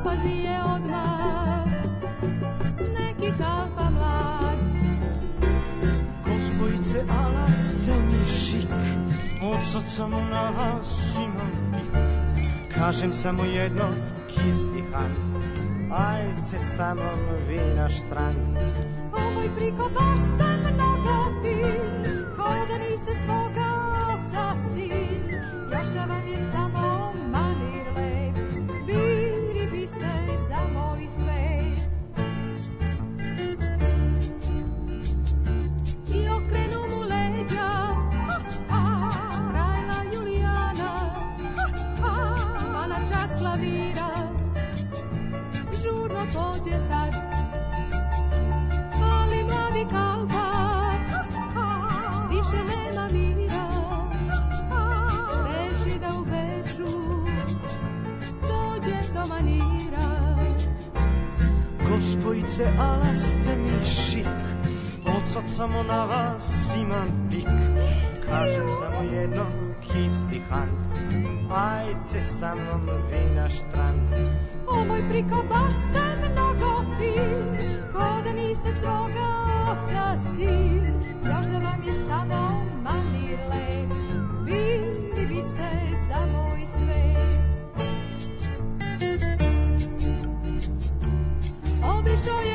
opazi je odmah neki kalpa mlad. Gospojice, ala ste mi šik, od srca mu na vas imam pik. Kažem samo jedno, kizdihan, ajte sa mnom vi na štrand. Ovoj priko baš ste mnogo fin, kao da niste svoga Gospojice, ala ste mi šik, od sad samo na vas imam pik. Kažem samo jedno, kizdihan, ajte sa mnom vi na štrand. o moj priko baš ste mnogo fin ko da niste svoga oca sin. Još da vam je samo manir lep bili biste za moj svet. Obišao je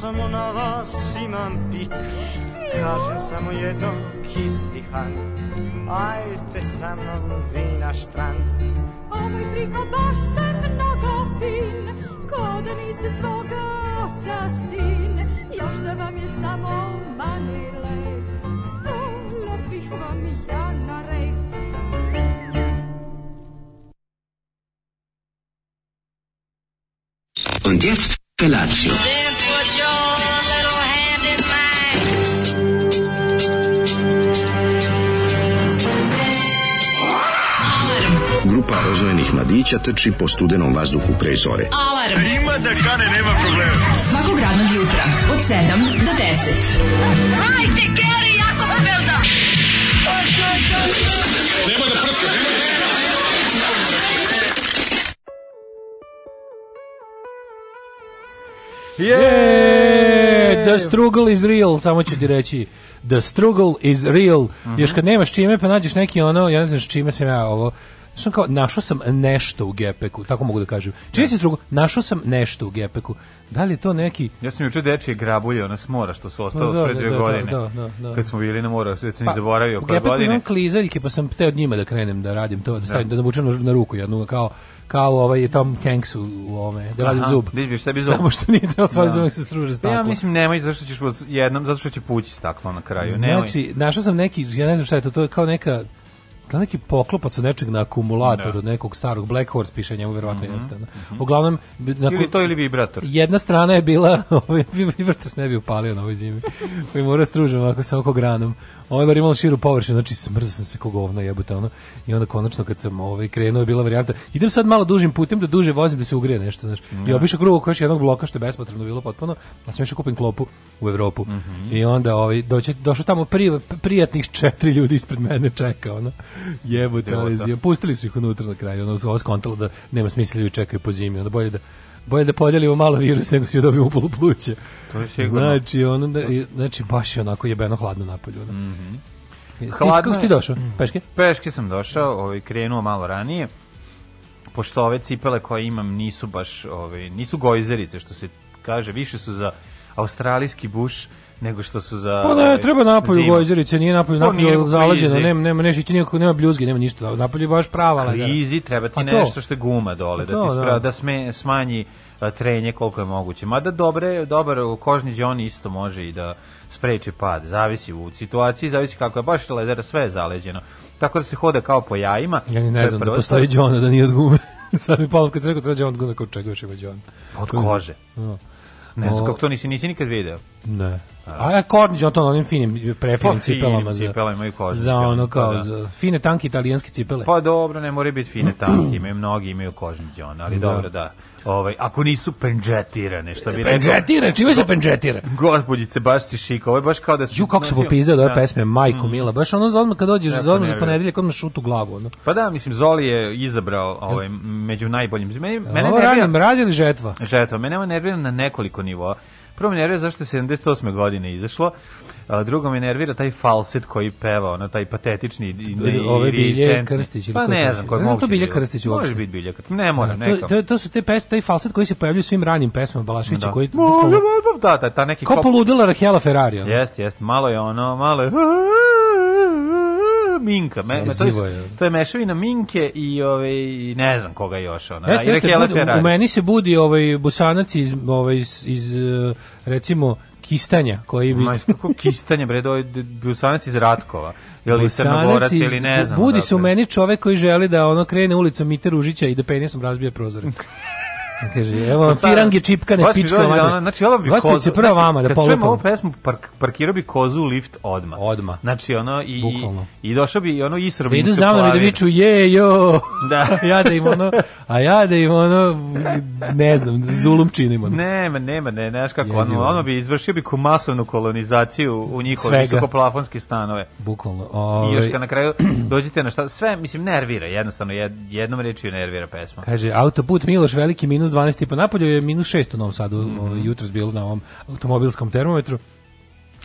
samo na vas imam pik. Kažem samo jedno, kizdihan, ajte sa mnom vi na štrand. Ovoj priko baš ste mnogo fin ko da niste svoga oca sin još da vam je samo manir lep stolo bih vam ja na rep Und jetzt Felatio. Grupa rozvojenih mladića trči po studenom vazduhu pre zore. Alarm. Ima da kane, nema problema. Svakog radnog jutra, od 7 do 10. Hajde, Geri, jako se velda. Je, the struggle is real, samo ću ti reći. The struggle is real. Mhm. Još kad nemaš čime, pa nađeš neki ono, ja ne znam s čime sam ja ovo, Ono kao, našao sam nešto u gepeku, tako mogu da kažem. Čini se struggle, našao sam nešto u gepeku. Da li je to neki... Ja sam juče dečije grabulje, ona s mora što su ostalo Pa da, pre da, dvije da, godine. da, da, da. Kad smo bili na moru, sve sam Pa, zaboravio koje godine. imam klizaljke, pa sam teo od njima da krenem da radim to, da stavim, da, navučem na, na ruku jednu, kao kao ovaj Tom Hanks u, u ovome, da radim Aha, zub. da izbiješ sebi zub. Samo što nije trebalo svoj Da. zub se struže s Pa Ja mislim nemoj zato što ćeš jednom zato što će pući staklo na kraju. Nemoj. Znači, našao sam neki, ja ne znam šta je to, to je kao neka kao neki poklopac od nečeg na akumulatoru, Da. od nekog starog Black Horse piše njemu verovatno jeste. ono. Uglavnom na, Ili to ili vibrator. jedna strana je bila, ovaj vibrator se ne bi upalio na ovoj zimi. Koji mora stružem ovako sa oko granom. Ovaj bar imao širu površinu, znači smrzao sam se kog govna jebote ono. I onda konačno kad sam ovaj krenuo je bila varijanta. Idem sad malo dužim putem da duže vozim da se ugrije nešto, znači. I obišao krug oko još jednog bloka što je bespotrebno bilo potpuno. A sam išao kupim klopu u Evropu. I onda ovaj doći došao tamo pri, prijatnih četiri ljudi ispred mene čeka ono. Jebote, ali pustili su ih unutra na kraju. Ono ovo skontalo da nema smisla ljudi čekaju po zimi, onda bolje da bolje da podelimo malo virusa nego svi dobijemo polu pluće. To je sigurno. Znači, ono, da, znači baš je onako jebeno hladno napolju. Ono. Mm Mhm. Hladno kako si ti došao? Peške? Peške sam došao, ovaj krenuo malo ranije. Pošto ove cipele koje imam nisu baš, ovaj nisu gojzerice što se kaže, više su za australijski buš nego što su za Pa ne, ovaj, treba napolju gojzerice, nije napolju, Pa napolju klizi. nema, nema, neće ti nikako, nema bljuzge, nema ništa, napolju je baš prava lagana. krizi treba ti nešto što je guma dole, da To, ti spra, da. da sme, smanji trenje koliko je moguće. Mada dobre, dobar kožni đon isto može i da spreči pad. Zavisi u situaciji, zavisi kako je baš ledera, sve je zaleđeno. Tako da se hode kao po jajima. Ja ni ne znam da postoji. Đona, da nije od gume. Sad mi palo kad se rekao treba Đon od gume, kao čega još ima Đon. Od kože. Da. Ne znam O, kako to nisi, nisi nikad video. Ne. A ja Kornić, on to na onim finim, prefinim Pa, finim cipelama. Za, cipelama imaju Kornić, Za ono pa kao, da. za fine tanke italijanske cipele. Pa dobro, ne moraju biti fine tanke, imaju mnogi, imaju kožni ali Da. dobro, da. Ovaj, ako nisu penđetirane, što bi rekao... Penđetira, čime se penđetira? Gospodjice, baš si šika, ovo je baš kao da si... Ju kako se popizdao da ove pesme, majko mila, baš ono za odmah kad dođeš, za odmah za ponedeljak, odmah šut u glavu, ono. Pa da, mislim, Zoli je izabrao ovaj, među najboljim. Mene, mene nervira- radim, mraz ili žetva? žetva. Mene nervira na nekoliko nivoa. Prvo me nervira zašto je 78. godine izašlo, drugo me nervira taj falset koji peva, ono, taj patetični i ne, Ove Bilje. Krstić ili Pa ko ne znam, koji znam moguće to Bilje. Krstić uopšte. Može biti Bilje Krstić, ne mora, To, neka. to, to su te pesme, taj falset koji se pojavljuje u svim ranim pesmama Balaševića, Da. koji Da, da, ta neki kao kop- poludela Rahela Ferrari. ono. Jeste, jeste, malo je ono, malo je Minka, me, me, to, je, to je mešavina Minke i ove i ne znam koga još ona. Jeste, jeste, Ferrari. u meni se budi ovaj busanac iz, ovaj, iz, iz eh, recimo, kistanja, koji bi... Kako kistanje, bre, do Busanac iz Ratkova. Ili Crnogorac, ili ne znam. Budi se u meni čovek koji želi da ono krene ulicom Mite Ružića i da penisom razbije prozore. Kaže, evo Stara- firange čipkane, pička da ona- Znači, ovo bi kozu. je prva znači, vama da Kad čujem ovu polupam. pesmu, park, parkirao bi kozu u lift odmah. Odmah. Znači, ono, i, i, Bukvalno. i došao bi, ono, isro Da bi idu mi se za mnom i da viču je, jo. Da. ja da im ono, a ja da im ono, ne znam, zulum činim. Ono. Nema, nema, ne, znaš kako, ono, ono bi izvršio bi masovnu kolonizaciju u njihove visokoplafonske stanove. Bukvalno. I Ovaj, još kad na kraju dođete na šta, sve, mislim, nervira, jednostavno, jed, jednom rečju nervira pesma. Kaže, autoput Miloš Veliki minus 12 tipa napolju je minus 6 u Novom Sadu, Mhm. ovaj, jutros bilo na ovom automobilskom termometru.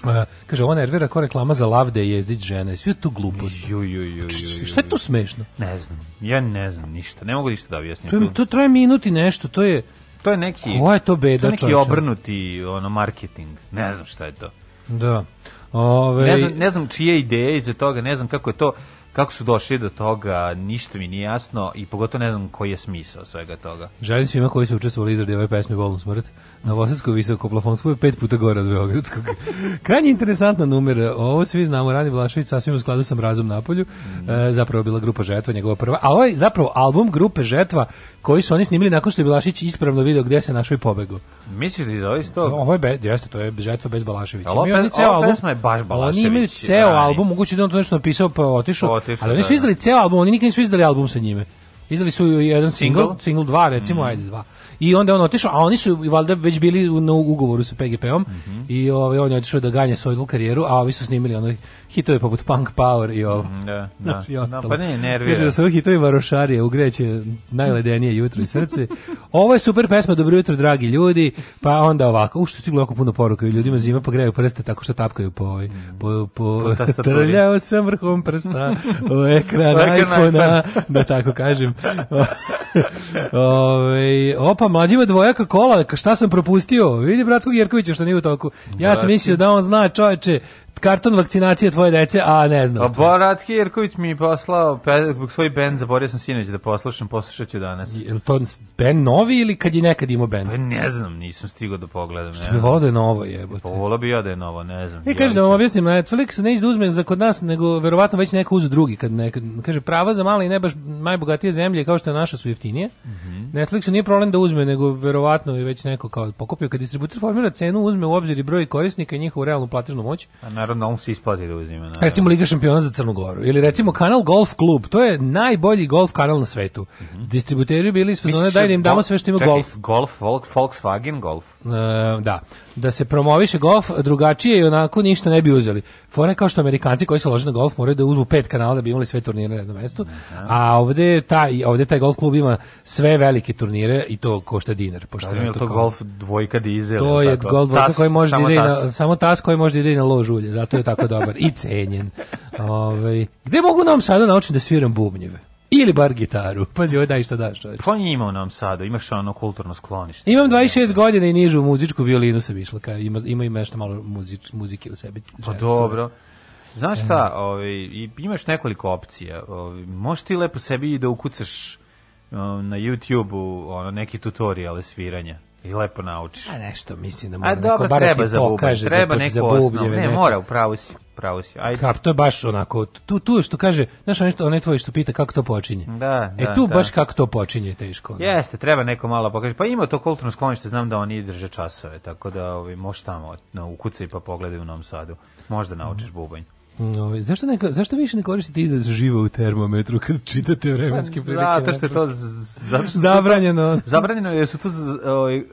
E, kaže, ovo nervira kao reklama za lavde jezdit žene. Sve je tu glupost. Ju, ju, ju, ju, ju, Šta je tu smešno? Ne znam, ja ne znam ništa, ne mogu ništa da objasnim. To, je, to traje minut i nešto, to je... To je neki Koja je to beda, To je neki obrnuti ono marketing. Ne znam šta je to. Da. Ove, Ne znam, ne znam čije ideje iza toga, ne znam kako je to kako su došli do toga, ništa mi nije jasno i pogotovo ne znam koji je smisao svega toga. Želim svima koji su učestvovali izradi ove pesme Bolnu smrt. Na Vosadsku visoko plafonsku je pet puta gore od Beogradskog. Krajnje interesantna numera. Ovo svi znamo, Rani Vlašević sasvim u skladu sa mrazom napolju. E, zapravo je bila grupa Žetva, njegova prva. A ovaj zapravo album grupe Žetva koji su oni snimili nakon što je Vlašić ispravno video gde se našao i pobegao. Misliš da iz ovih toga? Ovo je be, jeste, to je Žetva bez Balaševića. Ali ova ceo ova album. pesma je baš Oni imaju Balašević, ceo Rani. album, moguće da on to nešto napisao pa otišao, Otišao, ali oni da, su da. izdali ceo album, oni nikad nisu izdali album sa njime. Izdali su jedan single, Single? single 2 recimo, Mhm. ajde dva. I onda on otišao, a oni su valjda već bili u, ugovoru sa PGP-om Mhm. i ovaj, on je otišao da ganje svoju karijeru, a ovi su snimili ono hitove poput Punk Power i ovo. Da, da. Znaš, i No, pa ne, nervira. Kaže da su hitovi varošarije, ugreće najledenije jutro i srce. Ovo je super pesma, dobro jutro, dragi ljudi. Pa onda ovako, u što stiglo jako puno poruka i ljudima zima pa greju prste tako što tapkaju po ovaj, po, po, Po tastaturi. trljao sam vrhom prsta u ekran iPhone-a, da tako kažem. Ove, opa, mlađima dvojaka kola, šta sam propustio? Vidi Bratskog Jerkovića što nije u toku. Ja sam mislio da on zna čoveče karton vakcinacije tvoje dece, a ne A znam. Boratski Jerković mi je poslao pe, svoj bend, zaboravio sam sinoć da poslušam, poslušat ću danas. Je li to band novi ili kad je nekad imao band? Pa ne znam, nisam stigao da pogledam. Što bi znam. volao da je novo jebote. Pa volao bi ja da je novo, ne znam. E, kaže da vam objasnim, Netflix neće da uzme za kod nas, nego verovatno već neko uzu drugi. Kad nekad, kaže, prava za male i ne baš najbogatije zemlje, kao što je naša, su jeftinije. Netflixu nije problem da uzme, nego verovatno je već neko kao pokupio. Kad distributer formira cenu, uzme u obzir i broj korisnika i njihovu realnu platežnu moć. A naravno, on se isplati da uzima. naravno. Recimo Liga šampiona za Crnu Goru. Ili recimo kanal Golf Klub. To je najbolji golf kanal na svetu. Distributeri bili iz fazona, Misliš daj da im damo sve što ima čekaj, golf. Golf, Volks- Volkswagen Golf. E, da, da se promoviše golf drugačije i onako ništa ne bi uzeli. Fore kao što Amerikanci koji se lože na golf moraju da uzmu pet kanala da bi imali sve turnire na jednom mestu, a ovde taj, ovde taj golf klub ima sve velike turnire i to košta dinar. Pošto Šta je je to kao- golf dvojka dizel? to je tako? golf dvojka koji može da ide tas. na, samo tas koji može da ide na lož ulje, zato je tako dobar i cenjen. Ovaj gde mogu nam sada naučiti da sviram bubnjeve? Ili bar gitaru. Pazi, ovo daj šta daš, čovječ. Pa ima u Novom Sadu, imaš ono kulturno sklonište. Imam 26 godina i nižu muzičku violinu sam išla, kao ima, ima i nešto malo muzič, muzike u sebi. Pa Žena, dobro. Znaš šta, ovaj, imaš nekoliko opcija. Ovaj, možeš ti lepo sebi da ukucaš na YouTube-u ono, neki tutoriale sviranja i lepo naučiš. A nešto mislim da A mora neko dobro, bar da treba ti pokaže treba neko za osnov. bubnjeve. Ne, neko. mora, upravo si. pravo si. Ajde. Kap, to je baš onako, tu, tu što kaže, znaš, onaj, onaj tvoj što pita kako to počinje. Da, E da, tu da. baš kako to počinje je teško. ono. Jeste, treba neko malo pokaže. Pa ima to kulturno sklonište, znam da oni drže časove, tako da ovaj, možeš tamo na, ukucaj pa pogledaj u Novom Sadu. Možda naučiš bubanj. Mm, ovaj, zašto, neka, zašto više ne koristite izraz živo u termometru kad čitate vremenske prilike? Pa, Zato što je to zato što su to- Zabranjeno. Zabranjeno je jer su z- ovaj,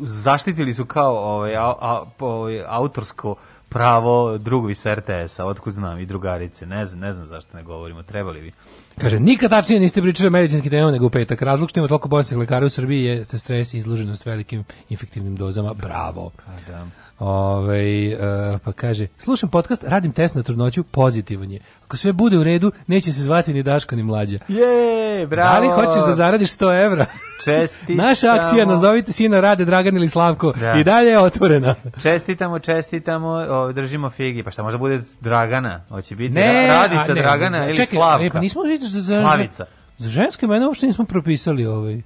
zaštitili su kao ovaj, a, a, ovaj, autorsko pravo drugovi sa RTS-a, otkud znam, i drugarice. Ne znam, ne znam zašto ne govorimo, trebali bi. Kaže, nikad tačnije niste pričali o medicinskim temama nego u petak. Razlog što ima toliko bolesnih lekara u Srbiji jeste stres i izloženost velikim infektivnim dozama. Bravo. Da. Ove, e, pa kaže, slušam podcast, radim test na trudnoću, pozitivan je. Ako sve bude u redu, neće se zvati ni Daško ni Mlađa. Je, bravo. Da li hoćeš da zaradiš 100 evra? Čestitamo. Naša akcija, nazovite sina Rade, Dragan ili Slavko, Da. i dalje je otvorena. Čestitamo, čestitamo, o, držimo figi. Pa šta možda bude Dragana? Hoće biti Ne, Ra- Radica a ne, Dragana za- ili čekaj, Slavka? e, pa nismo vidjeli za, za, Slavica. Za žensko imena uopšte nismo propisali ovaj.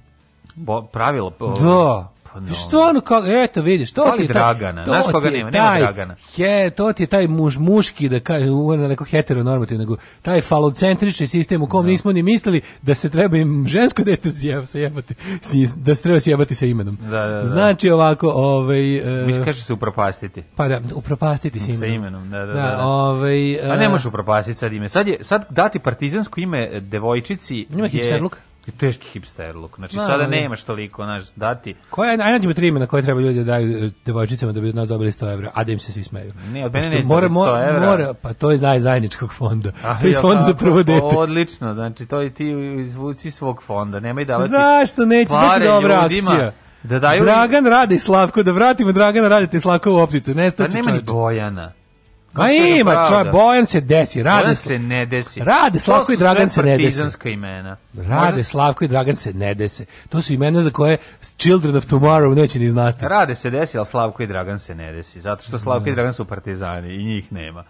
Bo, pravilo. o, Da. Pa no. Stvarno, kako, eto vidiš, to ti je taj, Dragana, to znaš koga nema? Nema taj- Dragana. Je, to ti je taj muž, muški, da kaže, uvijek neko heteronormativno, nego taj falocentrični sistem u kom nismo ni mislili da se treba im žensko dete sjeb- sjebati, da se treba sjebati sa imenom. Da, da, da. Znači ovako, ovaj... e, Mi kaže se upropastiti. pa da, upropastiti sa imenom. Sa imenom, da, da, da, da. ovaj... A ne e, može upropastiti sad ime. Sad, je, sad dati partizansko ime devojčici Ima je... hipsterluk? Je teški hipsterluk. Znači, Ma, sada ali- nemaš toliko, znaš, dati... Koja, aj nađemo tri imena koje treba ljudi da daju e, devojčicama da bi od nas dobili 100 evra, a da im se svi smeju. Ne, od mene neće mora, dobiti 100 mora, evra. mora, pa to je iz zajedničkog fonda. Ah, to je iz fonda za prvo dete. Odlično, znači, to je ti izvuci svog fonda. Nemoj davati Zašto neće? Baš dobra ljudima akcija. Da daju... Dragan radi Slavko, da vratimo Dragana radite Slavko u opticu. Pa Nestaće nema ni. Bojana. Ma ima, čovjek, Bojan se desi, rade, Bojan se ne desi. Rade Slavko i Dragan se ne desi. imena. Rade Možda- Slavko i Dragan se ne dese. To su imena za koje Children of Tomorrow neće ni znati. Rade se desi, ali Slavko i Dragan se ne desi. Zato što Slavko i Dragan su partizani i njih nema.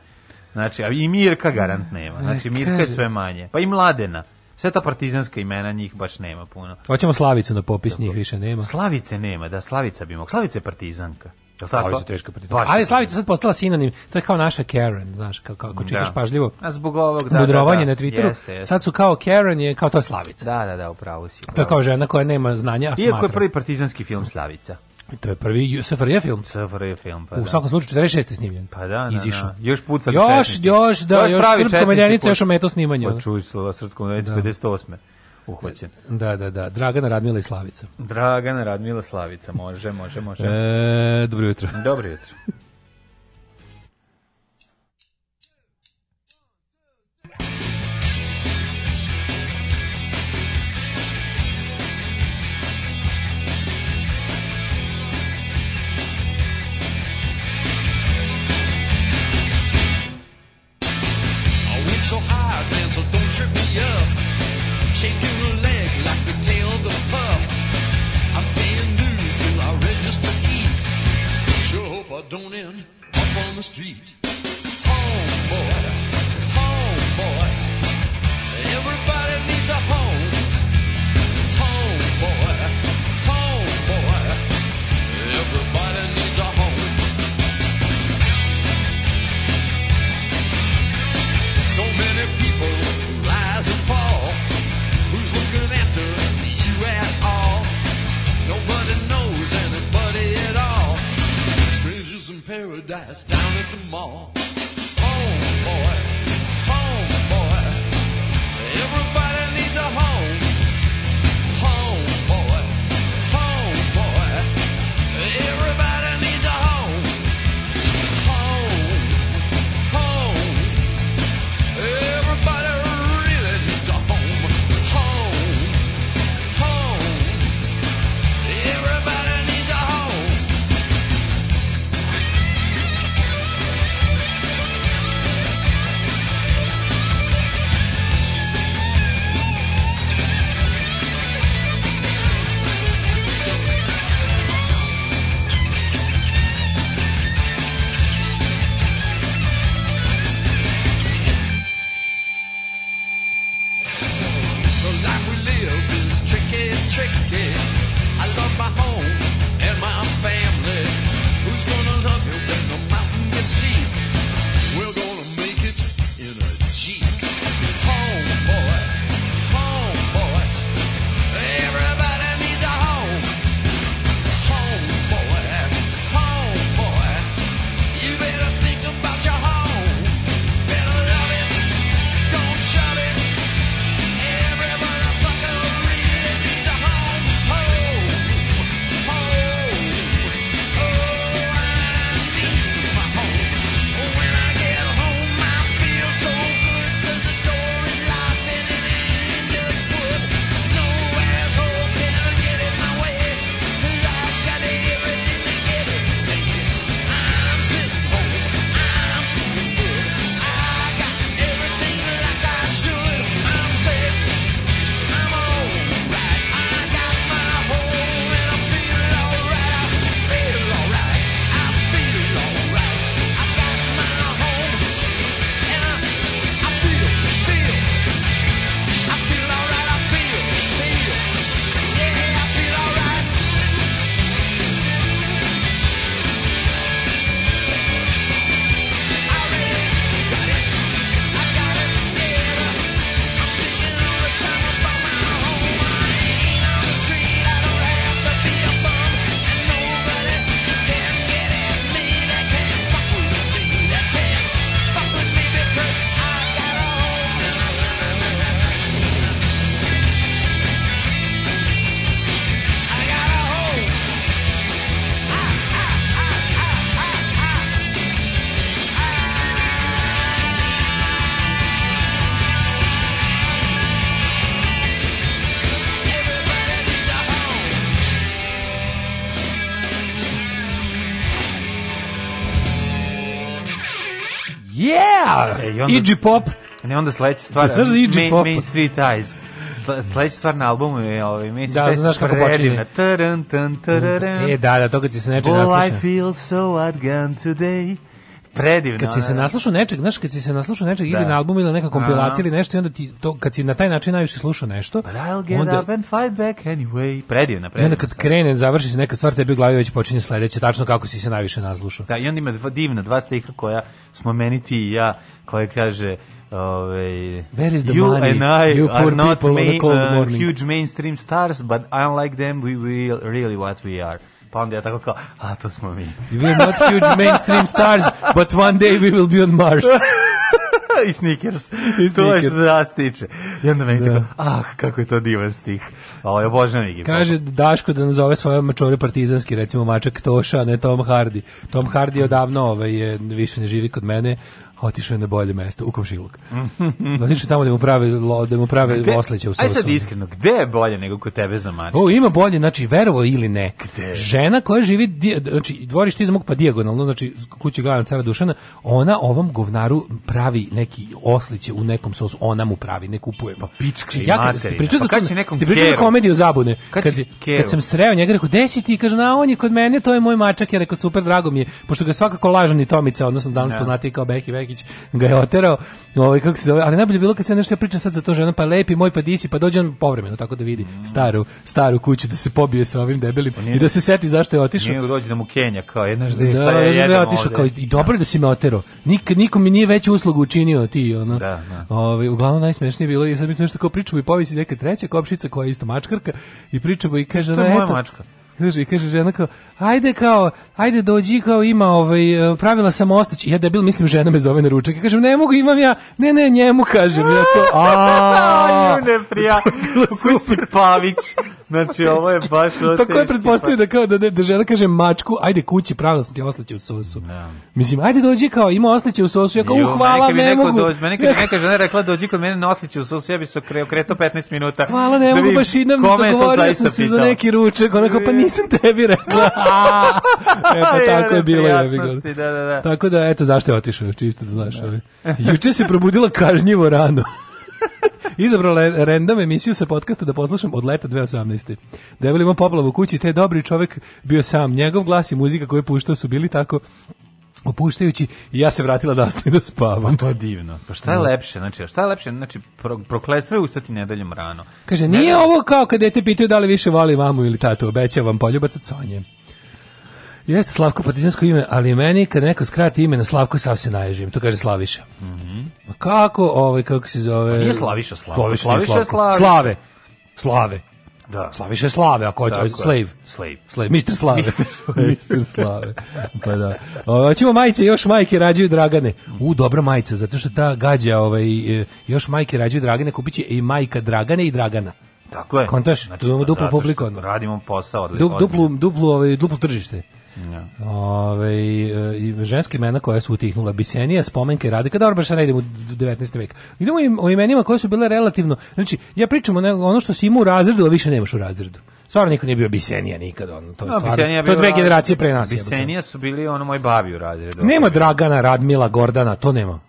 Znači, a i Mirka garant nema. Znači, Mirka je sve manje. Pa i Mladena. Sve ta partizanska imena njih baš nema puno. Hoćemo Slavicu na popis, njih više nema. Slavice nema, da, Slavica bi mogla. Slavica je partizanka. Slavica je teška. Baš Ali je Slavica sad postala sinonim, to je kao naša Karen, znaš, kako, kako čitaš Da. pažljivo. A zbog ovog, da, mudrovanje da, da. na Twitteru, Jeste, jeste. sad su kao Karen je kao to je Slavica. Da, da, da, upravo si. To je kao žena koja nema znanja, a Iako je smatra. prvi partizanski film Slavica. To je prvi SFRJ film. SFRJ film, pa U da. svakom slučaju 46. snimljen. Pa da, da, Izišao. da. Još pucali Još, četnici. još, da, još pravi srpska četnici medjanica, još ometao snimanje. Pa čuj slova srpskom medjanica, Da. 58. Uhvaćen. Da, da, da. Dragana Radmila i Slavica. Dragana Radmila Slavica, može, može, može. E, dobro jutro. Dobro jutro. Street. Paradise down at the mall. Yeah! E, i onda- Iggy Pop. Ne, onda sledeća stvar, Znaš za Iggy Main, Popa? Main Street Eyes. Sle- Sledeća stvar na albumu je ovaj Main Da, Street Eyes. znaš kako počinje. Taran, tan, tararan. E, da, da, to kad si se nečeg Well, I nasluša. feel so outgunned today. Predivno. Kad si se ono. naslušao nečeg, znaš, kad si se naslušao nečeg ili Da. na albumu ili neka kompilacija ili nešto i onda ti to, kad si na taj način najviše slušao nešto, But I'll get onda, up and fight back anyway. Predivna, i predivna. onda kad krene, završi se neka stvar, tebi u glavi već počinje sledeće, tačno kako si se najviše naslušao. Da, i onda ima dva, divna dva stiha koja smo meni ti i ja, koje kaže Ove, Where is the you money? and I You are not main, uh, huge mainstream stars, but unlike them, we will really what we are. Pa onda ja tako kao, a to smo mi. We're not huge mainstream stars, but one day we will be on Mars. I Snickers. I To je što se nas tiče. I onda meni Da. tako, ah, kako je to divan stih. Ovo je obožavam Iggy. Kaže Daško da nazove svoje mačore partizanski, recimo mačak Toša, ne Tom Hardy. Tom Hardy je odavno ovaj, je, više ne živi kod mene, otišao je na bolje mesto, u komšiluk. otišao je tamo da mu prave, lo- da mu prave Gde- osleće u Aj sosu. sad iskreno, gde je bolje nego kod tebe za mač? O, ima bolje, znači, verovo ili ne. Gde? Žena koja živi, znači, dvorište iza mog pa dijagonalno, znači, kuće glavna cara Dušana, ona ovom govnaru pravi neki osliće u nekom sosu, ona mu pravi, ne kupuje. Pa pička i ja, kad materina. ste pričali Pa kad si nekom ste pričali komediju zabune. Kad Kad, kad sam sreo njega, rekao, gde si ti? Kaže, na, on je kod mene, to je moj mačak. Ja rekao, super, drago mi je, pošto ga svakako lažani Tomica, odnosno danas Da. poznatiji kao Beki Bekić, ga je oterao, ovaj, kako se zove, ali najbolje je bilo kad se nešto ja pričam sad za to ženom, pa lepi moj, pa disi, pa dođe on povremeno, tako da vidi staru, staru kuću, da se pobije sa ovim debelim i da se seti zašto je otišao. Nije dođe da mu Kenja, kao jedna žde, Da, da, je da, da, otišao kao i dobro da si me otero. Nik niko mi nije veću uslugu učinio ti, ono. Da, da. Ovaj uglavnom najsmešnije je bilo i sad mi to nešto kao pričamo i povisi neka treća kopšica koja je isto mačkarka i pričamo i kaže je ona, moja eto, mačka. Kaže, kaže žena kao, ajde kao, ajde dođi kao ima ovaj, e, pravila sam ostaći. Ja debil mislim žena me zove na ručak. Ja kažem, ne mogu, imam ja. Ne, ne, njemu kažem. Ja kao, a ne prija. Kusi Pavić. Znači, ovo je baš... Tako je teški pretpostavio da kao da, da, da žena kaže mačku, ajde kući, pravila sam ti osliće u sosu. Mislim, ajde dođi kao, ima osliće u sosu. Ja kao, Ju, u, hvala, ne mogu. Meni kad neka žena rekla dođi kod mene na osliće u sosu, ja bi se okre, okretao 15 minuta. Hvala, ne da mogu baš idem, je to dogovorio sam se za neki ručak, onako, pa nisam tebi rekla. e, pa tako je bilo. Neprijatnosti, Da, da, da. Tako da, eto, zašto je otišao, čisto da znaš. ali. Juče se probudila kažnjivo rano. Izabrala je random emisiju sa podcasta da poslušam od leta 2018. Devel ima poplavu u kući, te je dobri čovek bio sam. Njegov glas i muzika koju je puštao su bili tako opuštajući i ja se vratila da ostavim da spavam. To je divno. Pa šta je lepše? Znači, šta je lepše? Znači, pro, prokletstvo je ustati nedeljom rano. Kaže, nije ne. ovo kao kad dete pitaju da li više voli mamu ili tatu, obećavam poljubac od Sonje. Jeste Slavko partizansko ime, ali meni kad neko skrati ime na Slavko sav se naježim, to kaže Slaviša. Ma kako, ovaj, kako se zove? Pa nije Slaviša Slavko. Slaviša, Slaviša. Slaviša. Slave. Slave. Da. Slaviša je Slave, ako hoće. Slave. Slave. Slave, Mr. Slave. Mr. Slave. Pa da. Hoćemo majice, još majke rađaju Dragane. U, dobra majica, zato što ta gađa, ovaj, e, još majke rađaju Dragane, kupit će i majka Dragane i Dragana. Tako je. Kontaš? Imamo pa duplu publiku. Radimo posao. Odli, Du, duplu, duplu, ovaj, duplo tržište. Ja. Ove, i ženske imena koja su utihnula Bisenija, spomenke Radika, dobro, baš sad ne idemo u 19. vek. Idemo im- o imenima koje su bile relativno, znači, ja pričam o ne- ono što si imao u razredu, a više nemaš u razredu. Stvarno niko nije bio Bisenija nikad, ono, to je No, stvarno, to je dve generacije pre nas. Bisenija su bili ono moj babi u razredu. Nema Dragana, Radmila, Gordana, to nema.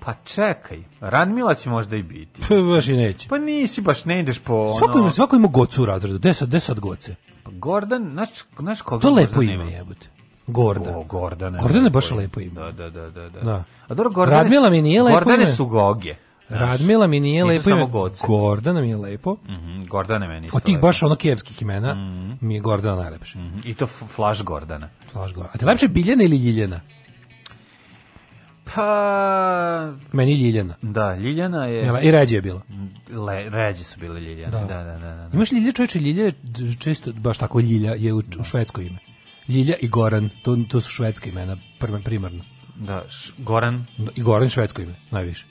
Pa čekaj, Radmila će možda i biti. To baš i neće. Pa nisi baš, ne ideš po ono... Svako ima, svako ima gocu u razredu, gde sad goce? Pa Gordon, znaš, znaš koga To lepo Gordon ime jebote. Gordan. O, Gordana. Gordana je baš lepo ime. Da, da, da, da. da. Da. A dobro, Gordane, Radmila mi nije lepo Gordane ime. su goge. znaš. Radmila mi nije lepo samo ime. goce. Gordana mi je lepo. Mhm, Gordane meni isto Od tih lepo. baš ono kijevskih imena mi je Gordana najlepše. Mhm, I to Flash Gordana. Flaš Gordana. A ti lepše Biljana ili Ljiljana? Pa... Meni je Ljiljana. Da, Ljiljana je... Jel, I ređe je bilo. Le, ređe su bile Ljiljane. Da, Da. da, da. da, da. Imaš Ljilja čoveče, Ljilja je često, baš tako Ljilja je u, u švedsko ime. Ljilja i Goran, to, to su švedska imena, prvo primarno. Da, š, Goran, I Goran je švedsko ime, najviše.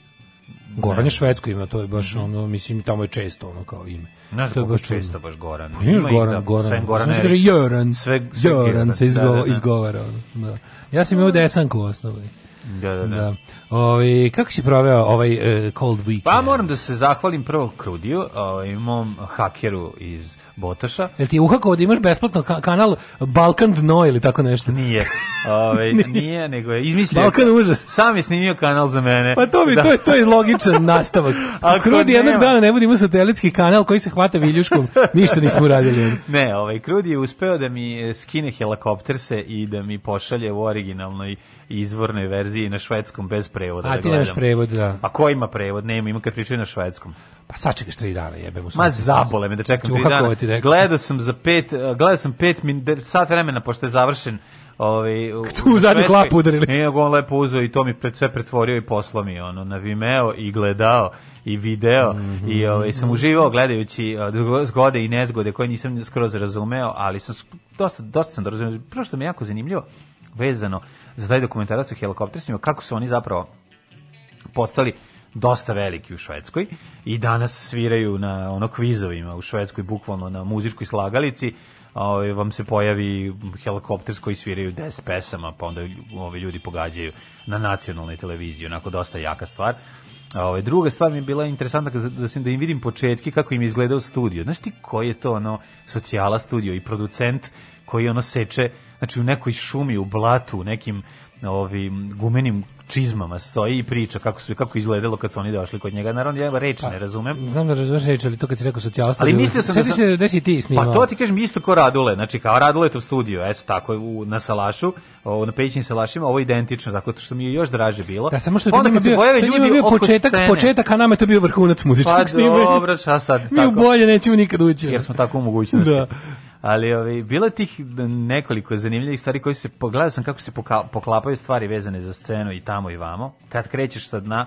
Goran je švedsko ime, to je baš ono, mislim, tamo je često ono kao ime. je kako baš često čudno. baš Goran. Pa imaš Goran, da, Goran. Sven Goran se kaže. Jöran. Sve, sve Jöran se izgo, Da, da, da. izgovara. ono, Da. Ja sam imao desanku u osnovi. Da, da, da. Da. Ovi, kako si proveo ovaj uh, cold weekend? Pa moram da se zahvalim prvo Krudiju, ovaj, mom hakeru iz Botoša. Jel ti je uhako da imaš besplatno ka- kanal Balkan dno ili tako nešto? Nije. Ove, nije, nego je izmislio. Balkan užas. Sam je snimio kanal za mene. Pa to bi, Da. to je, to je logičan nastavak. Ako Krudi jednog nema- dana ne bude imao satelitski kanal koji se hvata viljuškom, ništa nismo uradili. Ne, ovaj Krudi je uspeo da mi e, skine helikopterse i da mi pošalje u originalnoj izvornoj verziji na švedskom bez prevoda. A da ti nemaš prevod, da. A ko ima prevod? Nema, ima kad pričaju na švedskom. Pa sačekaš tri dana, jebem u Ma zabole me da čekam tri dana. Gledao sam za pet, eh, gledao sam pet min, sat vremena pošto je završen ovaj u- zadnju klapu udarili. Nije ga on lepo uzeo i to mi pred sve pretvorio i poslao mi ono na Vimeo i gledao i video Mhm. i ovaj sam uživao gledajući eh, zgode i nezgode koje nisam skroz razumeo, ali sam dosta dosta sam da razumeo. Prvo što mi je jako zanimljivo vezano za taj dokumentarac o helikoptersima kako su oni zapravo postali dosta veliki u Švedskoj i danas sviraju na ono kvizovima u Švedskoj bukvalno na muzičkoj slagalici ovaj vam se pojavi helikopter s koji sviraju 10 pesama pa onda ovi ljudi pogađaju na nacionalnoj televiziji onako dosta jaka stvar Ovaj druga stvar mi je bila interesantna da sam da im vidim početke kako im izgledao studio. Znaš ti koji je to ono socijala studio i producent koji ono seče znači u nekoj šumi u blatu u nekim ovim gumenim čizmama stoji i priča kako su kako izgledalo kad su oni došli kod njega. Naravno ja reč ne razumem. Znam da razumeš reći, ali to kad si rekao socijalnost. Ali mislio sam da se gde si ti snimao. Pa to ti kažem isto kao Radule, znači kao Radule to studio, eto tako u, na Salašu, o, na Pećinim Salašima, ovo je identično, tako što mi je još draže bilo. Da, samo što Pa onda se pojave ljudi bio početak, scene, početak, a nama je to bio vrhunac muzičkog Pa snimanja. dobro, šta sad? Mi u tako? bolje nećemo nikad ući. jer smo tako u mogućnosti. Da. Ali ovi, bilo je tih nekoliko zanimljivih stvari koji se, pogledao sam kako se poka- poklapaju stvari vezane za scenu i tamo i vamo. Kad krećeš sa dna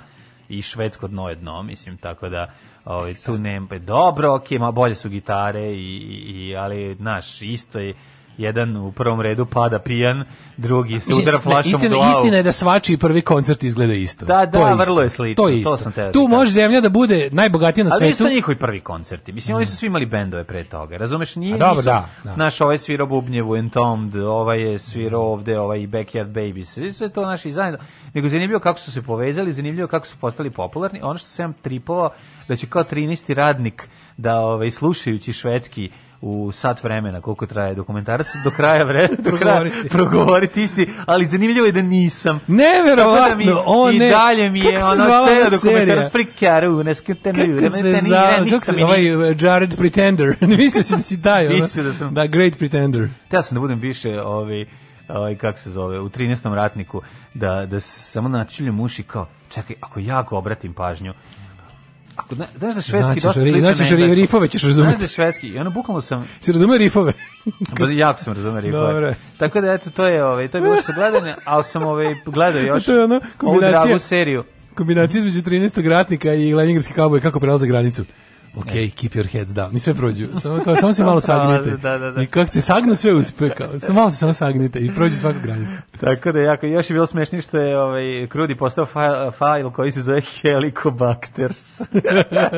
i švedsko dno je dno, mislim, tako da ovaj, tu nema, dobro, ok, ma bolje su gitare, i, i, ali, znaš, isto je, jedan u prvom redu pada pijan, drugi se udara flašom istina, u glavu. Istina je da svačiji prvi koncert izgleda isto. Da, da, To je vrlo isto. je slično, To je to isto. sam teo da tu može zemlja da bude najbogatija na Ali svetu. nisu to njihovi prvi koncerti. Mislim, oni su svi imali bendove pre toga. Razumeš, nije A dobro, nisu, da, da. Naš, ovaj je svirao Bubnjevu, Entombed, ovaj je svirao ovde, ovaj i Backyard Babies. Sve to naši zajedno. Nego zanimljivo kako su se povezali, zanimljivo kako su postali popularni. Ono što sam tripovao, da će kao 13. radnik da ovaj, slušajući švedski u sat vremena koliko traje dokumentarac do kraja vremena do kraja Progovoriti. progovoriti isti ali zanimljivo je da nisam Neverovatno, da mi, o i ne. dalje mi je ona dokumentarac serija? prikaru ne Kako se za, kako se, ovaj uh, Jared Pretender, mislio si da si taj? Mislio da sam- Da, Great Pretender. Teo sam da budem više ovaj ovaj kako se zove u 13. ratniku da da samo načuljam uši kao čekaj ako ja ga obratim pažnju ako znaš da švedski dosta sličan na ri- engleskom. rifove ćeš Znaš da razumeti. švedski i ono bukvalno sam Si razume rifove? jako sam razumeo rifove. Dobro. Tako da eto to je ovaj to je bilo što gledanje, ali sam ovaj gledao još To je ono ovu dragu seriju. Kombinacija između 13. ratnika i leningradski kauboj kako prelaze granicu. Ok, keep your heads down. I sve prođu. Samo, kao, samo se malo sagnite. Da, da, da. I kako se sagnu, sve uspe. Kao, samo malo se samo sagnite i prođe svaku granicu. Tako da jako još je bilo smešnije što je ovaj Krudi postao fajl, fajl koji se zove Helicobacters.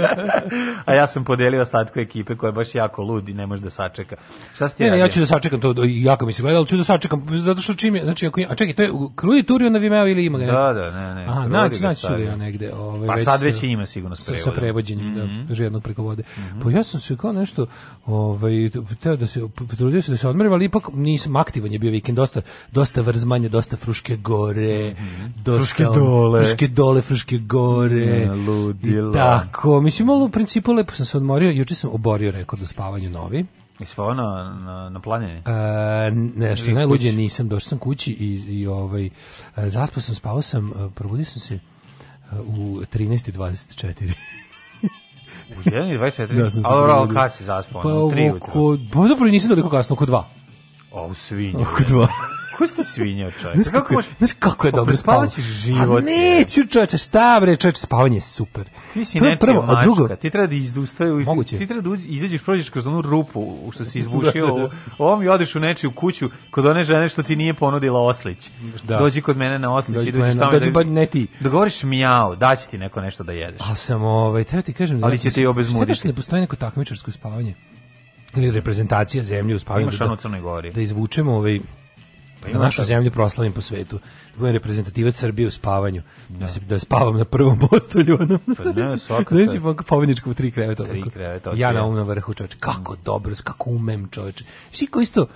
A ja sam podelio ostatku ekipe koja je baš jako lud i ne može da sačeka. Šta si ti Ne, ne, ja ću da sačekam to, jako mi se gleda, ali ću da sačekam, zato što čim je, znači, ako, a čekaj, to je Krudi Turio na Vimeo ili ima ga? Da, da, ne, ne. Aha, naći, naći ću ga ja negde. Ovaj, Pa sad sa- već ima sigurno s sa, sa prevodom. Mhm. prevođenjem, da, žednog preko vode. Pa ja sam se kao nešto, ovaj, teo da se, potrudio se da se odmorim, ali ipak nisam aktivan je bio vikend, dosta, dosta vrzmanje, dosta fruške gore, dosta, Mhm. Fruške dole. fruške dole, fruške gore, ludilo. i tako, mislim, ali u principu lepo sam se odmorio, juče sam oborio rekord u spavanju novi, I spao na, na, na planini? E, ne, što najluđe nisam, došao sam kući i, i ovaj, e, zaspao sam, spavao sam, e, probudio sam se e, u 13.24. U 1.24? Da, sam se Ali, ali kad si zaspao? Pa, u 3 ujutru? oko, pa zapravo nisam toliko kasno, oko 2. O, u svinju. Oko 2. Ko si ti svinjao, čovječ? Znaš kako, znaš kako je dobro spavao? Prespavaćeš život. A neću čoveče, šta bre, čoveče, spavanje je super. Ti si To je nečija prvo, a drugo, mačka. Ti treba da izdustaju, Moguće. ti treba da izađeš, prođeš kroz onu rupu u što si izbušio Da, da, da. ovom i odeš u nečiju kuću kod one žene što ti nije ponudila oslić. Da. Dođi kod mene na oslić Dođi i mene, tamo dođi da, ne ti. dogovoriš mijao, daći ti neko nešto da jedeš. ali sam, ovaj, treba ti kažem... da- Ali će te i obezmuditi. Šteta što ne postoji neko takmičarsko spavanje ili reprezentacija zemlje u spavanju. Da- Gori. da izvučemo ovaj da ima našu zemlju proslavim po svetu. Da budem reprezentativac Srbije u spavanju. Da, se, da spavam na prvom postolju. Onom. Pa ne, da si pobedničko u tri kreveta. Tri kreveta, Ja na ovom na vrhu čoveče. Kako dobro, kako umem čoveče. Svi isto,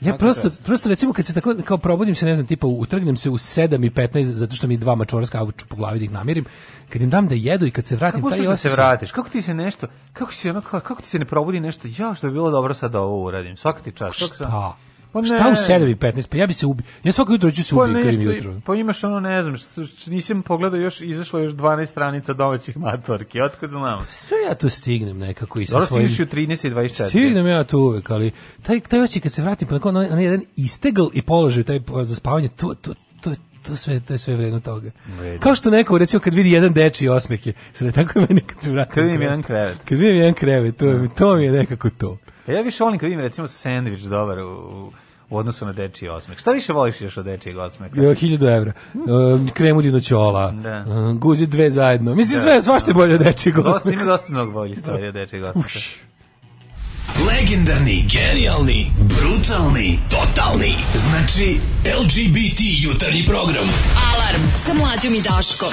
Ja prosto, prosto recimo kad se tako kao probudim se, ne znam, tipa utrgnem se u 7 i 15 zato što mi dva mačora skavuću po glavi da ih namirim. Kad im dam da jedu i kad se vratim Kako taj da se osjećaj- vratiš? Kako ti se nešto, kako si ono, kako, kako ti se ne probudi nešto, ja što bi bilo dobro sad da ovo uradim, svaka ti čast. Šta? Pa ne. Šta u 7 i 15? Pa ja bi se ubio. Ja svako jutro ću se Pa ubiti kad jutro. pa imaš ono, ne znam, što, što nisam pogledao još, izašlo je još 12 stranica domaćih matorki, otkud znam. Sve ja to stignem nekako i sa Dobro svojim... stigneš i u 13 i 24. Stignem ja tu uvek, ali taj, taj osjećaj kad se vratim, pa na onaj onaj jedan istegl i položaj taj za spavanje, to, to, to, to sve to je sve vredno toga. Vredno. Kao što neko recimo kad vidi jedan dečiji osmeh je, sve tako je meni kad se vratim. Kad vidim jedan krevet. Kad vidim jedan krevet, to, mi- to mi je nekako to. A ja više volim kad vidim recimo sandvič dobar u, u odnosu na dečiji osmeh. Šta više voliš još od dečijeg osmeha? Jo, 1000 evra. Um, kremu dinoćola. Da. Um, guzi dve zajedno. Mislim, Da. sve, svašta je bolje od dečijeg Dosta, osmeha. ima dosta mnogo boljih stvari od dečijeg osmeha. Legendarni, genijalni, brutalni, totalni. Znači, LGBT jutarnji program. Alarm sa mlađom i Daškom.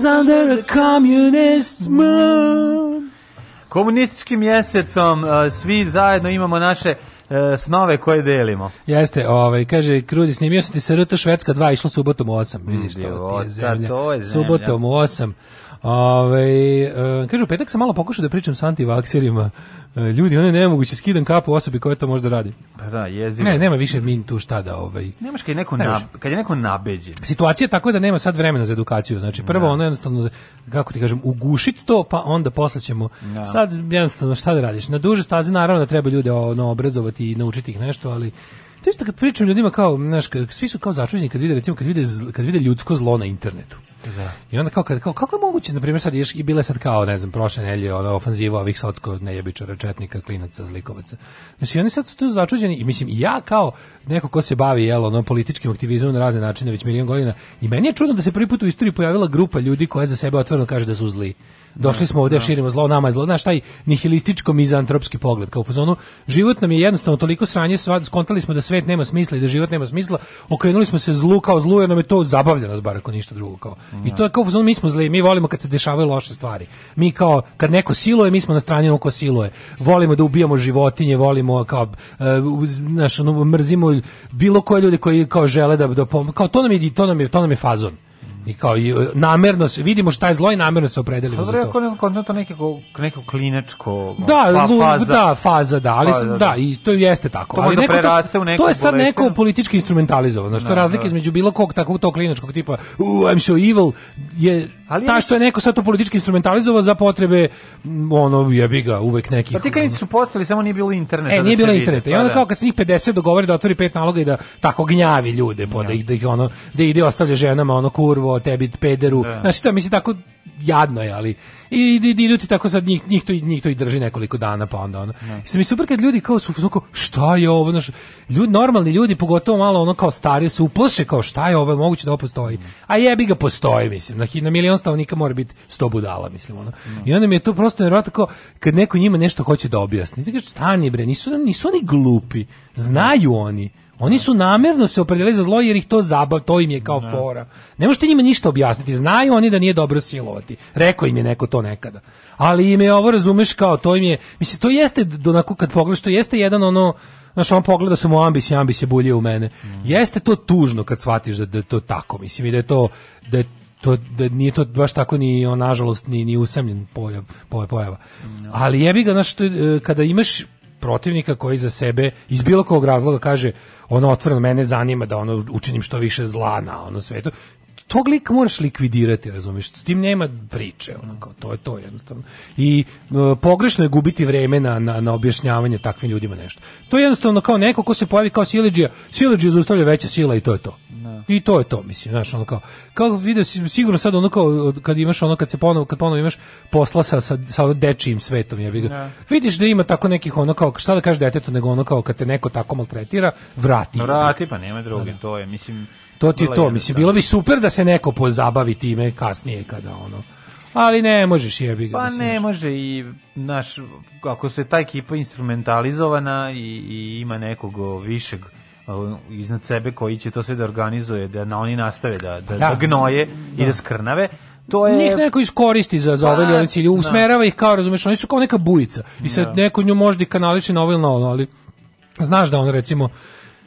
dreams under a communist moon. Komunističkim mjesecom uh, svi zajedno imamo naše uh, snove koje delimo. Jeste, ovaj, kaže, Krudi, snimio sam ti se RT Švedska 2, išlo subotom u 8. Vidiš, to ti je zemlja. to je zemlja. Subotom u 8. Ove, e, kaže, u petak sam malo pokušao da pričam s antivakserima. E, ljudi, ono je nemoguće, skidam kapu osobi koja to možda radi. Pa da, jezivo. Ne, nema više min tu šta da, ovaj... Nemaš kad je neko, Ne na, kad je neko nabeđen. Situacija je tako da nema sad vremena za edukaciju. Znači, prvo ono jednostavno, kako ti kažem, ugušit to, pa onda posle ćemo. Da. Sad jednostavno šta da radiš? Na duže staze naravno da treba ljude ono, obrazovati i naučiti ih nešto, ali To isto kad pričam ljudima kao, znaš, svi su kao začuđeni kad vide, recimo, kad vide, kad vide ljudsko zlo na internetu. Da. I onda kao, kad, kao kako je moguće, na primjer sad ješ, i bile sad kao, ne znam, prošle nelje, ona ofanziva ovih socko nejebičara, četnika, klinaca, zlikovaca. Znači, oni sad su tu začuđeni i mislim, i ja kao neko ko se bavi, jel, ono, političkim aktivizmom na razne načine već milion godina, i meni je čudno da se prvi put u istoriji pojavila grupa ljudi koja za sebe otvoreno kaže da su zli. Došli smo ovde, širimo zlo, nama je zlo. Znaš, taj nihilističko mizantropski pogled, kao u fazonu, život nam je jednostavno toliko sranje, sva- skontali smo da svet nema smisla i da život nema smisla, okrenuli smo se zlu kao zlu, jer nam je to zabavlja nas bar ako ništa drugo. Kao. I to je kao u fazonu, mi smo zli, mi volimo kad se dešavaju loše stvari. Mi kao, kad neko siluje, mi smo na strani ko siluje. Volimo da ubijamo životinje, volimo kao, uh, znaš, ono, mrzimo bilo koje ljude koji kao žele da, da kao to nam je, to nam je, to nam je fazon. I kao i, e, namerno se vidimo šta je zlo i namerno se opredelimo za Dobro, to. ako neko to neko neko klinačko Da, pa- faza. da, faza, da, ali Faza, da. da, i to jeste tako. To ali neko preraste u neku to je sad neko politički instrumentalizovano. Znači, to je Da, razlika da. između bilo kog takvog tog kliničkog tipa, uh, I'm so evil, je Ali ta što je neko sad to politički instrumentalizovao za potrebe, ono, jebi ga, uvek nekih. Pa ti su postali, samo nije bilo interneta. E, da nije bilo interneta. I Pa onda da. kao kad se njih 50 dogovori da otvori pet naloga i da tako gnjavi ljude, po, da ih da ih ono da ide ostavlja ženama ono kurvo, tebi pederu. Da. Znači, to mislim tako jadno je, ali i i- idu ti tako sad njih njih to i- njih to i drži nekoliko dana pa onda ono. I sad mi super kad ljudi kao su kao šta je ovo, znaš, ljudi normalni ljudi pogotovo malo ono kao stari se uplaše kao šta je ovo, moguće da ovo postoji. A jebi ga postoji, mislim. Na, na milion stanovnika mora biti 100 budala, mislim ono. I onda mi je to prosto nevjerojatno kao kad neko njima nešto hoće da objasni. Ti kažeš stani bre, nisu nisu oni glupi. Znaju oni. Oni su namjerno se opredelili za zlo jer ih to zabav, to im je kao fora. Ne možete njima ništa objasniti. Znaju oni da nije dobro silovati. Rekao im je neko to nekada. Ali im je ovo, razumeš, kao to im je, mislim, to jeste, d- onako kad pogledaš, to jeste jedan ono, znaš, on pogleda sam u ambis i ambis je bulje u mene. Jeste to tužno kad shvatiš da, da je to tako, mislim, i da je to, da je to da nije to baš tako ni on nažalost ni ni usamljen pojav pojava, pojava. Ali jebi ga e, kada imaš protivnika koji za sebe iz bilo kog razloga kaže ono otvoreno mene zanima da ono učinim što više zla na ono svetu tog lika moraš likvidirati, razumiješ? S tim nema priče, ono kao, to je to jednostavno. I e, pogrešno je gubiti vreme na, na, na objašnjavanje takvim ljudima nešto. To je jednostavno kao neko ko se pojavi kao sileđija, sileđija zaustavlja veća sila i to je to. I to je to, mislim, znaš, ono kao, kao video si, sigurno sad ono kao, kad imaš ono, kad se ponovo, kad ponovo imaš posla sa, sa, sa ono dečijim svetom, jebi ga, vidiš da ima tako nekih ono kao, šta da kažeš detetu, nego ono kao, kad te neko tako maltretira, vrati. No, vrati, pa nema druge, to je, mislim... To ti je to, mislim, bilo bi super da se neko pozabavi time kasnije kada ono, ali ne možeš jebi ga. Pa mislim, ne može i naš ako se ta ekipa instrumentalizovana i, i ima nekog višeg iznad sebe koji će to sve da organizuje, da na oni nastave da, da, da, Da. gnoje i da skrnave, to je... Njih neko iskoristi za, za ove Pa, ili one cilje, da. usmerava ih kao, razumeš, oni su kao neka bujica i sad Da. neko nju možda i kanališe na ovo ili na ono, ali znaš da on recimo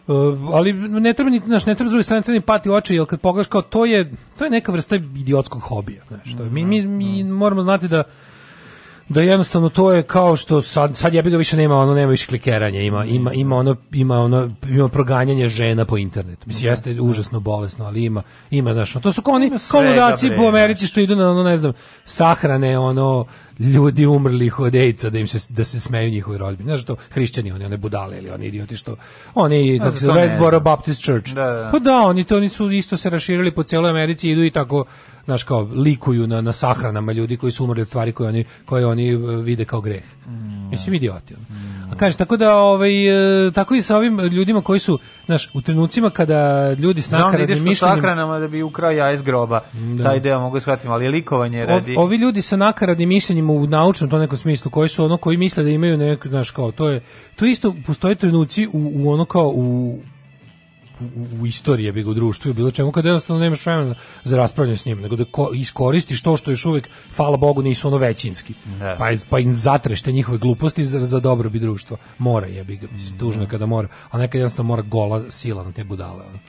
uh, ali ne treba ni znaš, ne treba druge strane crni pati oči, jer kad pogledaš kao to je to je neka vrsta idiotskog hobija, znaš, to je- mi, mi, mi moramo znati da da jednostavno to je kao što sad sad jebi ga više nema ono nema više klikeranja ima ima ima ono ima ono ima proganjanje žena po internetu mislim jeste užasno bolesno ali ima ima znaš to su kao oni kao ludaci bre. po Americi što idu na ono ne znam sahrane ono ljudi umrlih od AIDS-a da im se da se smeju njihovi rodbini znaš to hrišćani oni one budale ili oni idioti što oni kako se Westboro. Baptist Church Da, da. pa da oni to oni su isto se raširili po celoj Americi idu i tako znaš kao likuju na na sahranama ljudi koji su umrli od stvari koje oni koje oni e, vide kao greh. Mislim idioti. ono. A kaže tako da ovaj e, tako i sa ovim ljudima koji su znaš u trenucima kada ljudi s da nakaradnim mišljenjem sahranama da bi ukrao jaje iz groba. Taj deo mogu shvatiti, ali je likovanje Ov- radi... ovi ljudi sa nakaradnim mišljenjima u naučnom to nekom smislu koji su ono koji misle da imaju neko znaš kao to je to isto postoje trenuci u, u ono kao u u, u istoriji bi u društvu i bilo čemu kad jednostavno nemaš vremena za raspravljanje s njim, nego da ko, iskoristiš to što još uvijek, hvala Bogu, nisu ono većinski. Da. Pa, pa im zatrešte njihove gluposti za, za dobro bi društva. Mora jebi ga, tužno je kada mora, a nekad jednostavno mora gola sila na te budale. ono.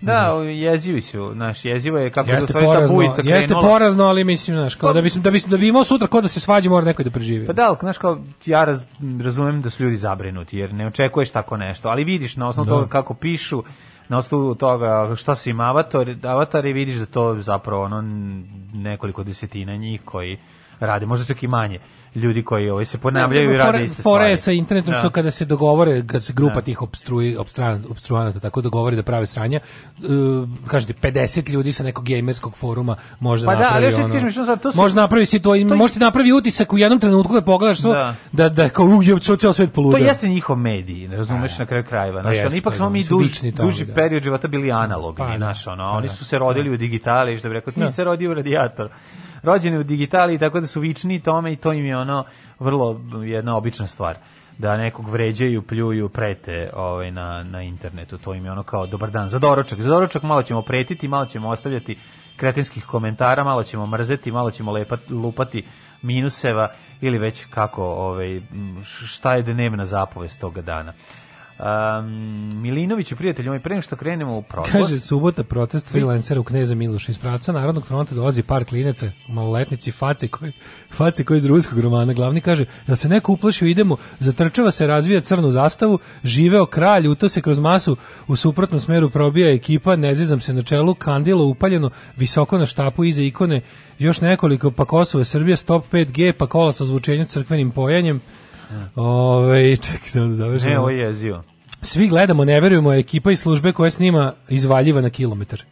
Da, jezivi su, naš jezivo je kako je Jeste stvari ta porazno, bujica jeste krenula. porazno, ali mislim, znaš, kao da bi, da bi, da bi imao sutra ko da se svađa, mora neko da preživi. Pa da, ali, znaš kao, ja raz, razumem da su ljudi zabrinuti, jer ne očekuješ tako nešto, ali vidiš na osnovu Da. toga kako pišu, na osnovu toga šta su im avatar, avatari, vidiš da to zapravo ono nekoliko desetina njih koji rade, možda čak i manje ljudi koji ovaj se ponavljaju i Fore- rade iste stvari. je sa internetom Da. što kada se dogovore, kad se grupa Da. tih obstruji, obstruan- obstruanata tako dogovori da prave sranja, uh, kažete 50 ljudi sa nekog gamerskog foruma može Pa da, napravi ali još ono, kažem, što sad, to su- može napravi si to, to je- može ti napravi utisak u jednom trenutku kad pogledaš to, Da. da, da, kao, u, je, ceo svet To poludeo. jeste njihov medij, ne razumeš na kraju krajeva. Pa Znaš, jeste, oni ipak pa smo da, mi duži da. period života bili analogni, Pa da, znaš, ono, pa oni da, su se rodili u digitali, što bi rekao, ti Da. se rodio u radijator. Rođeni u digitali, tako da su vični tome i to im je ono vrlo jedna obična stvar da nekog vređaju, pljuju, prete ovaj, na, na internetu. To im je ono kao dobar dan. Za doručak. Za doručak malo ćemo pretiti, malo ćemo ostavljati kretenskih komentara, malo ćemo mrzeti, malo ćemo lepat, lupati minuseva ili već kako, ovaj, šta je dnevna zapovest toga dana. Um, Milinović, prijatelj moj, pre nego što krenemo u prošlost, Kaže, subota protest freelancera u Kneza Miloša. Iz pravca Narodnog fronta dolazi par klinaca, maloletnici, face koji, face koji iz ruskog romana. Glavni kaže, da se neko uplašio, idemo, zatrčava se, razvija crnu zastavu, živeo kralj, uto se kroz masu, u suprotnom smeru probija ekipa, ne zizam se na čelu, kandilo upaljeno, visoko na štapu iza ikone, još nekoliko, pa Kosovo, Srbija, stop 5G, pa kola sa zvučenjem crkvenim pojanjem. Ove, čekaj samo da završim. ne, ovo je jezio. Svi gledamo, ne verujemo, ekipa iz službe koja snima izvaljiva na kilometar.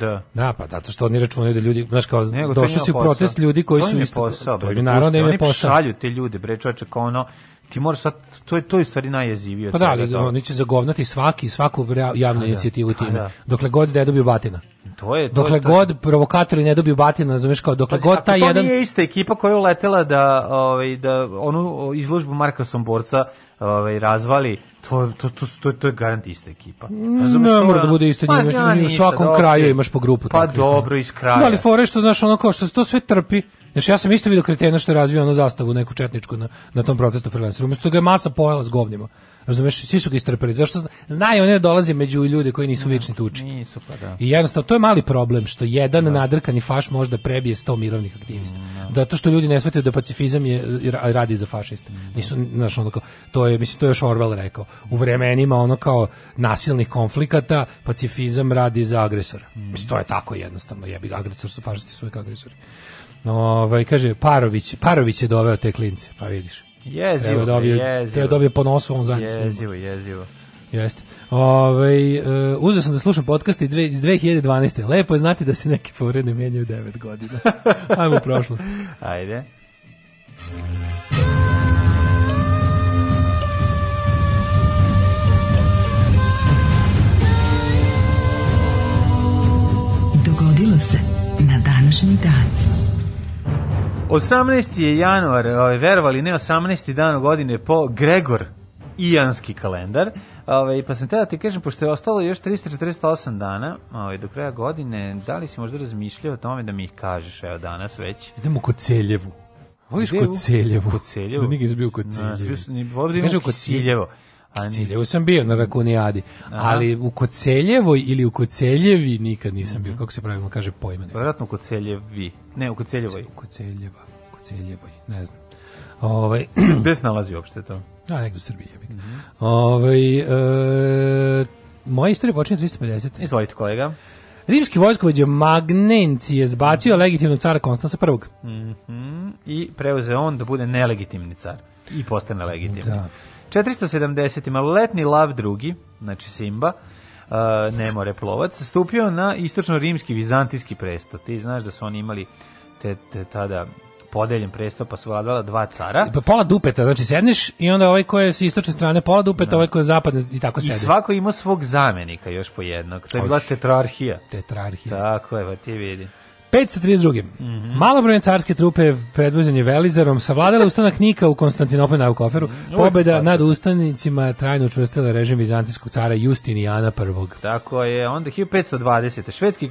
Da. Da, pa zato što oni računaju da ljudi, znaš kao, Nego, je došli su u protest ljudi koji to su im je isto... posao, to je naravno da im je Oni posao. šalju te ljude, bre, čoveče, kao ono, ti moraš sad, to je, to je stvari najjezivije. Pa da, ali oni će zagovnati svaki, svaku javnu Pa da, inicijativu pa time. da. Dokle god ne dobiju batina. To je, to Dokle je, to god provokatori ne dobiju batina, razumeš kao, dokle Pazi, god taj to jedan... nije ista ekipa koja je uletela da, ovaj, da onu izložbu Marka Somborca ovaj, razvali, to, to, to, to, to je garant ista ekipa. Razumeš, Ne to mora je da ono- bude isto, Pa, njima, ja, njima u svakom da, kraju okej. imaš po grupu. Pa ono. dobro, iz kraja. Da, ali fore što, znaš, ono kao što se to sve trpi. Znaš, ja sam isto vidio kretena što je razvio ono zastavu, neku četničku na, na tom protestu freelanceru. Umesto toga je masa pojela s govnima. Razumeš, svi su ga istrpeli. Zašto? zna- Znaju oni da dolaze među ljude koji nisu vični tuči. Nisu, pa da. I jednostavno, to je mali problem, što jedan nadrkani faš može da prebije 100 mirovnih aktivista. Zato što ljudi ne shvataju da pacifizam je ra- radi za fašiste. Nisu, znaš, ono kao, to je, mislim, to je još Orwell rekao. U vremenima ono kao nasilnih konflikata, pacifizam radi za agresora. Mislim, to je tako jednostavno. Jebi agresor su fašisti su uvijek agresori. Ovaj kaže Parović, Parović je doveo te klince, pa vidiš. Jezivo, dobio, jezivo. treba dobio po nosu on zadnji. Jezivo, jezivo. Jeste. Ovaj uh, uzeo sam da slušam podcast iz 2012. Lepo je znati da se neke fore ne menjaju 9 godina. Ajmo u prošlost. Ajde. Dogodilo se na današnji dan. 18. je januar, ovaj, verovali ne 18. dan godine po Gregor Ijanski kalendar. Ovaj pa sam te da ti kažem pošto je ostalo još 348 dana, ovaj do kraja godine, da li si možda razmišljao o tome da mi ih kažeš evo danas već? Idemo kod Celjevu. Voliš kod u- Celjevu? Kod Celjevu? Da nisi bio kod Celjevu. volio da u kod Koceljevo. A Celjevu sam bio na Rakunijadi, ali u Koceljevoj ili u Koceljevi nikad nisam bio. Kako se pravilno kaže pojme? Verovatno kod Celjevi. Ne, u Koceljevoj. U Koceljeva, Koceljevoj, ne znam. Ovaj Gde se nalazi uopšte to? A, negdje u Srbiji jebi ga. Ovaj, e, moja istorija počinje 350. Izvolite kolega. Rimski vojskovođa Magnenci je zbacio legitimnog cara Konstansa I. Mhm. I preuzeo on da bude nelegitimni car. I postane legitimni. Da. 470. maloletni Lav II, znači Simba, uh, Nemore plovac, stupio na istočno-rimski vizantijski presto. Ti znaš da su oni imali te, te tada podeljen presto, pa su vladala dva cara. Pa pola dupeta, znači sedneš i onda ovaj ko je s istočne strane pola dupeta, ovaj ko je zapadne i tako I sedi. svako imao svog zamenika još po jednog. To je bila tetrarhija. Tetrarhija. Tako je, pa ti vidi. 532. Mhm. Malobrojne carske trupe predvođenje Velizarom savladale ustanak Nika u Konstantinopolju na Koferu. Mhm. Pobeda nad ustanicima trajno učvrstila režim vizantijskog cara Justinijana I. Tako je, onda 1520. Švedski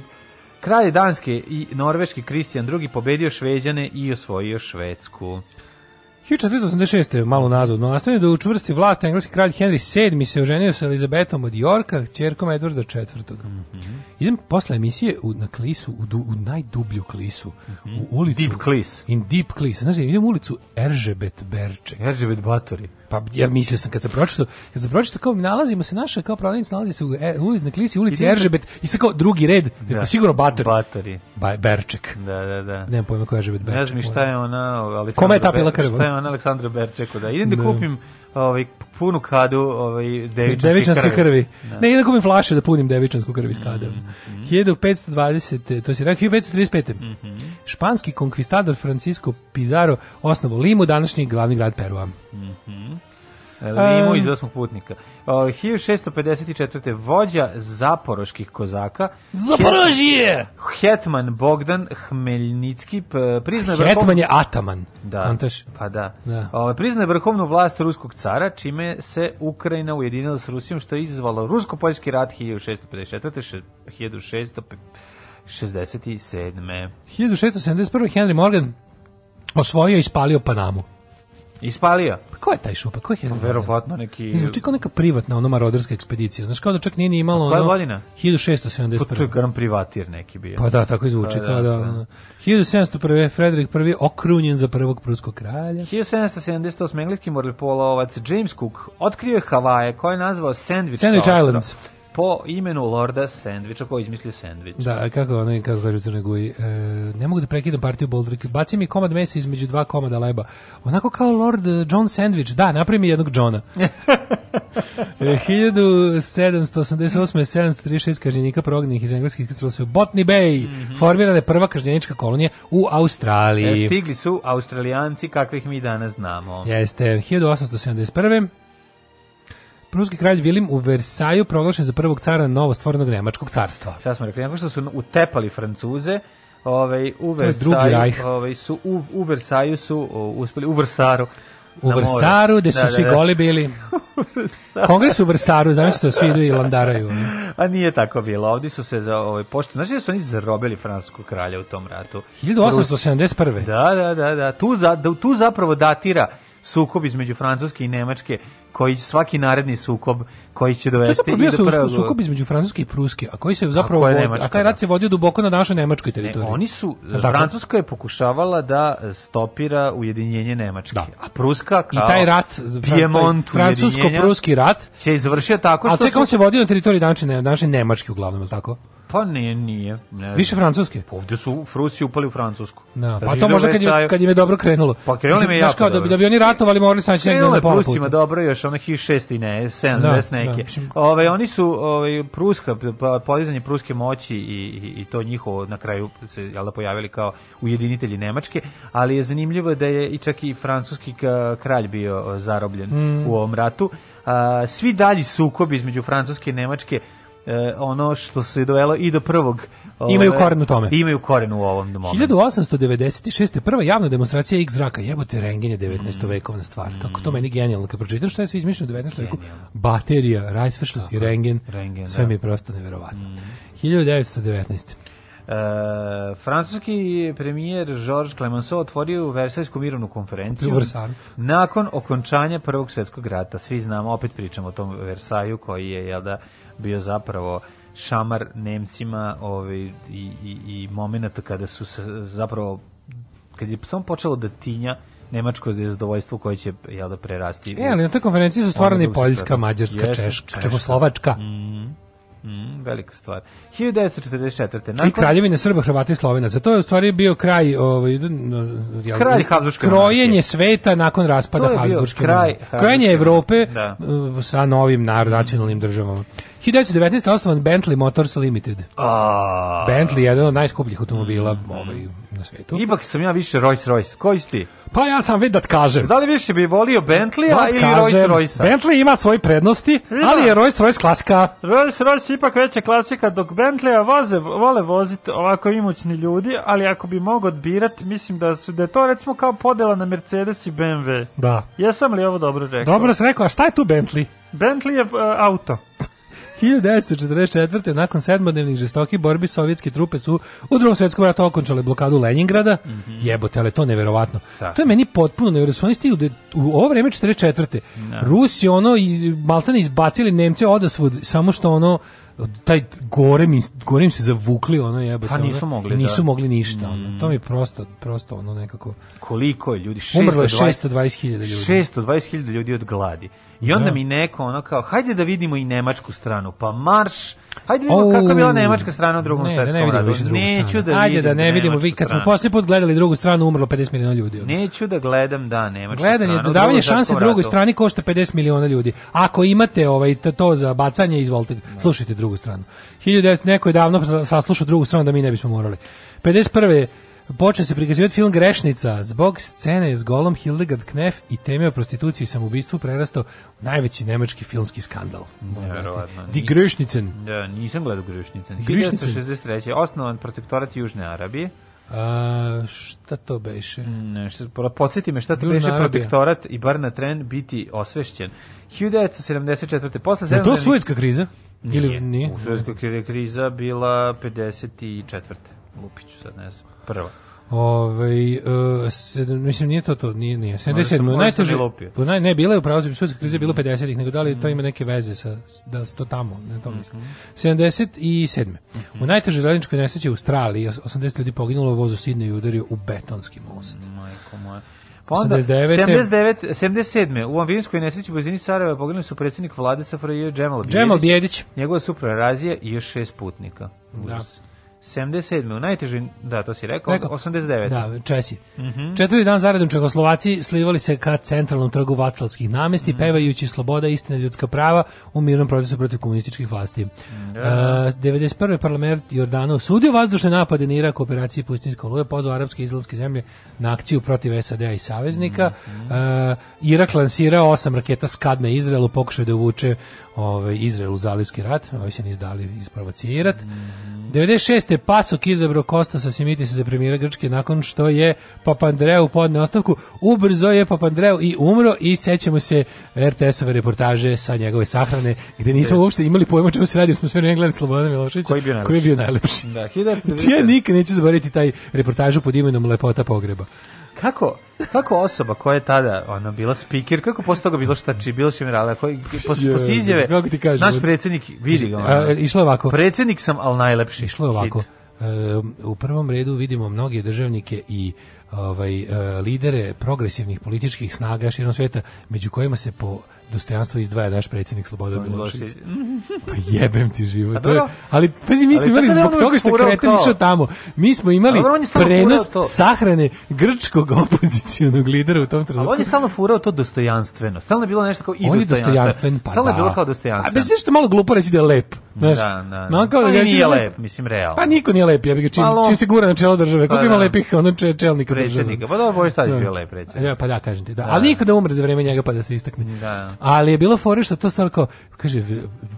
kralj Danske i norveški Kristijan II pobedio Šveđane i osvojio Švedsku. 1486. malo nazad, no nastavio da učvrsti vlast engleski kralj Henry VII se oženio sa Elizabetom od Jorka, čerkom Edvarda IV. Mhm. Idem posle emisije u, na klisu, u, u najdublju klisu, u ulicu... Deep Klis. In Deep Klis. Znaš, idem u ulicu Eržebet Berček. Eržebet Batori. Pa ja mislio sam kad sam pročitao, kad sam pročitao kao nalazimo se naša kao prodavnica nalazi se u e, uli- na klisi ulici Eržebet i sad kao drugi red, da. sigurno Bator. Batori. Ba, Berček. Da, da, da. Nemam pojma ko je Eržebet Berček. Ne znam šta je ona Aleksandra Kome je ta pila krv? Šta je ona Aleksandra Berčeku, da. Idem da, Da. kupim ovaj punu kadu ovaj devičanske, Devičanske krvi. Da. Ne, da kupim flaše da punim devičansku krv iz kada. Mhm. 1520. To si rekao 1535. Mhm. Španski konkvistador Francisco Pizarro osnovo Limu, današnji glavni grad Perua. Limu iz osmog putnika. O, 1654. vođa zaporoških kozaka. Zaporožje! Hetman Bogdan Hmeljnicki p- priznao je Hetman vrhovnu- je ataman. Da, Kontaš? pa da. Da. Priznaje vrhovnu vlast ruskog cara, čime se Ukrajina ujedinila s Rusijom, što je izazvalo rusko-poljski rat 1654. še- 1667. 1671. Henry Morgan osvojio i spalio Panamu. Ispalio. Pa ko je taj šupa? Ko je Henry? Verovatno neki... Zvuči kao neka privatna, ono maroderska ekspedicija. Znaš, kao da čak nije ni imalo Koja ono... godina? 1671. Pa to je gran privatir neki bio. Pa da, tako i zvuči. Pa kao da, ono. 1701. Frederik I. okrunjen za prvog pruskog kralja. 1778. engleski morepolovac James Cook otkrio je Havaje koje je nazvao Sandwich, Sandwich Islands. Po imenu Lorda Sandviča koji izmislio sandvič. Da, kako ono, kako kaže u Crnoj Guji, e, ne mogu da prekidam partiju Boldrik, baci mi komad mesa između dva komada leba. Onako kao Lord John Sandwich, da, napravi mi jednog Johna. E, 1788. 736 kažnjenika prognanih iz engleskih iskrcalo se u Botany Bay. Formirana je prva kažnjenička kolonija u Australiji. E, stigli su Australijanci kakvih mi danas znamo. Jeste, 1871. Pruski kralj Vilim u Versaju proglašen za prvog cara novostvorenog Nemačkog carstva. Šta smo rekli, nakon što su utepali Francuze, ovaj, u Versaju, ovaj, su u, u Versaju su o, uspeli, u Versaru, U. Versaru, gde su Da, da, svi da. goli bili. Kongres u Versaru, zamislite da svi idu i landaraju. A nije tako bilo. Ovdje su se za ovaj pošto, znači da su oni zarobili francuskog kralja u tom ratu. 1871. Da, da, da, da. Tu, da, tu zapravo datira sukob između Francuske i Nemačke, koji svaki naredni sukob koji će To je dovesti zapravo bio i sukob između Francuske i Pruske, a koji se zapravo je vodi- a taj rat se vodio duboko na našoj nemačkoj Ne, teritoriji. oni su, tako? Francuska je pokušavala da stopira ujedinjenje Nemačke, Da. a Pruska I kao taj rat, Piemont taj francusko-pruski rat, će izvršio tako a što čekaj, on su... se vodio na teritoriji današnje, današnje Nemačke uglavnom, je tako? Pa nije, nije. Ne, Više francuske. Pa Ovdje su Rusi upali u Francusku. Da, pa to možda kad, je, kad im je dobro krenulo. Pa krenulo im je jako kao da, bi- dobro. da bi oni ratovali, morali saći negdje na pola Prusima puta. dobro još onih 6 i ne, 70 Da, neke. da, Ove, oni su ovaj, Pruska, pa- podizanje pruske moći i, i, to njihovo na kraju se jel da, pojavili kao ujedinitelji Nemačke, ali je zanimljivo da je i čak i francuski kralj bio zarobljen Mm. u ovom ratu. A, svi dalji sukobi između Francuske i Nemačke ono što se dovelo i do prvog ove, Imaju koren u tome. Imaju koren u ovom momentu. 1896. prva javna demonstracija X zraka, jebote rengen je 19. Mm. vekovna stvar. Kako to meni genijalno kad pročitam šta je sve izmišljeno u 19. veku. Baterija, Reichsverschluss i rengen, rengen, sve da. mi je prosto neverovatno. 1919. E, francuski premijer Georges Clemenceau otvorio u Versajsku mirovnu konferenciju nakon okončanja Prvog svjetskog rata. Svi znamo, opet pričamo o tom Versaju koji je jel da, bio zapravo šamar Nemcima ovaj, i, i, i momenta kada su se zapravo kad je samo počelo da tinja nemačko zadovoljstvo koje će jel da prerasti. E, ali na toj konferenciji su stvarane i Ono da Poljska. Mađarska, Jeste, Češka, Čekoslovačka. Mm, mm, velika stvar. 1944. I Nakon, kraljevine Srba, Hrvata i Slovenaca. To je u stvari bio kraj ovaj jel, Kraj Habsburške krojenje sveta nakon raspada Habsburške kraj Krojenje Evrope Da. sa novim narod, nacionalnim državama. 1919. osnovan Bentley Motors Limited. A, Bentley je jedan od najskupljih automobila ovaj, na svetu. Ipak sam ja više Rolls Royce. Koji si ti? Pa ja sam vid da kažem. Da li više bi volio Bentleya Da ili Rolls Royce? Bentley ima svoje prednosti, ali je Rolls Royce klasika. Rolls Royce ipak veća klasika, dok Bentleya voze, vole voziti ovako imućni ljudi, ali ako bi mogao odbirat, mislim da su da je to recimo kao podela na Mercedes i BMW. Da. Jesam li ovo dobro rekao? Dobro sam rekao, a šta je tu Bentley? Bentley je uh, auto. 1944. nakon sedmodnevnih žestokih borbi sovjetske trupe su u drugom svjetskom ratu okončale blokadu Leningrada. Jebote, ali to neverovatno. Da. To je meni potpuno neverovatno. Oni stigli da- u ovo vreme 44. Rusi ono i Maltene izbacili Nemce odasvud samo što ono taj gore mi, gore im se zavukli ono jebote. Pa nisu mogli, Nisu da. mogli ništa. Ono. To mi je prosto, prosto ono nekako... Koliko je ljudi? Umrlo je 620 620.000 ljudi. 620.000 ljudi od gladi. I onda Da. mi neko ono kao, hajde da vidimo i nemačku stranu, pa marš, hajde da vidimo kako je bila nemačka strana u drugom ne, da ne svetskom vidimo ratu. više drugu Neću stranu. da Ajde vidim da ne vidimo, vi kad smo posljednji put gledali drugu stranu, umrlo 50 miliona ljudi. ono. Neću da gledam, da, nemačku Gledanje, stranu. u dodavanje Drugom šanse drugoj ratu. strani košta 50 miliona ljudi. Ako imate ovaj to, za bacanje, izvolite, slušajte drugu stranu. 1900 neko je davno sa- saslušao drugu stranu da mi ne bismo morali. 51. Počeo se prikazivati film Grešnica zbog scene s golom Hildegard Knef i teme o prostituciji i samobistvu prerastao u najveći nemački filmski skandal. Nevjerovatno. Die Grešnicen. Da, nisam gledao Grešnicen. Grešnicen. 1963. Osnovan protektorat Južne Arabije. A, šta to beše? Ne, šta, po- podsjeti me šta to Južna beše Arabija. protektorat i bar na tren biti osvešćen. 1974. Posle Je to Suetska kriza? Nije. Ili nije? U kri- kriza bila 54. Lupiću sad, ne znam. Prva. Ovaj uh, sedam, mislim nije to to, nije nije. 77. Možda sam- možda sam najteže. u Naj ne bila je u pravu svjetska kriza je bilo 50-ih, nego da li to ima neke veze sa da to tamo, ne to mislim. 77. U najtežoj željezničkoj nesreći u Australiji 80 ljudi poginulo, u Sidneju i udario u betonski most. Majko moja. Pa onda, 89. 79. 77. U ambijenskoj nesreći u blizini Sarajeva poginuli su predsjednik vlade SFRJ Džemal Bijedić, Džemal Bijedić. njegova supra Razija i još šest putnika. Da. Užas. 77. U najtežoj, da, to si rekao, Rekao. 89. Da, Česi. Mhm. Četvrti dan zaredom Čehoslovaci slivali se ka centralnom trgu Vaclavskih namesti, Mhm. pevajući sloboda, istina, ljudska prava u mirnom procesu protiv komunističkih vlasti. Da. E, 91. parlament Jordana osudio vazdušne napade na Irak operaciji Pustinjska oluja, pozvao arapske i izraelske zemlje na akciju protiv SAD-a i saveznika. Mhm. E, Irak lansirao osam raketa Skad na Izraelu, pokušao da uvuče ovaj, Izrael u zalivski rat, ovi se nisu dali isprovocirati. Mhm. 96. Pasok izabrao Kostasa Simitisa za premijera Grčke nakon što je Papandreou podne ostavku. Ubrzo je Papandreou i umro i sećamo se RTS-ove reportaže sa njegove sahrane gde nismo uopšte imali pojma čemu se radi, smo sve vreme gledali Slobodana Miloševića Koji je bio koji je bio najlepši. Da, 1990. Znači, ja nikad neću zaboraviti taj reportažu pod imenom Lepota pogreba. Kako, kako osoba koja je tada ona bila speaker, kako posle toga bilo šta či, bilo šemirala, koji posle posle izjave, Kako ti kažem? naš predsjednik, vidi ga, ono, išlo je ovako. predsjednik sam, al najlepši. Išlo je ovako. E, u prvom redu vidimo mnoge državnike i ovaj e, lidere progresivnih političkih snaga širom sveta, među kojima se po dostojanstvu izdvaja naš predsjednik Slobodan Milošević. Pa jebem ti život. A To je, ali pazi, mi smo Ali imali da zbog toga što kreten išao tamo. Mi smo imali prenos sahrane grčkog opozicionog lidera u tom Ali trenutku. on je stalno furao to dostojanstveno. Stalno je bilo nešto kao i on dostojanstven. dostojanstven, pa Stalno je da. bilo kao A dostojanstven. bez što je malo glupo reći da je lep. Znaš, Da, da. Ma, kao da Ali reći nije da lep, mislim, realno. Pa niko nije lep, ja bih ga čim, Malo- čim se gura na čelo države. Koliko Pa ima da. lepih ono če, čelnika države? Predsjednika. Pa dobro, Boris Tadić Da. bio lep predsjednik. Pa da, kažem ti, da. Ali niko da umre za vreme njega pa da se istakne. Da. Ali je bilo fore što to stvar kao, kaže,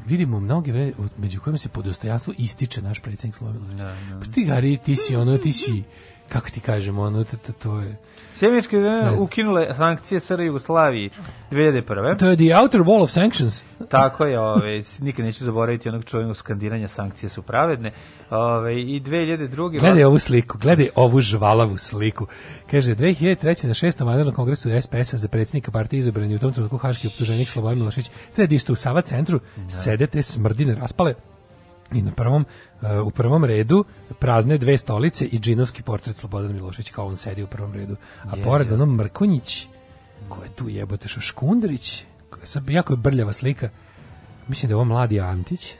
vidimo mnogi, vre- među kojima se po dostojanstvu ističe naš predsjednik Slobodan Milošević. Pa ti, Gari, ti si ono, ti si, kako ti kažemo, ono, to, to, to je... Sjemeničke znam. ukinule sankcije SR Jugoslaviji 2001. To je the outer wall of sanctions. Tako je, ove, nikad neću zaboraviti onog čuvenog skandiranja sankcije su pravedne. Ove, I 2002. Gledaj ovu sliku, gledaj ovu žvalavu sliku. Kaže, 2003. na šestom vanrednom kongresu SPS-a za predsjednika partije izabran je u tom trenutku haški optuženik Slobodan Milošević. Treba isto u Sava centru, sedete smrdine raspale i na prvom, uh, u prvom redu prazne dve stolice i džinovski portret Slobodan Milošević kao on sedi u prvom redu. A Jezivo. pored ono Mrkonjić, ko je tu jebote što Škundrić, ko je sad jako je brljava slika. Mislim da je ovo mladi Antić.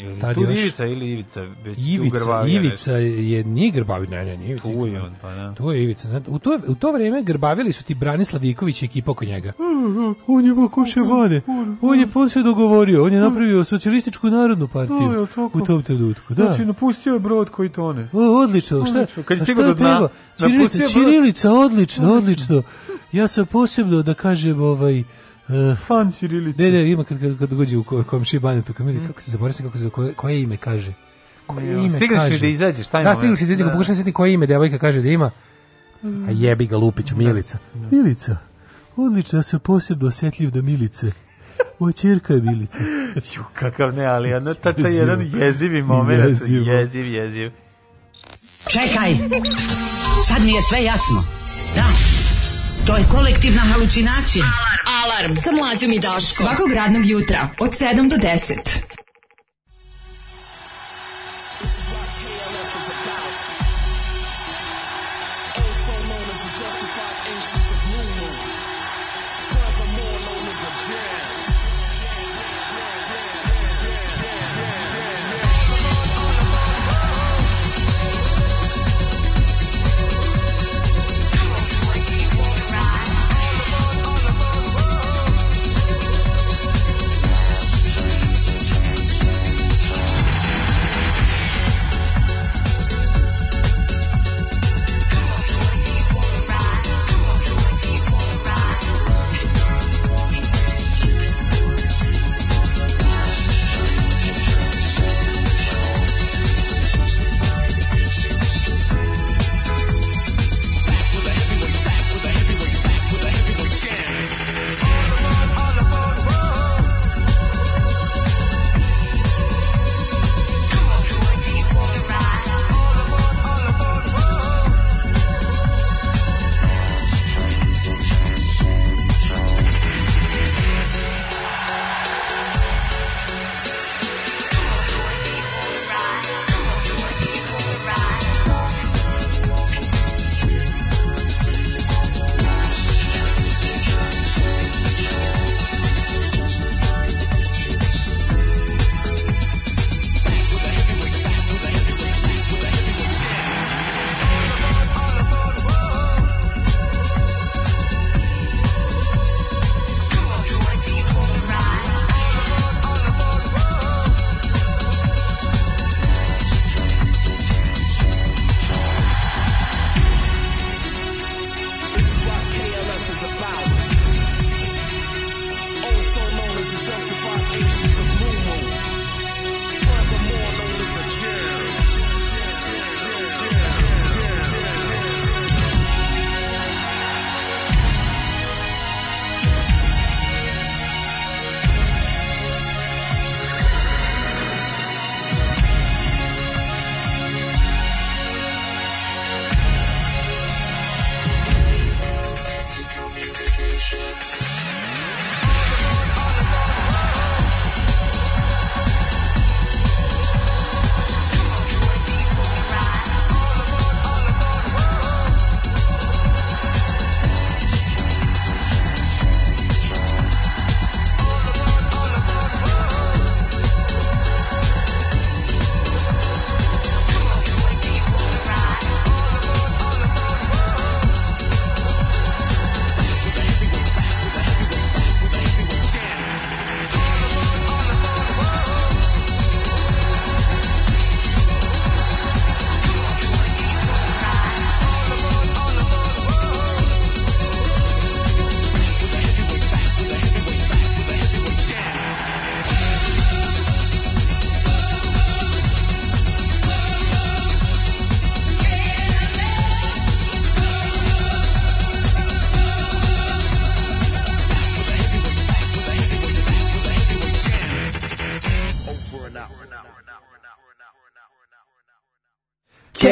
Ili Tad tu još- Ivica ili Ivica? već Ivica, Grbavija Ivica je nije Grbavi, ne, ne, nije Ivica. Tu je on, pa da. Tu je Ivica. U to, u to vreme Grbavili su ti Branislav Iković i ekipa oko njega. On je pokušao vode. On je posle dogovorio. On je napravio socijalističku narodnu partiju u tom trenutku. Da. Znači, napustio je brod koji tone. O, odlično, šta? Odlično. Kad je a stigao šta do dna, brod. Ćirilica, odlično, odlično. Ja sam posebno da kažem ovaj Uh, Fan Ćirilice. ne, ne, ima kad, kad, kad dođe u ko- komši banetu, kad mi kako se zaboravim kako se koje, koje ime kaže. Koje Ne, ime stigneš li kaže? da izađeš, taj Da, moment? stigli si da izađeš, Da. pokušaj se ti koje ime devojka kaže da ima. A jebi ga Lupiću, Milica. Milica, odlično, ja sam posebno osjetljiv da Milice. Moja čerka je Milica. Ju, kakav ne, ali ono, ta, ta jedan jezivi moment, Jezivo. jeziv, jeziv. Čekaj, sad mi je sve jasno. Da, to je kolektivna halucinacija. Alarm sa mlađom i Daškom. Svakog radnog jutra od 7 do 10.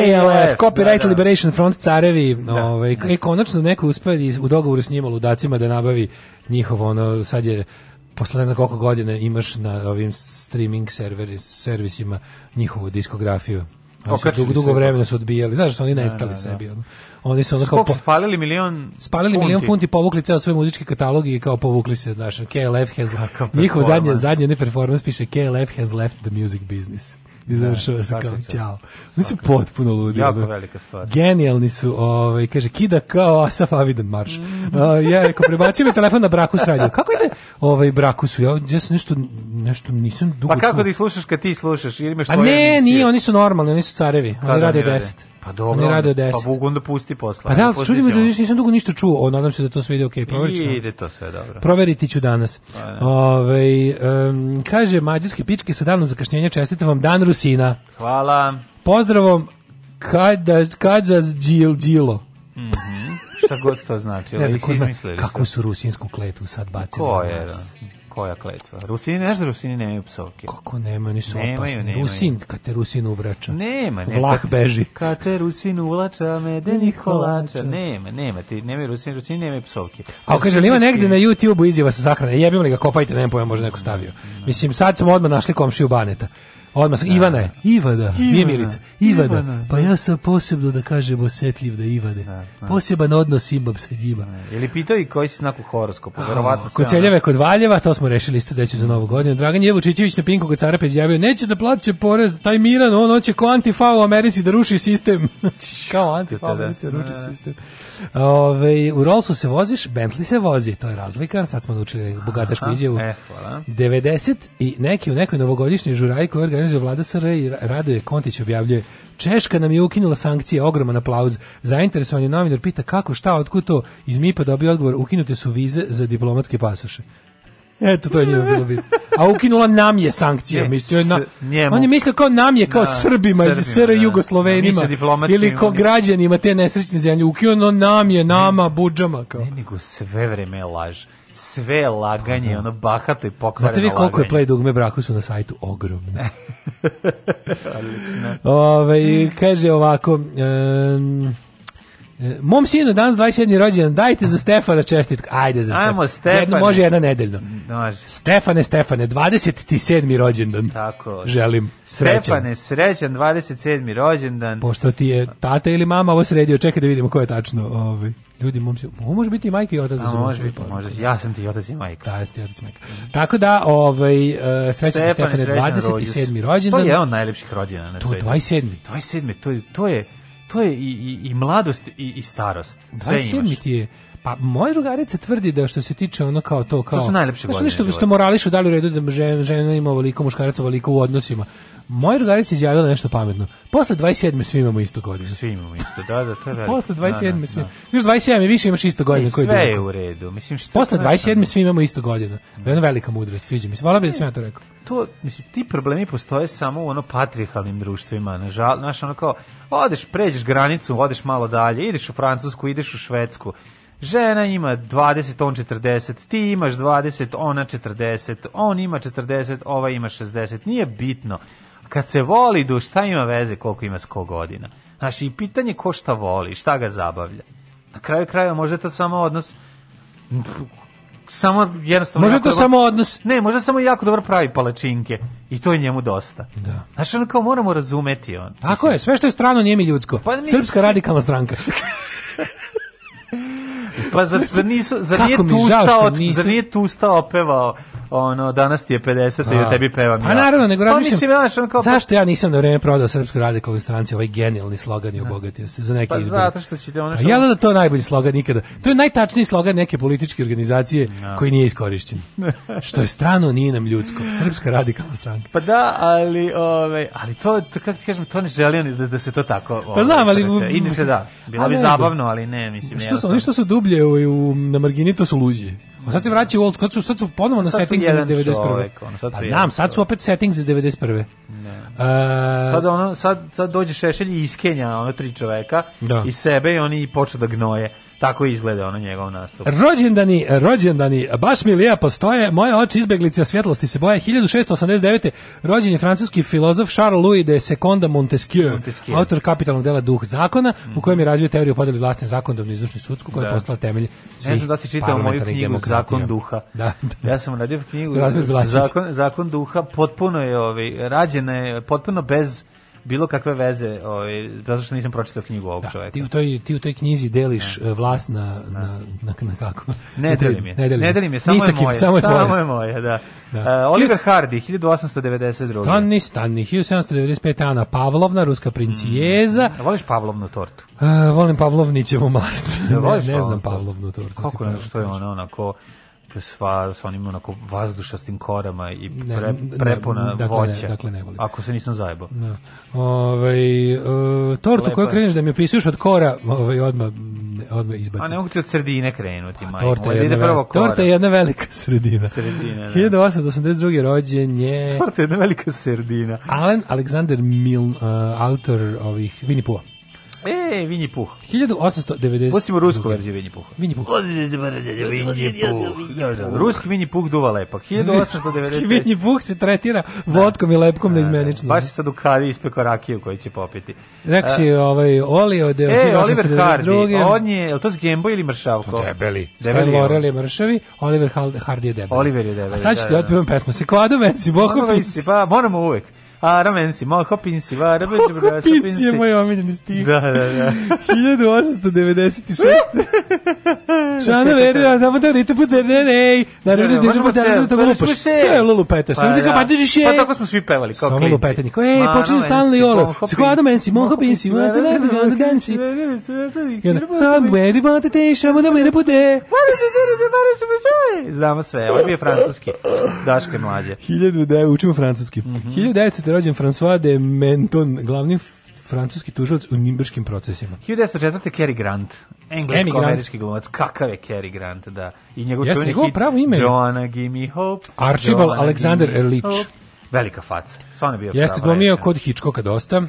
KLF, Copyright da, da. Liberation Front carevi, ovaj, e, konačno neko uspeo iz- u dogovoru s njima ludacima da nabavi njihovo, ono, sad je posle ne znam koliko godina imaš na ovim streaming serveri, servisima njihovu diskografiju. Oni su dugo, dugo vremena su odbijali. Znaš da su oni Da, nestali da, da. sebi. Ono. Oni su ono kao... Po- spalili milion spalili milion funti, povukli ceo svoj muzički katalog i kao povukli se, znaš, KLF has... Njihov zadnje, zadnje ne performance piše KLF has left the music business. I završava se kao, ćao. Oni su potpuno ludi. Jako velika stvar. Genijalni su, ovaj, kaže, kida kao Asaf Avidan marš. Uh, ja rekao, prebacio mi telefon na Brakus radio. Kako ide ovaj Brakusu? Ja, ja sam nešto, nešto nisam dugo Pa kako da ih slušaš kad ti slušaš? Ili imaš A ne, nije, oni su normalni, oni su carevi. Kada Oni rade oni 10. Pa dobro. Oni rade od 10. Pa Bog onda pusti posla. Pa da, ali čudi me da nisam dugo ništa čuo. O, nadam se da to sve ide okej. Proverit ću danas. Ide to sve dobro. Proveriti ću danas. Pa da. Ovaj, em, kaže, mađarske pičke sa danom zakašnjenja čestitam vam dan Rusina. Hvala. Pozdravom kada, kada džil, džilo. Šta god to znači. Ne znam ko zna sve. su rusinsku kletvu sad bacili Ko je? da? Koja kletva? Rusini, znaš da Rusini nemaju psovke? Kako nema, oni su Nemaju, opasni. nemaju. Rusin, kad te Rusin uvrača. Nema, ne. Vlah kad- beži. Kad te Rusin uvlača, medenih kolača. Nema, nema, ti nemaju Rusini, Rusini nemaju psovke. A kaže, ima negde na YouTube-u izjava sa sahrane. Jebim li ga, kopajte, nemam pojma, možda neko stavio. Mislim, sad smo odmah našli komšiju Baneta. Odmah, sam- Ivana je. Ivada, nije Ivana, Milica. Ivada. Ivana. Pa ja sam posebno, da kažem, osetljiv da Ivade. Poseban odnos imam sa njima. Je li pitao i koji si znak u horoskopu? Verovatno Kod Seljave, kod Valjeva, to smo rešili isto deću za novu godinu. Dragan Jevučićević na Pinku kod Carapa izjavio, neće da plaće porez, taj Miran, on hoće ko antifa u Americi da ruši sistem. Kao antifa u Da, Americi da da. ruši sistem. Ove, u Rollsu se voziš, Bentley se vozi, to je razlika, sad smo naučili bogatašku izjavu. e, hvala. 90 i neki u nekoj novogodišnjoj žuraji koju organizuje vlada SR i Ra- Radoje Kontić objavljuje Češka nam je ukinula sankcije, ogroman aplauz. Zainteresovani novinar pita kako, šta, otkud to? Iz MIPA dobio odgovor, ukinute su vize za diplomatske pasoše. Eto, to je njima bilo bitno. A ukinula nam je sankcije, Ne, mislio je na, njemu. on je mislio kao nam je, kao Da, Srbima, ili Srbima, SR da. Jugoslovenima, diplomatskim- ili kao građanima te nesrećne zemlje, ukinulo nam je, nama, budžama, kao. Ne, nego sve vreme je laž. Sve je laganje, ono bahato i pokvareno Znate vi koliko je play dugme braku su na sajtu? Ogromno. Ove, kaže ovako, e, mom sinu danas 27. rođendan, dajte za Stefana čestitku. Ajde za Ajmo, Stefana. Jedno, Stefane. može jedna nedeljno. Može. Stefane, Stefane, 27. rođendan. Tako. Želim. Srećan. Stefane, srećan 27. rođendan. Pošto ti je tata ili mama ovo sredio, čekaj da vidimo ko je tačno. Ovaj. Ljudi, mom sinu, ovo može biti i majka i otac. da može biti, može. Ja sam ti otac i majka. Da, jeste otac i majka. Tako da, ovaj, uh, srećan Stefane, srećan 27. rođus. rođendan. To je on najlepših rođena na To, svetu. 27. 27. To je, to je, to je i, i, i mladost i, i starost. Sve 27 imaš. ti je Pa moja drugarica tvrdi da što se tiče ono kao to kao su najlepše godine života. što morališu da li u redu da žena, žena ima ovoliko muškarac ovoliko u odnosima. Moja drugarica je izjavila nešto pametno. Posle 27 svi imamo isto godinu. Svi imamo isto, da, da, to je. Posle 27 Da, da, svi. da. Još 27 i više imaš isto koji sve je ko. u redu. Mislim, šta Posle znaš, 27 svi imamo isto godinu. To je velika mudrost, sviđa mi se. Hvala bi da sam ja to rekao. to, mislim, ti problemi postoje samo u ono patrihalnim društvima, nažal, znaš, ono kao, odeš, pređeš granicu, odeš malo dalje, ideš u Francusku, ideš u Švedsku, žena ima 20, on 40, ti imaš 20, ona 40, on ima 40, ova ima 60, nije bitno. Kad se voli duš, šta ima veze koliko ima sko godina? Znaš, i pitanje ko šta voli, šta ga zabavlja. Na kraju kraja možda je to samo odnos samo jednostavno jako to dobar- samo odnos. ne, možda samo jako dobro pravi palačinke i to je njemu dosta. Da. Znaš, ono kao moramo razumeti on. Tako je, sve što je strano nije mi ljudsko. Pa mi- Srpska radikalna stranka. Pa zar, zar nisu, zar Kako nije tu stao, nisu- zar nije tu stao opevao ono, danas ti je 50 i da tebi pevam Pa ja. naravno, nego pa, mislim, ono kao, zašto ja nisam na vreme prodao Srpskoj radikalnoj stranci ovaj genijalni slogan i obogatio se za neke Pa izbore. zato što ćete ono Pa što- jel da to je najbolji slogan ikada? To je najtačniji slogan neke političke organizacije koji nije iskorišćen. Što je strano, nije nam ljudsko. Srpska radikalna stranka. Pa da, ali, ove, ali to, to, kako ti kažem, to ne želi oni da, da se to tako... Pa znam, ali- ovaj, Inače da, bilo A bi zabavno, ali ne, mislim, Što su, oni što su dublje u, u, na margini, to su luđi. Sad se vraćaju u old school, sad su, sad su ponovo na settingsima iz jedan 91. čovek, ono, sad pa znam, sad su opet settings iz 91. E, Sad, ono, sad, sad dođe Šešelj i iskenja ono tri čoveka Da. i sebe i oni počnu da gnoje. Tako izgleda ono njegov nastup. Rođendani, rođendani, baš mi lijepo stoje, moje oči izbeglice, svjetlosti se boje. 1689. rođen je francuski filozof Charles Louis de Seconda Montesquieu, Montesquieu. autor kapitalnog dela Duh zakona, u kojem je razvio teoriju podeli vlasti zakonodavnu izvršnu sudsku, koja je Da. postala temelj svih Ne znam da si čitao moju knjigu demokratija. Zakon duha. Da, da. Ja sam radio knjigu. Zakon, Zakon duha, potpuno je ovaj, rađena je potpuno bez bilo kakve veze, ovaj, zato što nisam pročitao knjigu ovog čoveka. Ti u toj ti u toj knjizi deliš e, vlast na na na, na kako? Ne delim je. Ne delim, Ne delim je, samo Ni sa je moje. Samo je tvoje. moje, da. Da. Uh, Oliver Hardy, 1892. Stani, stani, 1795. Ana Pavlovna, ruska princijeza. Mm. Voliš Pavlovnu tortu? E, volim Pavlovnićevu mast. Ja, ne, ne znam Pavlovnu tortu. Kako ne, pravo što je ona onako sva sa onim onako vazdušastim korama i Ne, pre, ne, prepuna dakle ne, voća. dakle ne volim. Ako se nisam zajebao. Da. Ovaj e, tortu koju kreneš da mi opisuješ od kora, ovaj odmah odmah izbacim. A ne mogu ti od sredine krenuti, majko. Torta je, jedna, prvo kora. torta je jedna velika sredina. Sredina, da. 1882. rođen je Torta je jedna velika sredina. Alan Alexander Milne, uh, autor ovih Winnie Pooh. E, Vinji Puh. 1890. Pustimo rusku verziju Vinji Pooh. Vinji Puh. Ruski Vinji Puh duva lepak. 1895. Winnie Pooh se tretira vodkom i lepkom neizmenično. Baš je sad u kadi ispekao rakiju koju će popiti. Rekao si ovaj Oli od E, Oliver 1892. Hardy, on je, je li to s Gembo ili Mršavko? Debeli. Stan je Laurel je mršavi, Oliver Hardy je debeli. Oliver je debeli, A sad ću da, ti da. otpivam pesmu. Se kvado menci, boho Moramo pinci. isti, Pa, moramo uvek. A, ramensi, moho pinsi, va, rabe, Boho pinci je moj omiljeni stih. Da, da, da. 1896. Šana verio, samo da rite puta ne ne. Naravno da možemo da ceo, da da lupaš. sve. Sve lupetaš. Samo Pa da da. pa Pa tako smo svi pevali, kao Samo klinci. lupetanje. Ko ej, Mano počinju stalno i olo. moho Squad mensi, moho pinsi, ma da da da da dansi. I onda, Somewhere you want to take, samo da mene bude. Znamo sve, ovo je francuski. Daška je mlađe. 1000 da učimo francuski. Mhm. 1900 je rođen François de Menton, glavni francuski tužilac u nimberškim procesima. 1904. Cary Grant, englesko-američki glumac. Kakav je Cary Grant, da. I njegov čuveni njegovo hit pravo ime Joanna, give me hope. Archibald Joanna, Alexander hope. Velika faca. Stvarno bio Jeste glumio kod Hitchcocka dosta.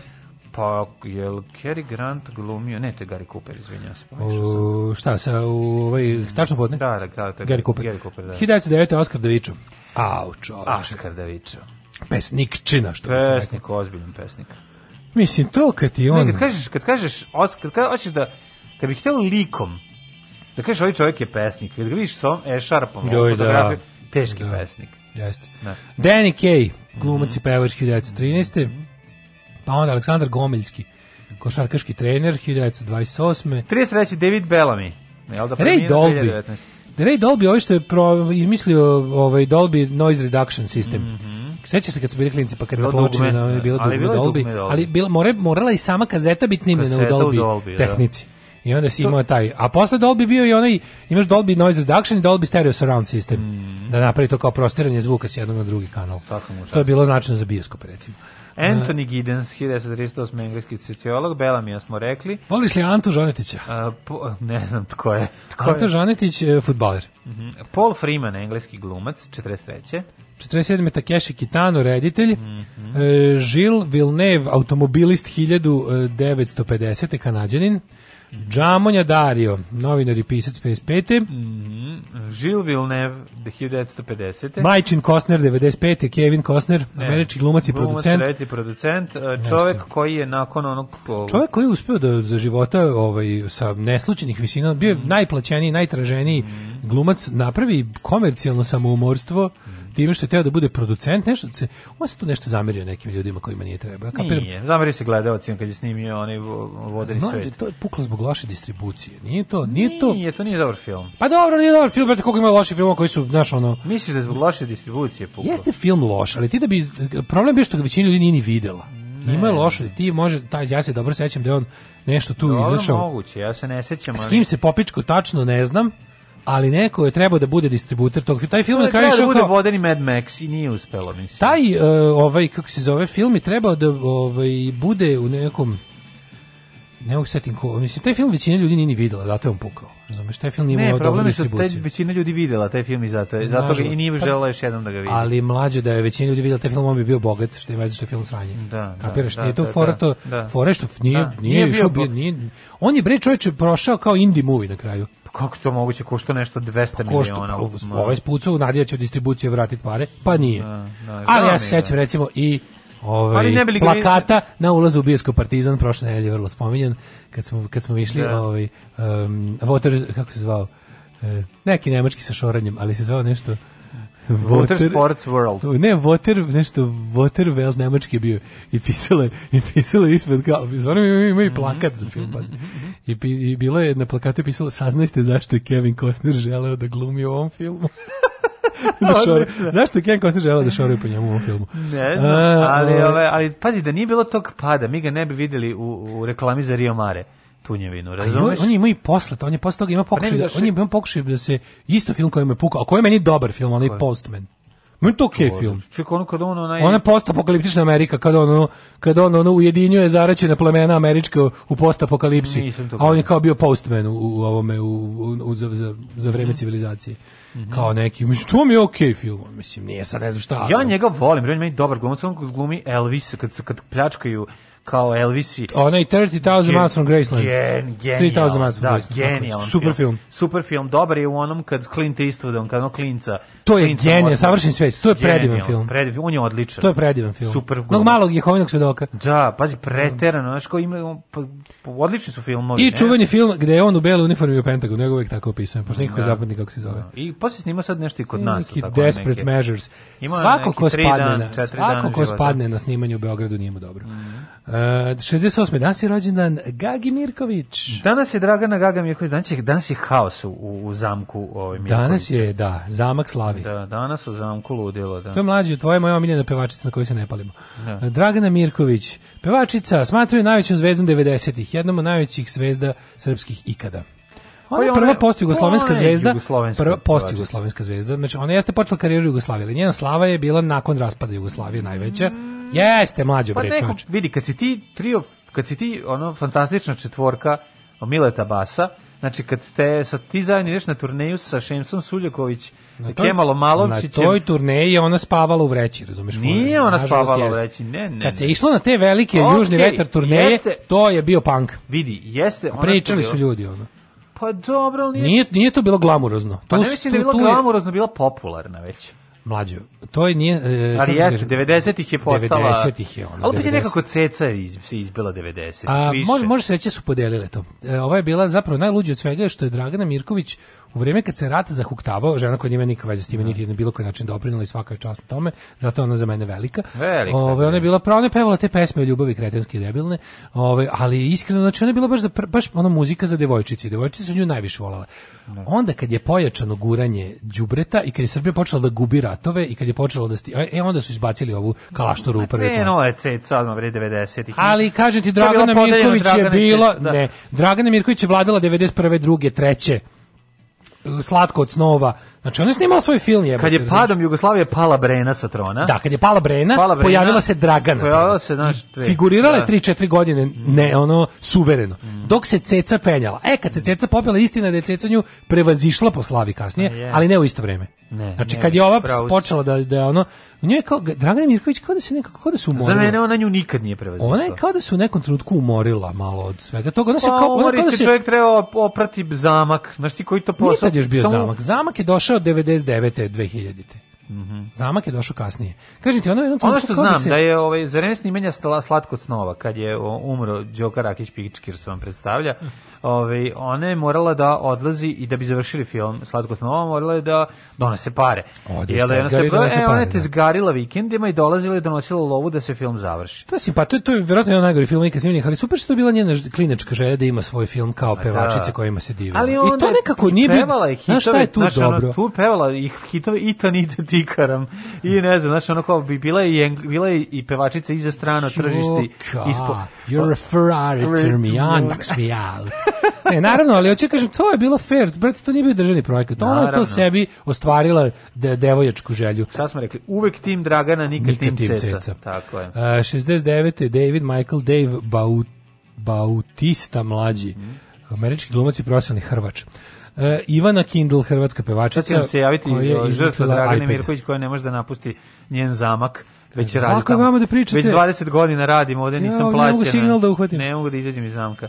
Pa, je li Cary Grant glumio? Ne, to je Gary Cooper, izvinjam se. U, šta sa u ovaj tačno podne? Da, da, da, to je Gary Cooper. Gary Cooper, da. 1909 Oskar Davičo. Au, čoveče. Oskar Davičo. Pesnikčina, što bi se rekao. Pesnik, ozbiljan pesnik. Mislim, to kad ti on... Ne, kad kažeš, kad kažeš, Oskar, kad hoćeš da, kad bih hteo likom, da kažeš ovaj čovjek je pesnik, kad ga vidiš sa ovom e-šarpom, Joj, da. teški Da. pesnik. Jeste. Da. Danny Kaye, glumac i pevač 1913. Pa onda Aleksandar Gomiljski, košarkaški trener 1928. 33. David Bellamy. Jel da Ray preminuo Dolby. 2019. Ray Dolby, ovaj što je pro, izmislio ovaj Dolby Noise Reduction System. Sećaš se kad smo bili klinci, pa kad. Bilo na na je bilo dugme Dolby. ali bila, more, morala i sama kazeta biti snimljena u Dolby, da. tehnici. I onda si imao taj, a posle Dolby bio i onaj, imaš Dolby Noise Reduction i Dolby Stereo Surround System, da napravi to kao prostiranje zvuka s jednog na drugi kanal. To je bilo značajno za bioskop, recimo. Anthony Giddens, 1938. engleski sociolog, Bellamy smo rekli. Voliš li Antu Žonetića? A, po, ne znam tko je. Tko Anto je? Žonetić, e, futbaler. Mhm. Paul Freeman, engleski glumac, 43. 47. Takeshi Kitano, reditelj. Mhm. E, Žil Villeneuve, automobilist 1950. kanadjanin. Džamonja Dario, novinar i pisac 55. Mhm. Gilles Villeneuve, 1950. Majčin Kostner, 95. Kevin Kostner, američki glumac i producent. Glumac, producent, e, čovek koji je nakon onog... po- Čovjek koji je uspeo da za života ovaj, sa neslučenih visina, bio Mhm. je najplaćeniji, najtraženiji glumac, napravi komercijalno samoumorstvo, time što je teo da bude producent, nešto se, on se tu nešto zamerio nekim ljudima kojima nije treba. Ja kapiram, Nije, zamerio se gledalcima kad je snimio onaj vo- vodeni Mlađe, svet. to je puklo zbog loše distribucije. Nije to, nije to. Nije, to nije dobar film. Pa dobro, nije dobar film, brate, koliko ima loših filmova koji su, znaš, ono, Misliš da je zbog loše distribucije puklo? jeste film loš, ali ti da bi, problem bio što ga većina ljudi nije ni videla. Ima je loše, ti može, taj, ja se dobro sećam da je on nešto tu Dobro, izašao. moguće, ja se ne sećam. S ali- kim se popičko tačno ne znam, ali neko je trebao da bude distributer tog. Taj film To na je kraju trebao da kao... vodeni Mad Max i nije uspelo, mislim. Taj, e, ovaj, kako se zove, film je trebao da ovaj, bude u nekom ne mogu se setim ko, mislim, taj film većina ljudi nije ni videla, zato je on pukao. Razumeš, taj film nije Ne, imao dobru problem je što te distribuciju. većina ljudi videla taj film i zato, je- zato ga i nije Pa- želela još jednom da ga vidi. Ali mlađe da je većina ljudi videla taj film, on bi bio bogat, što je veze što je film sranje. Da, da, Kapiraš, da, nije to da, fora da, to, da. fora je što nije, Da, nije, nije bio bio, nije, on je bre čovječe prošao kao indie movie na kraju. Kako to moguće, košta nešto 200 Ko što, miliona? pa, ovaj spucao, Nadija će od distribucije vratiti pare, pa nije. da, Ali žao ja se sećam da. recimo i ovaj, Ali ne bi li ga- plakata na ulazu u bioskop Partizan prošle nedelje vrlo spominjan kad smo kad smo išli Da. ovaj um, Water kako se zvao E, neki nemački sa šoranjem ali se zvao nešto Water Sports World. Ne, Water, nešto, Water Well nemački je bio i pisalo je, i pisalo je ispred kao, stvarno ima, i plakat za film, pazi. I, I bilo je, na plakatu je pisalo, saznajte zašto je Kevin Costner želeo da glumi u ovom filmu. da šore. Zašto je Kevin Costner želeo da šoruje po njemu u ovom filmu? Ne znam, A, ali, ovaj, ove, ali pazi, da nije bilo tog pada, mi ga ne bi videli u, u reklami za Rio Mare, tunjevinu, razumeš? on je imao i posle, to, on je posle toga ima pokušaj, ne da, on je imao pokušaj da se, isto film koji je pukao, a koji je meni dobar film, onaj Postman. Meni to okej film. Čekaj, ono kad on onaj... Ona je postapokaliptična Amerika kada ono kada on ono ujedinjuje zaraćene plemena američka u postapokalipsi. A on je kao bio postman u, u ovome u, u, u- za, za, za vreme civilizacije. Kao neki, mislim, to mi je okej film, mislim, nije sad ne znam šta. Ja njega volim, on je meni dobar glumac, on glumi Elvis, kad, se- kad pljačkaju kao Elvisi. Onaj 30,000 Miles from Graceland. Gen, 3000 genijalan, Miles from da, Graceland. genijalan Super film. Super film, dobar je u onom kad Clint Eastwoodom, kad ono klinca. To je genijalno, mora- savršen svet, to je predivan Genijalan, film. Predivan, on je odličan. To je predivan film. Super glumac. malog Jehovinog svedoka. Da, pazi, preterano, znaš, kao ima, on- pa, pa, odlični su filmovi. I ne? čuveni film gde je on u beloj uniformi u Pentagonu, ja ga uvijek tako opisujem, pošto nikako Da. zapadni kako se zove. I posle snima sad nešto i kod nas. neki tako desperate neke- measures. Ima svako ko spadne dan, na svako ko spadne na snimanju u Beogradu nije mu dobro. E, 68. danas je rođendan Gagi Mirković. Danas je Dragana Gaga Mirković, danas je, danas je haos u, u zamku ovaj Danas Mirkovića. je, da, zamak slavi. Da, danas u zamku ludilo, da. To je mlađe, tvoja moja omiljena pevačica na koju se ne palimo. Da. Dragana Mirković, pevačica, smatraju najvećom zvezdom 90-ih, jednom od najvećih zvezda srpskih ikada. Ona Pa je ona prva post-jugoslovenska zvezda, prva post-jugoslovenska zvezda, znači ona jeste počela karijeru u Jugoslaviji, ali njena slava je bila nakon raspada Jugoslavije najveća. Jeste, mlađo Pa neko, vidi, kad si ti trio, kad si ti ono fantastična četvorka Mileta Basa, znači kad te, sad ti zajedno ideš na turneju sa Šemsom Suljaković, Na toj- Kemalom Malovčićem, Na toj turneji je ona spavala u vreći, razumeš? Nije ona Nažalost, spavala u jeste. vreći, ne, ne, Kad se išlo na te velike Okej, južni vetar turneje, jeste. to je bio punk. vidi, jeste... ona Pričali su ljudi ono. Pa dobro, ali nije... Nije, nije to bilo glamurozno. pa To ne mislim da je je- glamurozno, bila popularna već. Mlađo, to je nije... e, Ali kako jeste, kažem, 90-ih je postala... 90-ih je ona. Ali opet je 90. nekako ceca iz, se izbila 90 A, više. može, može se reći da su podelile to. E, ova je bila zapravo najluđe od svega što je Dragana Mirković u vrijeme kad se rat zahuktavao, žena koja nima nikakve veze s time niti je na bilo koji način doprinula i svaka je čast na tome, zato je ona za mene velika. Velika, Ove, ona je bila pravo, ona je pevala te pesme o ljubavi kretenske i debilne, ove, ali iskreno, znači ona je bila baš, za, baš ona muzika za devojčice. Devojčice su nju najviše volale. Onda kad je pojačano guranje đubreta i kad je Srbija počela da gubi ratove i kad je počelo da sti, e onda su izbacili ovu kalaštoru u prvi plan. Je ceca odmah bre 90-ih. Ali kažem ti bila Dragana Mirković je bila, da. ne, Dragana Mirković je vladala 91. druge, treće. Slatko od snova. Znači ona je snimala svoj film jebote. Kad je padom Jugoslavije pala Brena sa trona. Da, kad je pala Brena, Pala Brena, pojavila se Dragana. pojavila se, znaš, dve. Figurirala je Da. 3-4 godine, ne, ono, suvereno. Dok se Ceca penjala. E, kad se Ceca popela, istina da je Ceca nju prevazišla po slavi kasnije, je. ali ne u isto vreme. Ne, znači, ne, kad je ova počela da, da je ono, nju je kao, Dragana Mirković kao da se nekako, kao da se umorila. Za mene ona nju nikad nije prevazišla. Ona je kao da se u nekom trenutku umorila malo od svega toga. Ona se Pa, kao, ona kao da se čovjek treba oprati zamak. Znaš ti koji to posao? Nije tad još bio Samo- zamak. Zamak je došao 99. 2000. Zamak je došao kasnije. Kažem ti, ono je jednom Ono što da znam, se- da je ovaj, za vreme snimanja Sla- Slatko snova, kad je umro Đoka Rakić Pičkir, se vam predstavlja, ovaj, ona je morala da odlazi i da bi završili film Slatko snova, morala je da donese pare. Jel, ona se, donese e, ona je te da. zgarila vikendima i dolazila i donosila lovu da se film završi. To je pa to je to je verovatno jedan najgori film ikad snimljenih, ali super što je bila njena klinačka želja da ima svoj film kao pevačica da. kojima se divi. Ali I to nekako nije bilo. pevala je hitove, Znaš šta je tu dobro? tu pevala i hitove i to nide tikaram i ne znam, znaš, ono kao bi bila je bila je i pevačica i za strano tržište. Joka, ispo- You're a Ferrari, turn me on, knocks me out. Ne, naravno, ali hoću da kažem, to je bilo fair, brate, to nije bio državni projekat. Ona je to sebi ostvarila de, devojačku želju. Šta smo rekli? Uvek tim Dragana, nikad, Nikad tim Ceca. Ceca. Tako je. Uh, 69. David Michael Dave Bautista mlađi, američki glumac i profesionalni hrvač. E, Ivana Kindle, hrvatska pevačica. Sad se javiti o, žrtva Dragane. Mirković koja ne može da napusti njen zamak. Već radi Lako je tamo. vama da pričate. Već 20 godina radim, ovde Ja nisam ovdje ne plaćena. mogu signal da uhvatim. Ne mogu da izađem iz zamka.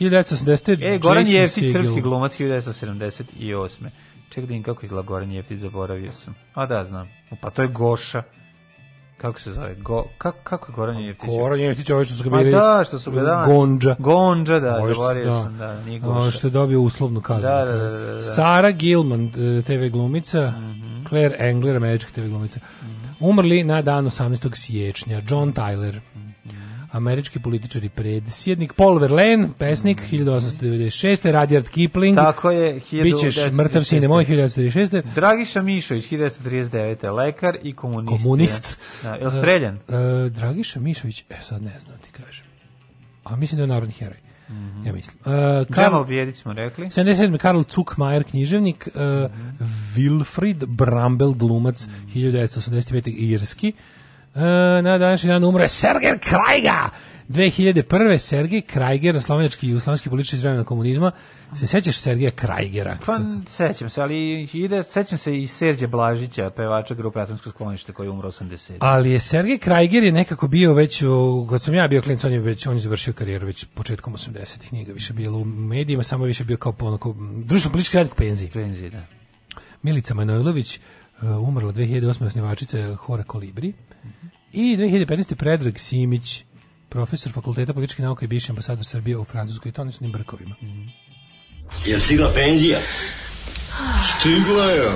1980. E, Goran Jason Jeftić, Segel. srpski glumac, 1978. Ček da im kako izgleda Goran Jeftić, zaboravio sam. A da, znam. Pa to je Goša. Kako se zove? Go, kako, kako je Goran Jeftić? Goran Jeftić, ovaj što su ga Ma bili... da, što su ga da. Gonđa. Gonđa, da, Ovaj što- zaboravio sam, da, nije Ovo Goša. što je dobio uslovnu kaznu. Da, da, da, da, da. Sara Gilman, eh, TV glumica, Mhm. Claire Engler, američka TV glumica. Umrli na dan 18. siječnja. John Tyler, Mhm. Američki političar i predsjednik. Paul Verlaine, pesnik, 1896. Rudyard Kipling. Tako je, 1936. Bićeš mrtav sine moj, 1936. Dragiša Mišović, 1939. Lekar i komunist. Komunist. Da, je streljan? E, Dragiša Mišović, e sad ne znam ti kažem. A mislim da je narodni heroj. Ja mislim. E, Džemal Bijedić smo rekli. 77. Karl Zuckmayer, književnik, uh, Wilfried Brambel, glumac, 1985. irski. Uh, na današnji dan umre Sergej Krajga, 2001. Sergej Krajger, slovenački i jugoslovenski politički iz vremena komunizma. Se sećaš Sergeja Krajgera? Pa sećam se, ali ide, sećam se i Serđe Blažića, pevača grupe Atomsko sklonište koji je umro 80. Ali je Sergej Krajger je nekako bio već, u, kad sam ja bio klinac, on je već, on je završio karijeru već početkom 80-ih, nije više bilo u medijima, samo više bio kao ponako, društveno politički radnik u penziji. Penziji, da. Milica Manojlović, uh, umrla 2008. osnivačica Hora Kolibri. I 2015. Predrag Simić, profesor fakulteta političke nauke i bivši ambasador Srbije u Francuskoj i to onim brkovima. Je stigla penzija? Stigla je.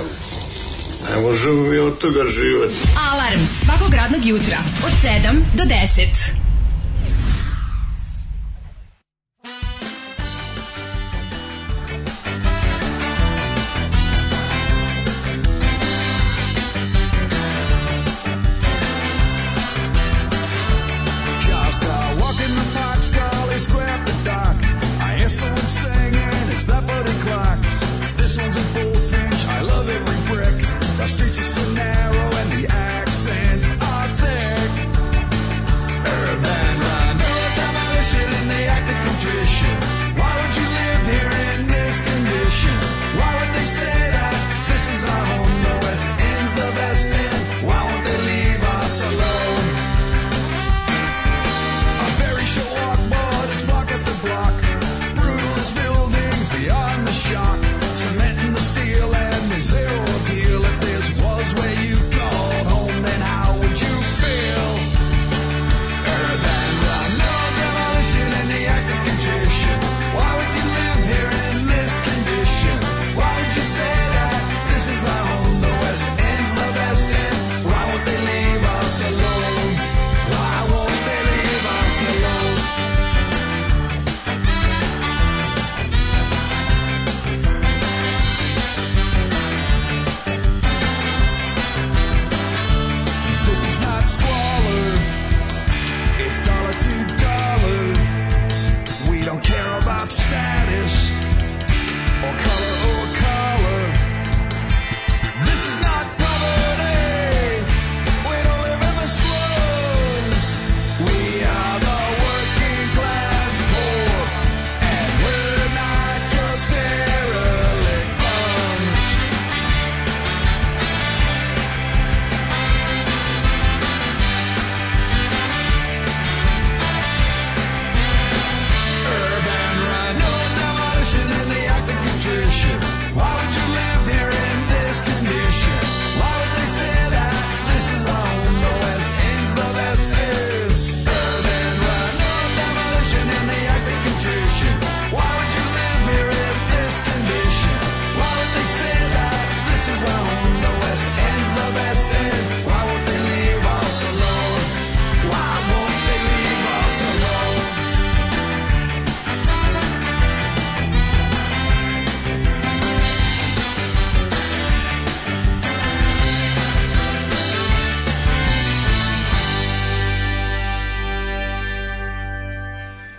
Ne možemo mi od toga živeti. Alarm svakog radnog jutra od 7 do 10.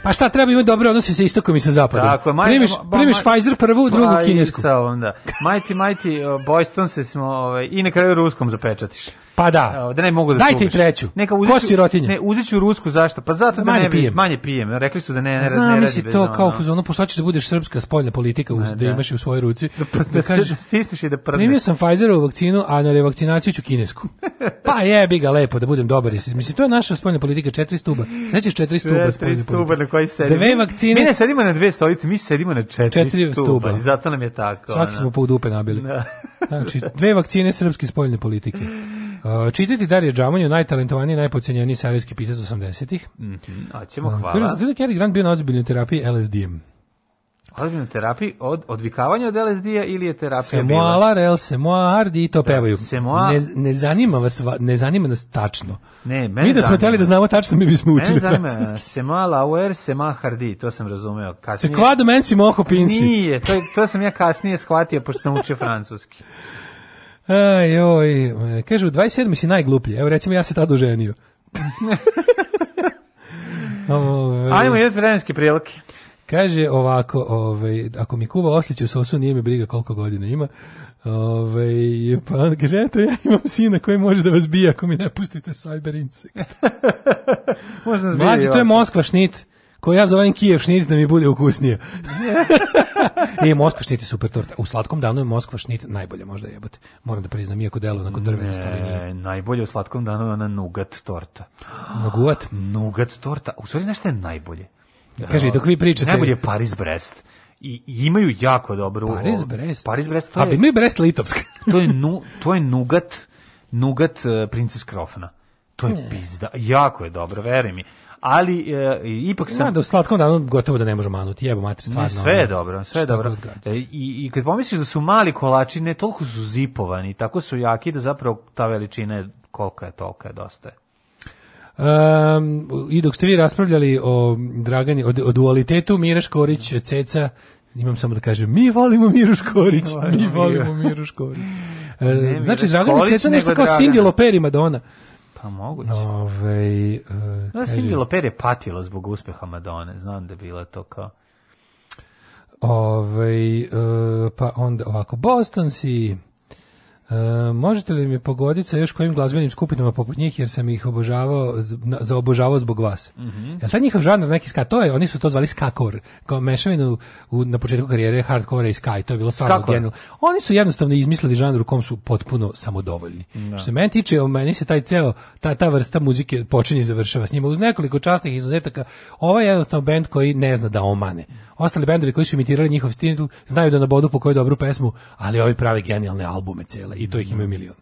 Pa šta, treba imati dobre odnose sa istokom i sa zapadom. Tako je, maj- primiš, ba- primiš ma- Pfizer prvu, drugu i kinesku. onda. Mighty, Mighty, Boyston se smo, ovaj, i na kraju ruskom zapečatiš. Pa da. Da ne mogu da Dajte i treću. Neka Ko uzet ću- sirotinja? Ne, uzet ću rusku, zašto? Pa zato da Manje ne bi, pijem. manje pijem. Rekli su da ne, ne, ne, Znam, radi bez to ono. kao u fazonu, pošto ćeš da budeš srpska spoljna politika, uz, da, da. imaš je u svojoj ruci. Da, da, se- da stisneš i da prdneš. Primio sam Pfizerovu vakcinu, a na revakcinaciju ću kinesku. Pa jebi ga lepo, da budem dobar. Mislim, to je naša spoljna politika, četiri stuba. Sećaš četiri stuba spoljne stuba politike? na koji sedimo. Dve vakcine. Mi ne sedimo na dve stolice, mi sedimo na četiri, Četiri stuba. stuba. I zato nam je tako. Svaki smo po dupe nabili. Da. Znači, dve vakcine srpske spoljne politike. Uh, čitati Darija Džamanju, najtalentovaniji, najpocenjeniji serijski pisac 80-ih. Mhm, A ćemo, Uh, hvala. Kaže, da je Cary Grant bio na ozbiljnoj terapiji LSD-em. Ozbiljna terapija od odvikavanja od LSD-a ili je terapija Se bila? moala, rel, se moa, ardi i to pevaju. se moa- Ne, ne zanima vas, va- ne zanima nas tačno. Ne, mene Mi da smo hteli da znamo tačno, mi bismo učili Mene zanima. Sema Lauer, Sema Hardi, to sam razumeo. Se Kasnije, kvado men si moho pinci. Nije, to, to sam ja kasnije shvatio, pošto sam učio francuski. Aj, joj, e, kaže, u 27. si najgluplji. Evo, recimo, ja se tada oženio. Ove, Ajmo, idete vremenske prilike. Kaže ovako, ovaj, ako mi kuva osliće u sosu, nije mi briga koliko godina ima. Ovaj, pa onda kaže, eto, ja imam sina koji može da vas bije ako mi ne pustite cyber insekt. Možda nas Mlađi, bili to je. Moskva šnit, koji ja zovem Kijev šnit da mi bude ukusnije. e, Moskva šnit je super torta. U slatkom danu je Moskva šnit najbolje, možda jebote. Moram da priznam, iako delo onako drvenost, ali nije. Ne, najbolje u slatkom danu je ona nugat torta. Noguvat? Nugat torta. U stvari, šta je najbolje? Kaže, dok vi pričate- Najbolje je Paris Brest. I, i imaju jako dobru... Paris Brest? Paris Brest, to A je... bi mi Brest Litovsk. to je nu, to je nugat nugat uh, Princess Krofna. To je pizda. Jako je dobro, veruj mi. Ali e, ipak sam Znam da u slatkom danu gotovo da ne može manuti, jebo mater, stvarno. Ne, sve je dobro, sve je dobro. gradi. E, I, I kad pomisliš da su mali kolači, ne toliko su zipovani, tako su jaki da zapravo ta veličina je kolika je, tolika je, dosta je. Um, I dok ste vi raspravljali o Dragani, o, o dualitetu Mira Škorić, Ceca, imam samo da kažem, mi volimo Miru Škorić, mi volimo Miru. Škorić. E, znači, Škorić, Ceca nešto kao Dragana. Cindy Loper i Madonna. Pa moguće. Ove, uh, No, Cindy Loper je patila zbog uspeha Madone, znam da je bila to kao... Ove, e, pa onda ovako, Boston si, e, možete li mi pogoditi sa još kojim glazbenim skupinama poput njih, jer sam ih obožavao, z- na- zaobožavao zbog vas. Mhm. Jel taj njihov žanr neki ska, to je, oni su to zvali skakor, kao mešavinu u, na početku karijere hardcore i ska, i to je bilo stvarno genijalno. Oni su jednostavno izmislili žanr u kom su potpuno samodovoljni. Što se meni tiče, o meni se taj ceo, ta, ta vrsta muzike počinje i završava s njima. Uz nekoliko časnih izuzetaka, ovo je jednostavno bend koji ne zna da omane. Ostali bendovi koji su imitirali njihov stil znaju da nabodu po koju dobru pesmu, ali ovi pravi genijalne albume cele i to ih imaju milion.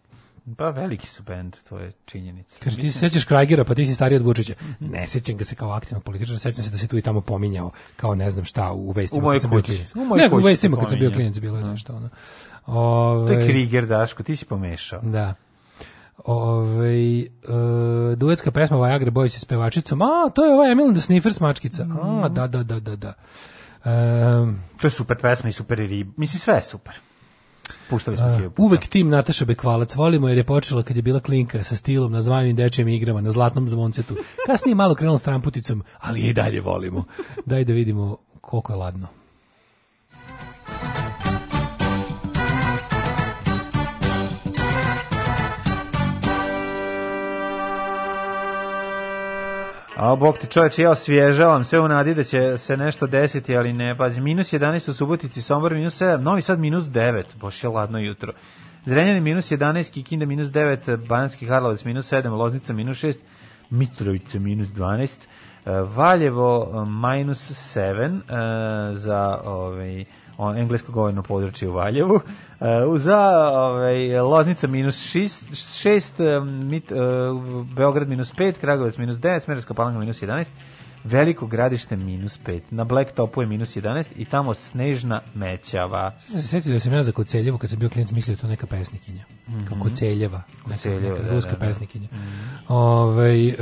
Pa veliki su bend, to je činjenica. Kaže, ti se sećaš Krajgera, pa ti si stariji od Vučića. Ne sećam ga se kao aktivnog političara, sećam se da se tu i tamo pominjao kao ne znam šta u vestima U kad sam bio kući. klinac. U mojoj Ne, u kući se vestima kad sam bio klinac bilo je nešto ono. Ove, To je Kriger, Daško, ti si pomešao. Da. Ove, e, duetska pesma Viagra Boys sa spevačicom. A, to je ova Emil the Sniffer smačkica. A, da, da, da, da, da. Um, To je super pesma i super rib. Mislim, sve je super. Puštali smo puta. uvek tim Nataša Bekvalac volimo jer je počela kad je bila klinka sa stilom na zvajnim dečjem igrama na zlatnom zvoncetu. Kasnije malo krenula s tramputicom, ali je i dalje volimo. Daj da vidimo koliko je ladno. A bog ti čoveče, ja osvježavam sve u nadi da će se nešto desiti, ali ne, pazi, minus 11 u Subotici, Sombor minus 7, Novi Sad minus 9, boš je ladno jutro. Zrenjanin minus 11, Kikinda minus 9, Bananski Karlovac minus 7, Loznica minus 6, Mitrovica minus 12, eh, Valjevo eh, minus 7 eh, za ovaj, englesko govorno područje u Valjevu, eh, za ovaj, Loznica minus 6, 6 mit, eh, Beograd minus 5, Kragovac minus 9, Smerovska palanka minus 11, Veliko gradište minus 5, na Black Topu je minus 11 i tamo snežna mećava. Se sjećam da sam ja za Koceljevo, kad sam bio klinac, mislio da to neka pesnikinja. Kao Koceljeva. Neka, Koceljeva, neka da, ruska da, da. pesnikinja. Ovaj, e,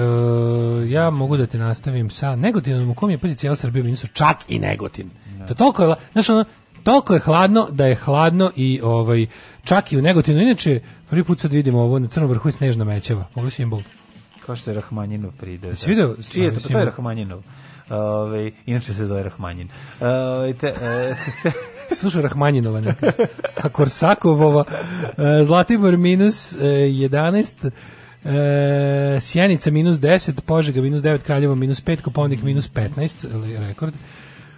ja mogu da te nastavim sa Negotinom, u kom je, pazi, cijela Srbija u minusu, čak i Negotin. To toliko je, znaš, ono, toliko je hladno da je hladno i ovaj čak i u Negotinu. Inače, prvi put sad vidimo ovo na crnom vrhu je snežna mećava. Mogli simbol. Kao što je Rahmanjinov pride. Jesi video? Čiji je to? Pa to je? Rahmanjinov. Ove, inače se zove Rahmanjin. Ove, te, e, Slušaj Rahmanjinova neka. A Korsakovova, e, Zlatibor minus e, 11, e, Sjenica minus 10, Požega minus 9, Kraljevo minus 5, Kopovnik minus 15, ali rekord.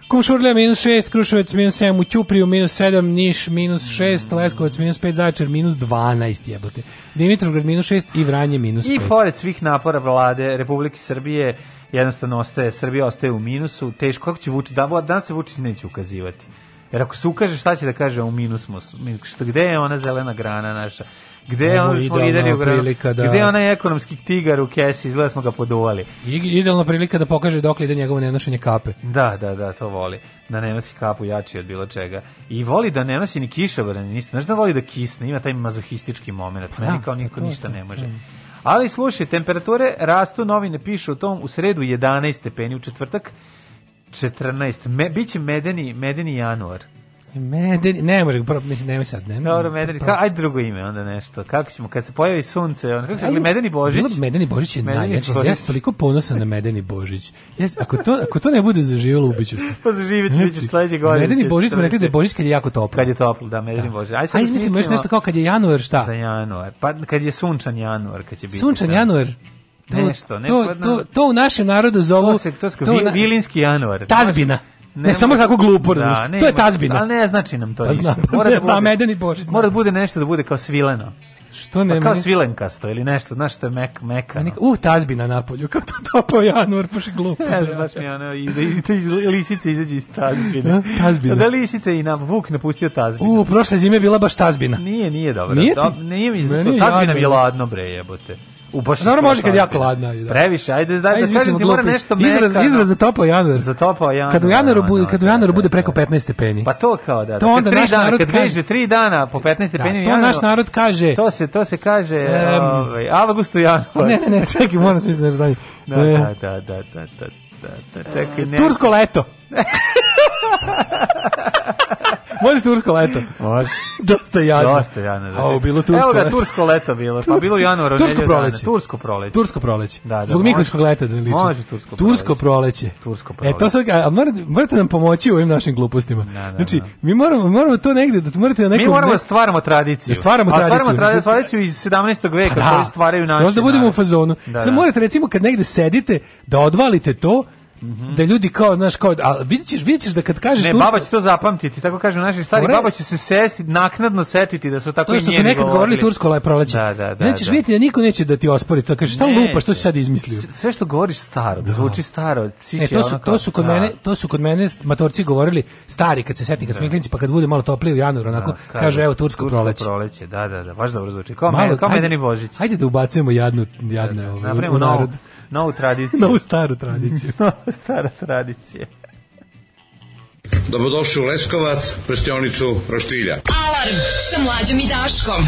Kumšurlja minus 6, Kruševac minus 7, u Ćupriju minus 7, Niš minus 6, Leskovac minus 5, Zaječar minus 12, jebote. Dimitrovgrad minus 6 i Vranje minus 5. I pored svih napora vlade Republike Srbije, jednostavno ostaje, Srbija ostaje u minusu, teško, kako će Vučić, da, danas se Vučić neće ukazivati. Jer ako se ukaže, šta će da kaže, u minus smo, mi- šta, gde je ona zelena grana naša? Gde je ono da smo lideri u granu? prilika da- Gde je onaj ekonomski tigar u kesi? Izgleda smo ga poduvali. I, idealna prilika da pokaže dokle ide njegovo nenošenje kape. Da, da, da, to voli. Da ne nosi kapu jači od bilo čega. I voli da ne nosi ni kišobran, ni ništa. Znaš da voli da kisne, ima taj mazohistički moment. Meni Da, kao niko to, ništa ne može. to. Ali slušaj, temperature rastu, novine pišu o tom u sredu 11 stepeni, u četvrtak 14. Me, biće medeni, medeni januar. Medeni, ne može, prvo, mislim, nemoj sad, ne. Dobro, medeni, ka, ajde drugo ime onda nešto. Kako ćemo, kad se pojavi sunce, onda, kako se medeni Božić? Bilo bi Medeni Božić je Medeni naj, znači, Božić. ja sam toliko ponosan na Medeni Božić. Ja, ako, to, ako to ne bude zaživjelo, ubiću se. Pa zaživjet će, bit će sledeće godine. Medeni Božić smo rekli da je Božić kad je jako toplo. Kad je toplo, da, medeni Božić. Ajde sad Ajde, da mislimo još nešto kao kad je januar, šta? Za januar. Pa kad je sunčan januar, kad će biti. Sunčan sad. januar. To, Nešto, ne, to, to, to u našem narodu zovu... To se to se to vi, na- vilinski januar. Tazbina. Ne, Ne samo kako glupo, Da, razumiješ. ne, to je tazbina. Ali ne znači nam to Pa ništa. Mora ne da bude- medeni Božić Mora da znači. bude nešto da bude kao svileno. Što ne? Pa kao svilenkasto ili nešto, znaš što je mek, mekano. meni- Uh, tazbina napolju, kao to topao januar, baš je glupo. Ne znam, baš mi ono, i da, i da iz lisice izađe iz tazbine. A, tazbina. Da lisice i na Vuk napustio tazbinu. U, prošle zime je bila baš tazbina. Nije, nije dobro. Nije nije mi, Meni je tazbina mi je ladno, bre, jebote. U baš je to može kad je jako ladno, ajde, da. Previše, ajde, da, Ajde, da kažem ti mora nešto Izraz, mekano. izraz za topao januar. Za topao januar. Kad u januaru ono, bude, kad u da, januaru da, bude da. preko 15 stepeni. Pa to kao da. To da, onda kad tri naš dana, narod kad veže tri dana po 15 stepeni u to naš narod kaže... To se to se kaže Em, ovaj avgust u januar. Ne, ne, ne, čekaj, moram nešto znanje. Da, E, da, da, da, da, da, da, da, čekaj, ne. Tursko leto. Može tursko leto. Može. Dosta jadno. Dosta jadno. da. A, bilo tursko Evo ga, leto. tursko leto bilo. Pa bilo u januaru. Tursko proleće. Tursko proleće. Tursko proleće. Da, da, Zbog. Miholjskog leta da liči. Može tursko Tursko proleće. Tursko E, proleće. to sad, a morate, morate nam pomoći u ovim našim glupostima. Da, da, znači, da. mi moramo, moramo to negde, da morate na nekom... Mi moramo da stvaramo tradiciju. Da stvaramo A tradiciju. stvaramo tradiciju, tradiciju iz 17. veka, Pa koju stvaraju naši. skroz da budemo u fazonu. Da, Sad da. morate recimo kad negde sedite da odvalite to Mhm. da ljudi kao, znaš, kao, a vidit ćeš, vidit ćeš da kad kažeš Ne, tursko- baba će to zapamtiti, tako kažu naši stari, baba će se sesti, naknadno setiti da su tako To i što su njeni nekad govorili tursko le proleće. Da, da, da. Nećeš da. vidjeti da niko neće da ti ospori to. Kaže, šta lupa, što si sad izmislio? Sve što govoriš staro, da zvuči staro, E, to su, to su kod da. mene, to su kod mene matorci govorili stari kad se seti kad smo klinci pa kad bude malo toplije u januaru onako Da, kaže evo tursko, proleće. proleće, da, da, da, baš dobro zvuči. Kao, Malo, kao ajde- Božić. Ajde da ubacujemo jadnu jadne ovaj, Napravimo u novu, narod. Novu tradiciju. Novu staru tradiciju. Nova stara tradicija. Dobrodošli u Leskovac, prštionicu Roštilja. Alarm sa mlađom i Daškom.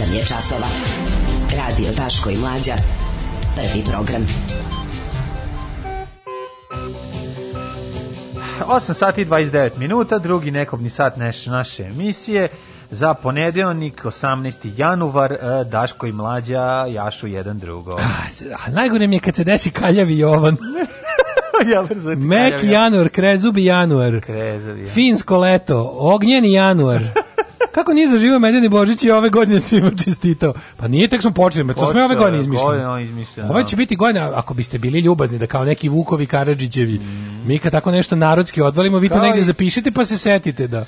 8 je časova. Radio Daško i Mlađa. Prvi program. 8 sati i 29 minuta, drugi nekobni sat neš, naše emisije. Za ponedeljnik, 18. januar, e, Daško i Mlađa jašu jedan drugo. A najgore mi je kad se desi kaljavi Jovan. ja kažem, januar, krezubi januar. Krezubi. Finsko leto, ognjeni januar. Kako nije zaživao Medeni Božić i ove godine svima čestitao? Pa nije, tek smo počeli, to smo ove godine izmišljeno, Ovo da. će biti godina, ako biste bili ljubazni, da kao neki Vukovi Karadžićevi, mi kad tako nešto narodski odvalimo, vi to negde i- zapišite pa se setite da.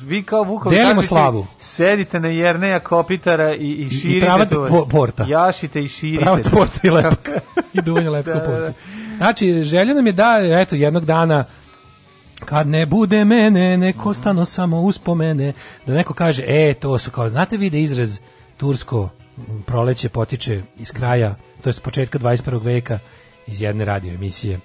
Vi kao Vukovi Delimo slavu. Sedite na Jerneja Kopitara i, i širite pravac to. po- porta. Jašite i širite. Pravac porta i lepak. I duvanje lepka Da, u da, portu. Znači, želja nam je da, eto, jednog dana kad ne bude mene, neko stano samo uspomene, da neko kaže, e, to su kao, znate vi da izraz tursko proleće potiče iz kraja, to je s početka 21. veka, iz jedne radio emisije.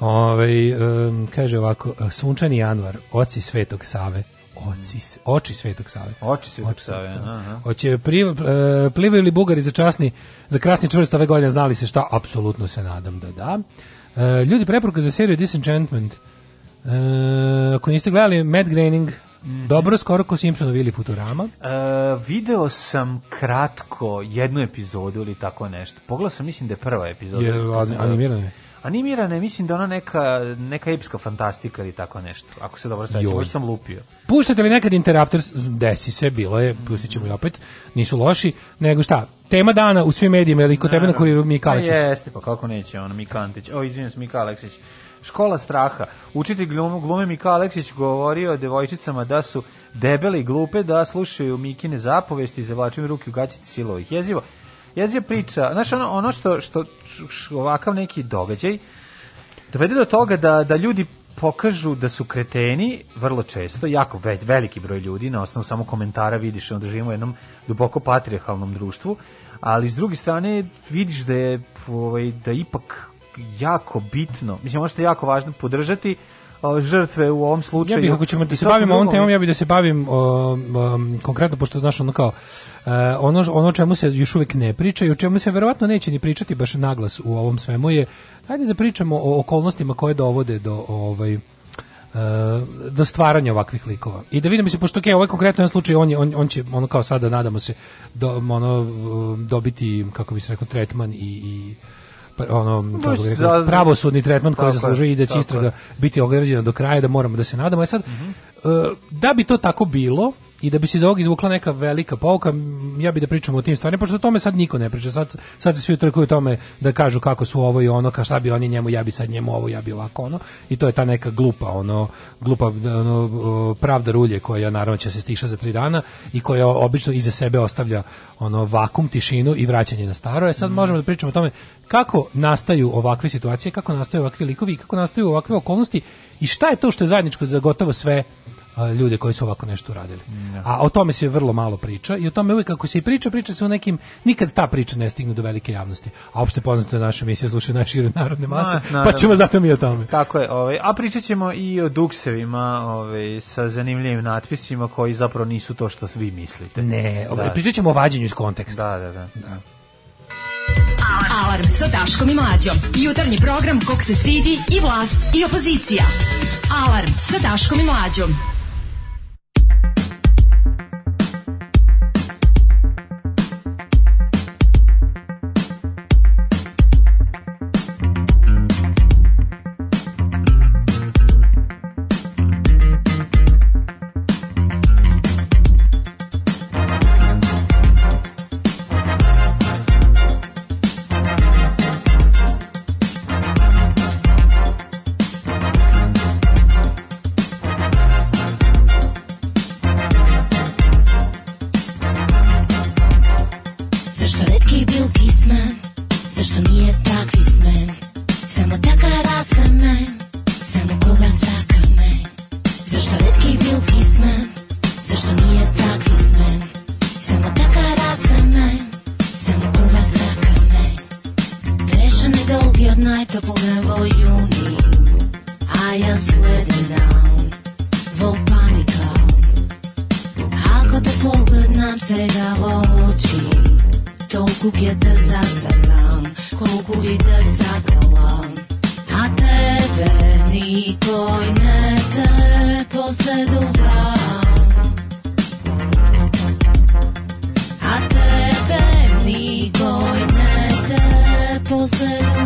Ovaj, em, kaže ovako, sunčani januar, oci Svetog Save, oci, oči Svetog Save. Oči Svetog Oči Svetog Save, aha. Hoće pri, e, plivaju li Bugari za časni, za krasni čvrst ove godine, znali se šta? Apsolutno se nadam da da. E, ljudi, preporuka za seriju Disenchantment. E, ako niste gledali Matt Groening, Mhm. dobro, skoro ko Simpsonovi ili Futurama. E, video sam kratko jednu epizodu ili tako nešto. Pogledao sam, mislim da je prva epizoda. Je an- animirano je. Animirana je, mislim da ona neka, neka epska fantastika ili tako nešto. Ako se dobro Joj. možda sam lupio. Puštate li nekad Interrupters? Desi se, bilo je, pustit ćemo i opet, nisu loši, nego šta, tema dana u svim medijima, ili kod tebe na kuriru Mika Aleksić. Jeste, pa kako neće, ono, Mika Antić. O, izvinim se, Mika Aleksić. Škola straha. Učitelj glume, glume Mika Aleksić govorio devojčicama da su debele i glupe, da slušaju Mikine zapovesti, zavlačuju ruke u gaćici silovih. Jezivo. Jeziva priča, znaš, ono, ono što, što, što ovakav neki događaj dovede do toga da, da ljudi pokažu da su kreteni vrlo često, jako ve, veliki broj ljudi, na osnovu samo komentara vidiš da živimo u jednom duboko patrijarhalnom društvu, ali s druge strane vidiš da je ovaj, da ipak jako bitno, mislim možda je jako važno podržati žrtve u ovom slučaju. Ja bih, ako ćemo da se bavimo ovom temom, ja bih da se bavim o, um, konkretno, pošto znaš ono kao, e, ono, ono o čemu se još uvijek ne priča i o čemu se verovatno neće ni pričati baš naglas u ovom svemu je, ajde da pričamo o okolnostima koje dovode do ovaj, e, do stvaranja ovakvih likova. I da vidimo se, pošto okay, ovaj konkretan slučaj, on, je, on, on će, ono kao sada, nadamo se, do, ono, dobiti, kako bi se rekao, tretman i, i ono, kako bih rekao, za- pravosudni tretman koji zaslužuje i da će istraga je. biti ograđena do kraja, da moramo da se nadamo. E sad, e, da bi to tako bilo, i da bi se iz ovog izvukla neka velika pouka, ja bi da pričamo o tim stvarima, pošto o tome sad niko ne priča. Sad, sad se svi utrkuju tome da kažu kako su ovo i ono, ka šta bi oni njemu, ja bi sad njemu ovo, ja bi ovako ono. I to je ta neka glupa, ono, glupa ono, pravda rulje koja naravno će se stiša za tri dana i koja obično iza sebe ostavlja ono vakum, tišinu i vraćanje na staro. E sad možemo da pričamo o tome kako nastaju ovakve situacije, kako nastaju ovakvi likovi kako nastaju ovakve okolnosti i šta je to što je zajedničko za gotovo sve ljude koji su ovako nešto uradili. A o tome se vrlo malo priča i o tome uvijek kako se i priča, priča se o nekim, nikad ta priča ne stigne do velike javnosti. A opšte poznato da naša emisija slušaju najšire narodne mase, Ma, pa ćemo zato mi o tome. Tako je, ovaj, a pričat ćemo i o duksevima ovaj, sa zanimljivim natpisima koji zapravo nisu to što vi mislite. Ne, ovaj, Da. pričat ćemo o vađenju iz konteksta. Da, da, da. Alarm sa Daškom i Mlađom. Jutarnji program kog se stidi i vlast i opozicija. Alarm sa Daškom i Mlađom. down, vulkanika Ako te pogledam svega oči Toliko da zasakam, koliko bi da sakala A tebe nikoj ne te posleduva A tebe nikoj ne te posleduva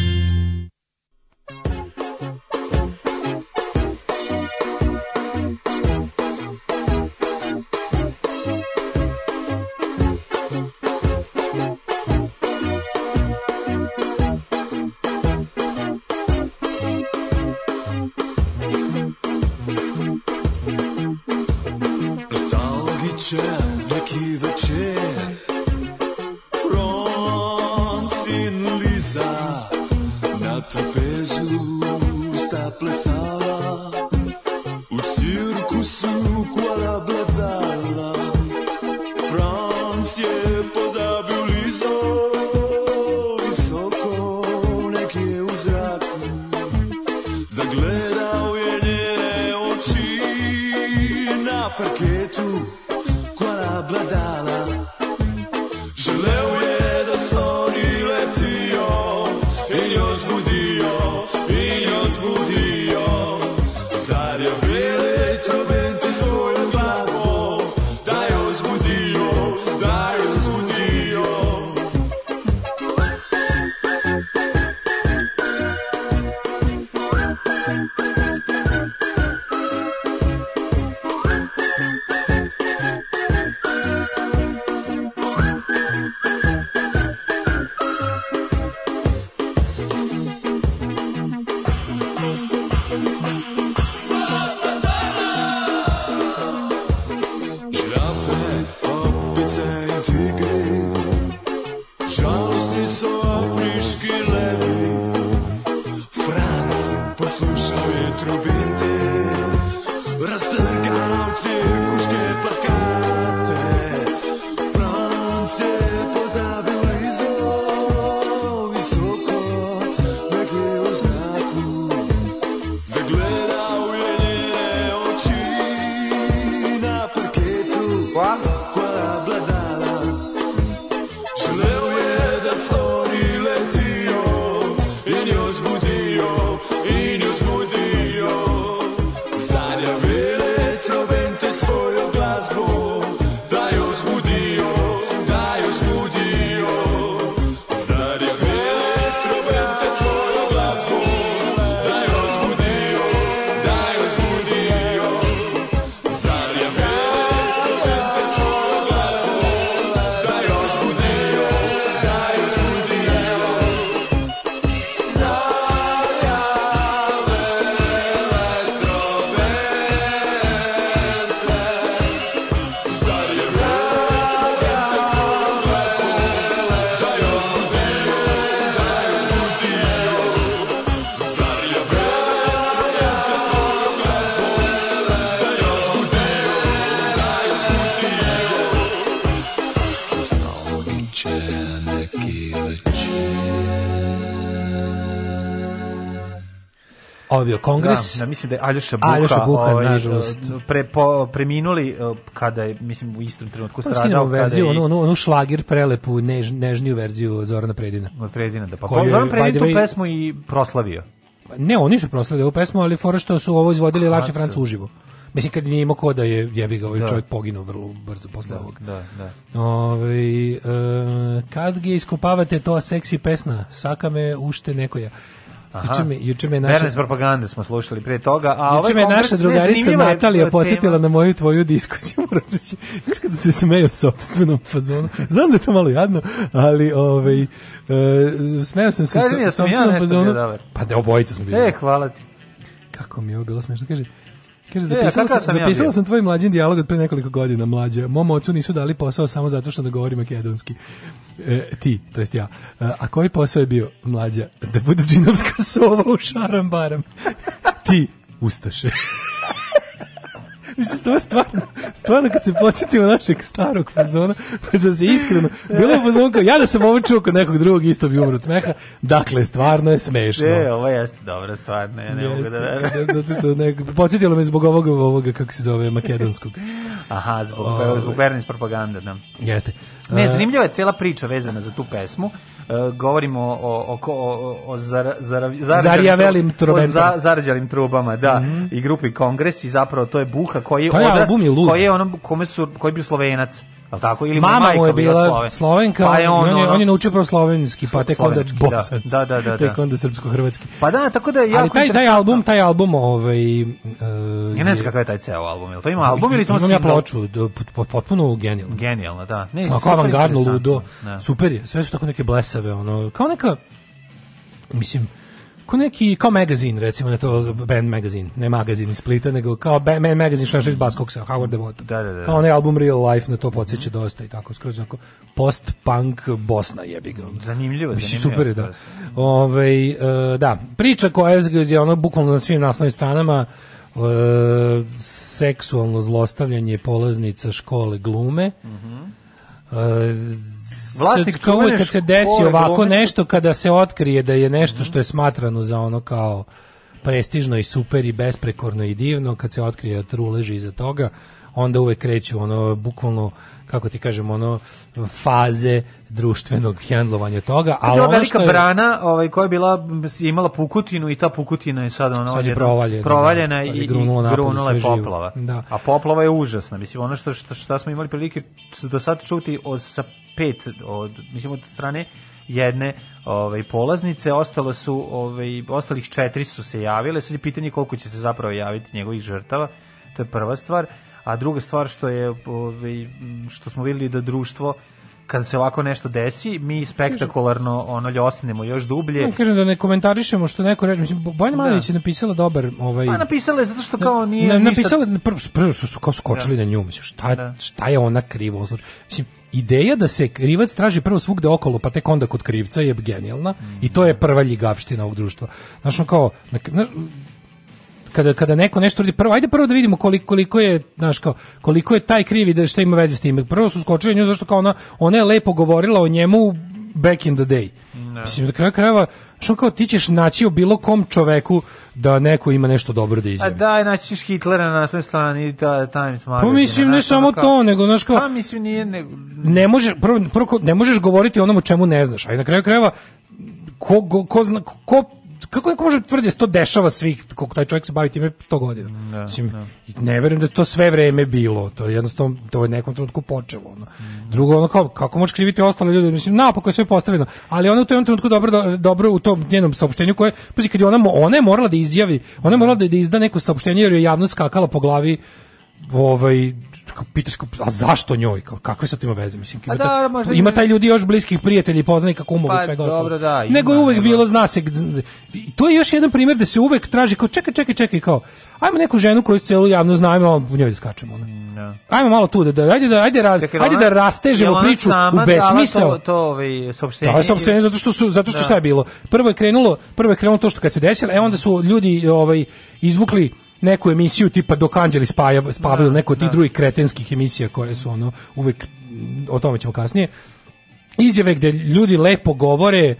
Je bio kongres. Da, da, mislim da je Aljoša Buha, Aljoša Buha, ovaj, nažalost. pre, po, preminuli eh, kada je, mislim, u istom trenutku Pa stradao. skinemo verziju, onu, onu, onu šlagir prelepu, než, nežniju verziju Zorana Predina. Predina, da. Pa Koju Zoran Predin tu pesmu i proslavio. Ne, oni su proslavili ovu pesmu, ali fora što su ovo izvodili Aha, lakše Francu uživo. Mislim, kad nije imao ko da je jebi ga, ovaj Da. čovjek poginuo vrlo brzo posle ovog. Da, da. Ove, e, kad ga iskopavate to seksi pesna, saka me ušte nekoja. Juče me, juče me naša... Bernes propagande smo slušali pre toga, a Juče ovaj me naša drugarica Natalija podsjetila na moju tvoju diskusiju. Reći, znaš kada se smeju sopstvenom fazonu. Znam da je to malo jadno, ali ovaj, e, smeo sam se da ja sopstvenom nešto fazonu. Pa da obojica smo bili. E, hvala ti. Kako mi je ovo bilo smešno. Kaže, kaže E, zapisala, a sam, sam ja zapisala bio? sam tvoj mlađin dijalog od pre nekoliko godina, mlađa. Mom ocu nisu dali posao samo zato što ne govori makedonski. E, ti, to jest ja. E, a koji posao je bio, mlađa? Da bude džinovska sova u šaram baram. ti, ustaše. Mislim, to je stvarno, stvarno kad se podsjetimo našeg starog fazona, pa da se iskreno, bilo je fazon kao, ja da sam ovo čuo kod nekog drugog, isto bi umro od smeha, dakle, stvarno je smešno. E, ovo jeste dobra stvar, ne, ne mogu da kada- zato što nek, podsjetilo me zbog ovoga, ovoga, kako se zove, makedonskog. Aha, zbog, Ove. zbog Bernes propagande, da. Jeste. Ne, zanimljiva je cijela priča vezana za tu pesmu. E, govorimo o, o, o, o, o zar, zar, o za, zarađalim trubama, da, i grupi Kongres i zapravo to je Buha koji je odrast, koji je ono, kome su, koji bio slovenac, tako? Ili Mama majka mu je bila Sloven. slovenka, pa je on, on, je, on je naučio prvo slovenski, pa tek onda da. bosan. Da, da, da, Tek da. onda srpsko-hrvatski. Pa da, tako da jako Ali taj, taj album, taj album, ovaj... Uh, Ja ne znam kakav je taj ceo album, jel to ima album ili samo Imam ja ploču, potpuno genijalno. Genijalno, da. Ne, Ako super avangardno, ludo, Da. super je, sve su tako neke blesave, ono, kao neka, mislim, kao neki, kao magazin, recimo, ne to band magazin, ne magazin iz Splita, nego kao band, band magazin što je iz Baskoksa, Howard Devoto. Da, da, da. Kao onaj album Real Life, na to podsjeća dosta i tako, skroz onako, post-punk Bosna jebi ga. Zanimljivo, Mislim, zanimljivo. super je, da. Ove, e, da, priča koja je, ono bukvalno na svim naslovnim stranama, e, seksualno zlostavljanje polaznica škole glume, E, Vlasnik čuvene kad se desi ovako nešto, kada se otkrije da je nešto što je smatrano za ono kao prestižno i super i besprekorno i divno, kad se otkrije da truleži iza toga, onda uvek kreću ono, bukvalno, kako ti kažem, ono, faze društvenog hendlovanja toga, ali ova ono velika što je... brana, ovaj koja je bila imala pukutinu i ta pukutina je sad ono Sad je provaljena, provaljena da. Sad je i, napolje grunula je poplava. Da. A poplava je užasna. Mislim ono što što, šta smo imali prilike do sad čuti od sa pet od mislim od strane jedne ovaj polaznice ostalo su ovaj ostalih četiri su se javile sad je pitanje koliko će se zapravo javiti njegovih žrtava to je prva stvar a druga stvar što je ovaj što smo videli da društvo kada se ovako nešto desi, mi spektakularno ono ljosnemo još dublje. Ja kažem da ne komentarišemo što neko reče, mislim Bojana Da. Malović je napisala dobar ovaj Pa napisala je zato što kao nije ništa- napisala prvo, prvo su, su kao skočili Da. na nju, mislim šta Da. šta je ona krivo? Mislim ideja da se krivac traži prvo svugde okolo, pa tek onda kod krivca je genijalna i to je prva ljigavština ovog društva. Znaš, ono kao, na- na- kada kada neko nešto radi prvo ajde prvo da vidimo koliko koliko je znaš kao koliko je taj krivi da šta ima veze s tim prvo su skočili nju zašto kao ona ona je lepo govorila o njemu back in the day mislim da kraju krajeva što kao ti ćeš naći o bilo kom čoveku da neko ima nešto dobro da A izjavi daj, naći ćeš Hitlera na naslovnoj strani ta, Times magazine. Pa mislim ne samo kao- to, nego znaš kao Pa mislim nije... Ne, ne može prvo, prvo ne možeš govoriti o onom o čemu ne znaš, a i na kraju krajeva ko, ko, ko, ko kako neko može tvrditi da se to dešava svih, koliko taj čovjek se bavi time 100 godina. Da, Mislim, ne verujem da je to sve vreme bilo, to je jednostavno, to je nekom trenutku počelo. Ono. Drugo, ono kao, kako možeš kriviti ostale ljude, mislim, napako je sve postavljeno, ali ona u tom trenutku dobro, do- dobro u tom njenom saopštenju koje, pazi, kad je ona, ona je morala da izjavi, ona je morala da, da izda neko saopštenje jer je javnost skakala po glavi ovaj pitaš a zašto njoj kao kakve sa to ima veze mislim A ima, da, možda ima taj ljudi još bliskih prijatelja i poznanika kumova Pa, i svega dobro, da, ima, nego je uvek nego- bilo zna se to je još jedan primjer da se uvek traži kao čekaj čekaj čekaj kao ajmo neku ženu koju celu javno znamo u njoj da skačemo ono. da. ajmo malo tu da, da ajde da ajde, ra- Čekaj, ajde ona- da rastežemo priču u besmisao To, to ovaj, saopštenje. da, je saopštenje zato što su zato što Da. šta je bilo. Prvo je krenulo, prvo je krenulo to što kad se desilo, e onda su ljudi ovaj izvukli neku emisiju tipa dok anđeli spaja, spavaju Da, neko od tih da. drugih kretenskih emisija koje su ono uvek o tome ćemo kasnije. Izjave gde ljudi lepo govore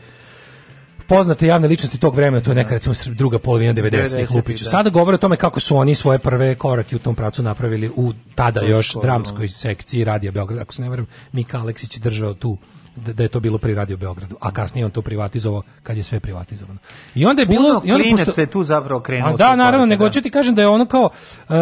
poznate javne ličnosti tog vremena, to je neka recimo sr- druga polovina 90-ih 90-ih, Lupiću. da. Sada govore o tome kako su oni svoje prve korake u tom pravcu napravili u tada još dramskoj sekciji Radija Beograd. Ako se ne varam, Mika Aleksić je držao tu da, da je to bilo pri Radio Beogradu, a kasnije on to privatizovao kad je sve privatizovano. I onda je bilo Puno i onda pošto- je tu zapravo u da, naravno, korake, nego da. hoću ti kažem da je ono kao e,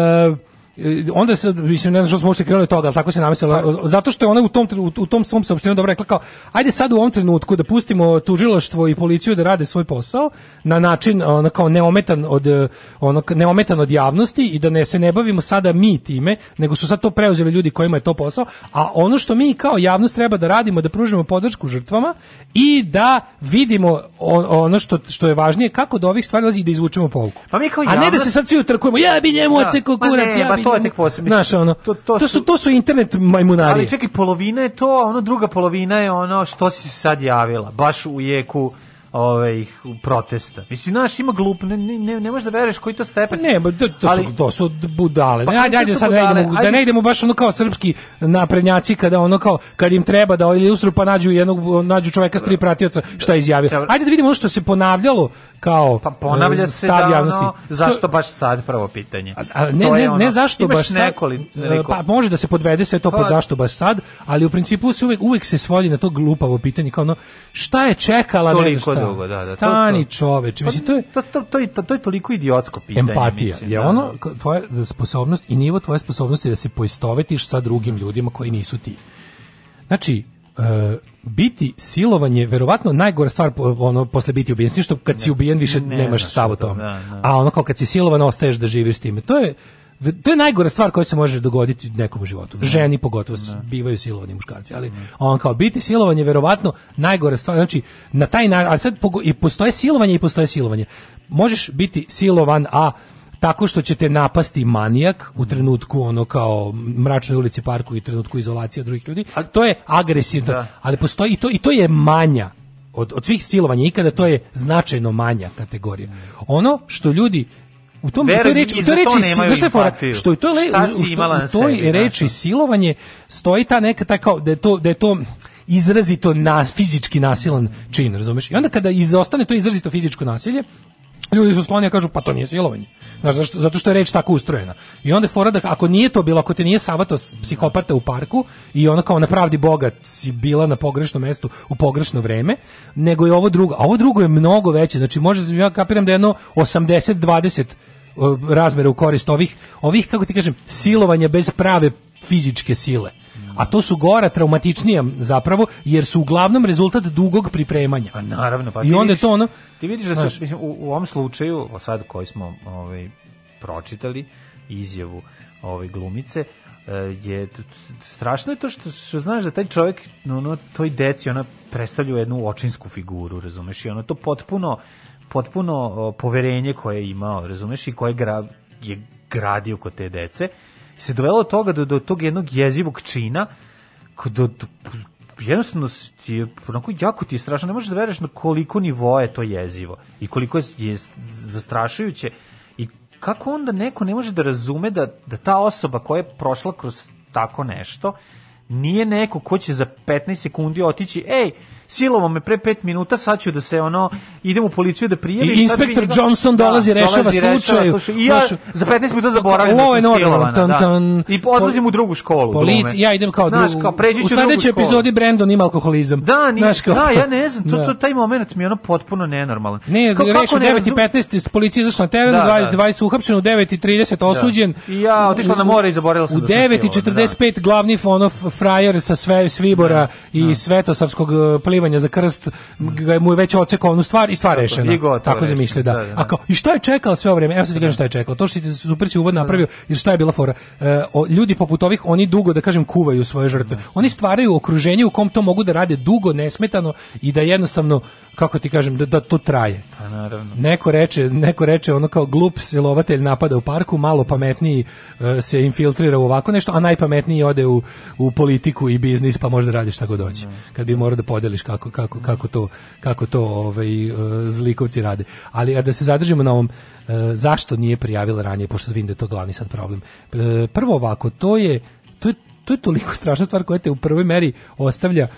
onda se mislim ne znam što smo uopšte krenuli od toga, ali tako se namestilo. Pa- Zato što je ona u tom u, tom svom saopštenju dobro rekla kao ajde sad u ovom trenutku da pustimo tužilaštvo i policiju da rade svoj posao na način ono kao neometan od e, ono neometan od javnosti i da ne se ne bavimo sada mi time, nego su sad to preuzeli ljudi kojima je to posao, a ono što mi kao javnost treba da radimo da pružimo podršku žrtvama i da vidimo ono što što je važnije kako do ovih stvari dolazi da izvučemo pouku. Pa mi kao A ne da javnost- se sad svi utrkujemo, ja bi njemu Da, ocekao ma kurac, ne, ja ma bi to je tek posebno. Znaš, ono, To- to, to su, to su internet majmunarije. Ali čekaj, polovina je to, a ono druga polovina je ono što si sad javila, baš u jeku ovaj protesta. Mislim, znaš, ima glup, ne, ne, ne, ne možeš da veruješ koji to stepen. Ne, ba, to, to, Ali- su, to su budale. Pa, Ne, ajde, ajde, sad ne budale, idemo, da ajde ne s- idemo baš ono kao srpski naprednjaci kada ono kao kad im treba da ilustru pa nađu jednog nađu čoveka s tri pratioca šta je izjavio. Ajde da vidimo ono što se ponavljalo kao Pa ponavlja e, se da ono, zašto baš sad prvo pitanje. A ne, To je ne, ono, ne zašto baš sad, nekoliko- pa može da se podvede sve to pod Pa- zašto baš sad, ali u principu se uvek, uvek se svodi na to glupavo pitanje kao ono, šta je čekala, ne Toliko dugo, da, da, to- Stani čoveče, mislim, to je to, to, to, to, to je toliko idiotsko pitanje. empatija mislim, je da. ono tvoja sposobnost i nivo tvoje sposobnosti da se poistovetiš sa drugim ljudima koji nisu ti. Znači, e, biti silovanje verovatno najgora stvar ono posle biti ubijen, što kad si ubijen više Ne nemaš stav o to, tome. da, da. A ono kao kad si silovan ostaješ da živiš s time. To je to je najgora stvar koja se može dogoditi nekom u životu. Ženi pogotovo s- bivaju silovani muškarci, ali on kao biti silovan je verovatno najgora stvar. Znači na taj način, ali sad pogo- i postoje silovanje i postoje silovanje. Možeš biti silovan, a tako što će te napasti manijak u trenutku ono kao mračnoj ulici parku i trenutku izolacije drugih ljudi. to je agresivno, Da. ali postoji i to i to je manja od, od svih silovanja ikada to je značajno manja kategorija. Ono što ljudi u tom u Veruj toj mi, reči, u toj to reči, znaš šta je fora? što u toj le- u- što- u toj sebi, reči znaš, silovanje stoji ta neka taj kao da je to da je to izrazito na fizički nasilan čin, razumeš? I onda kada izostane to izrazito fizičko nasilje, ljudi su skloni da kažu pa to nije silovanje. Znaš, zašto, zato što je reč tako ustrojena. I onda fora da ako nije to bilo, ako te nije savato psihopata u parku i ona kao na pravdi boga si bila na pogrešnom mestu u pogrešno vreme, nego je ovo drugo. A ovo drugo je mnogo veće. Znači, može, ja kapiram da je jedno 80-20 o, razmera u korist ovih, ovih, kako ti kažem, silovanja bez prave fizičke sile. A to su gora, traumatičnija zapravo, jer su uglavnom rezultat dugog pripremanja. Pa naravno, pa I onda vidiš- to ono... Ti vidiš da su, mislim, u, u ovom slučaju, sad koji smo ovaj, pročitali, izjavu ovaj, glumice, e, je strašno je to što, što znaš da taj čovjek no, ono, toj deci ona predstavlja jednu očinsku figuru, razumeš, i ono to potpuno potpuno poverenje koje je imao, razumeš, i koje gra, je gradio kod te dece, se dovelo do toga do, do tog jednog jezivog čina do, do, jednostavno je onako jako ti je strašno, ne možeš da veruješ na koliko nivoa je to jezivo i koliko je, je zastrašujuće i kako onda neko ne može da razume da, da ta osoba koja je prošla kroz tako nešto nije neko ko će za 15 sekundi otići, ej, silovo me pre 5 minuta, sad ću da se ono, idem u policiju da prijavim. I inspektor njega- Johnson dolazi, rešava slučaj. I ja Znaš, za 15 minuta zaboravim da sam silovana. tan, da. tan. I odlazim u drugu školu. Polici, ja idem kao drugu. kao u sledećoj epizodi Brandon ima alkoholizam. Da, ni, Znaš, kao da, ja ne znam, to, Da. to, taj moment mi je ono potpuno nenormalan. Ne, Kao- reč kako u ne 9 i razum- 15 iz policije izašla na teren, Da, 20, da. 20 uhapšen, u 9 i 30 osuđen. I ja otišla na more i zaboravila sam U da sam 9 i silovan, 45 glavni ono f- frajer sa sve svibora i svetosavskog e, plivanja za krst, ga mu je već ocekao onu stvar i stvar rešena. Tako zamišlja, da. Da, da, da. A kao, i šta je čekala sve ovo vreme? Evo sad ti kažem šta je čekala. To što si ti super si uvod napravio, jer šta je bila fora? E, o, ljudi poput ovih, oni dugo, da kažem, kuvaju svoje žrtve. Oni stvaraju okruženje u kom to mogu da rade dugo, nesmetano i da jednostavno, kako ti kažem, da, da to traje. Pa naravno. Neko reče, neko reče ono kao glup silovatelj napada u parku, malo pametniji e, se infiltrira u ovako nešto, a najpametniji ode u, u politiku i biznis pa može da radi šta god hoće. Kad bi morao da podeliš kako, kako, kako to, kako to ovaj, e, zlikovci rade. Ali da se zadržimo na ovom e, zašto nije prijavila ranije, pošto vidim da je to glavni sad problem. E, prvo ovako, to je, to je, to je toliko strašna stvar koja te u prvoj meri ostavlja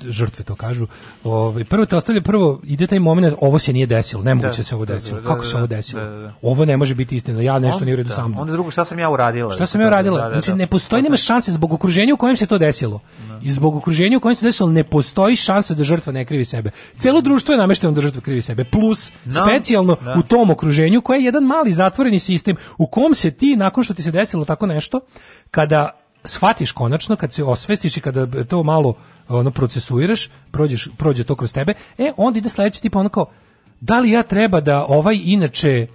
žrtve to kažu. Ovaj prvo te ostavlja prvo ide taj momenat ovo se nije desilo, nemoguće Da, se ovo da, desilo. da, Kako da, se ovo da, desilo? da, da. Ovo ne može biti istina. Ja nešto nije u redu Da, sa mnom. Onda drugo, šta sam ja uradila? Šta sam ja uradila? Da, da, Znači da. ne postoji nema šanse zbog okruženja u kojem se to desilo. I zbog okruženja u kojem se desilo ne postoji šansa da žrtva ne krivi sebe. Celo društvo je namešteno da žrtva krivi sebe. Plus No, specijalno da. u tom okruženju koje je jedan mali zatvoreni sistem u kom se ti nakon što ti se desilo tako nešto kada shvatiš konačno kad se osvestiš i kada to malo ono procesuiraš, prođeš prođe to kroz tebe, e onda ide sledeći tip ono kao da li ja treba da ovaj inače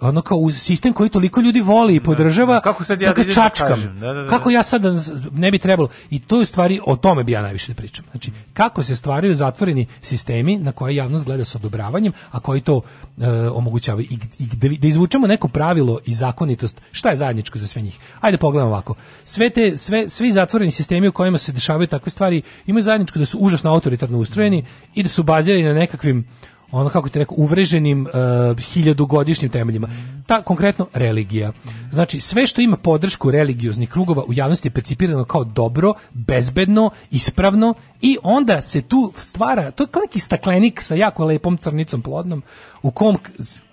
ono kao sistem koji toliko ljudi voli i podržava, da. Kako sad ja da ga da da čačkam. kažem? Da, da, da. Kako ja sad da- ne bi trebalo. I to je stvari, o tome bi ja najviše da pričam. Znači, kako se stvaraju zatvoreni sistemi na koje javnost gleda sa odobravanjem, a koji to e, omogućavaju. I, i da, da izvučemo neko pravilo i zakonitost, šta je zajedničko za sve njih? Ajde pogledamo ovako. Sve te, sve, svi zatvoreni sistemi u kojima se dešavaju takve stvari imaju zajedničko da su užasno autoritarno ustrojeni i da su bazirani na nekakvim ono kako ti rekao uvreženim uh, hiljadugodišnjim temeljima. Ta konkretno religija. Znači sve što ima podršku religioznih krugova u javnosti je percipirano kao dobro, bezbedno, ispravno i onda se tu stvara to je kao neki staklenik sa jako lepom crnicom plodnom u kom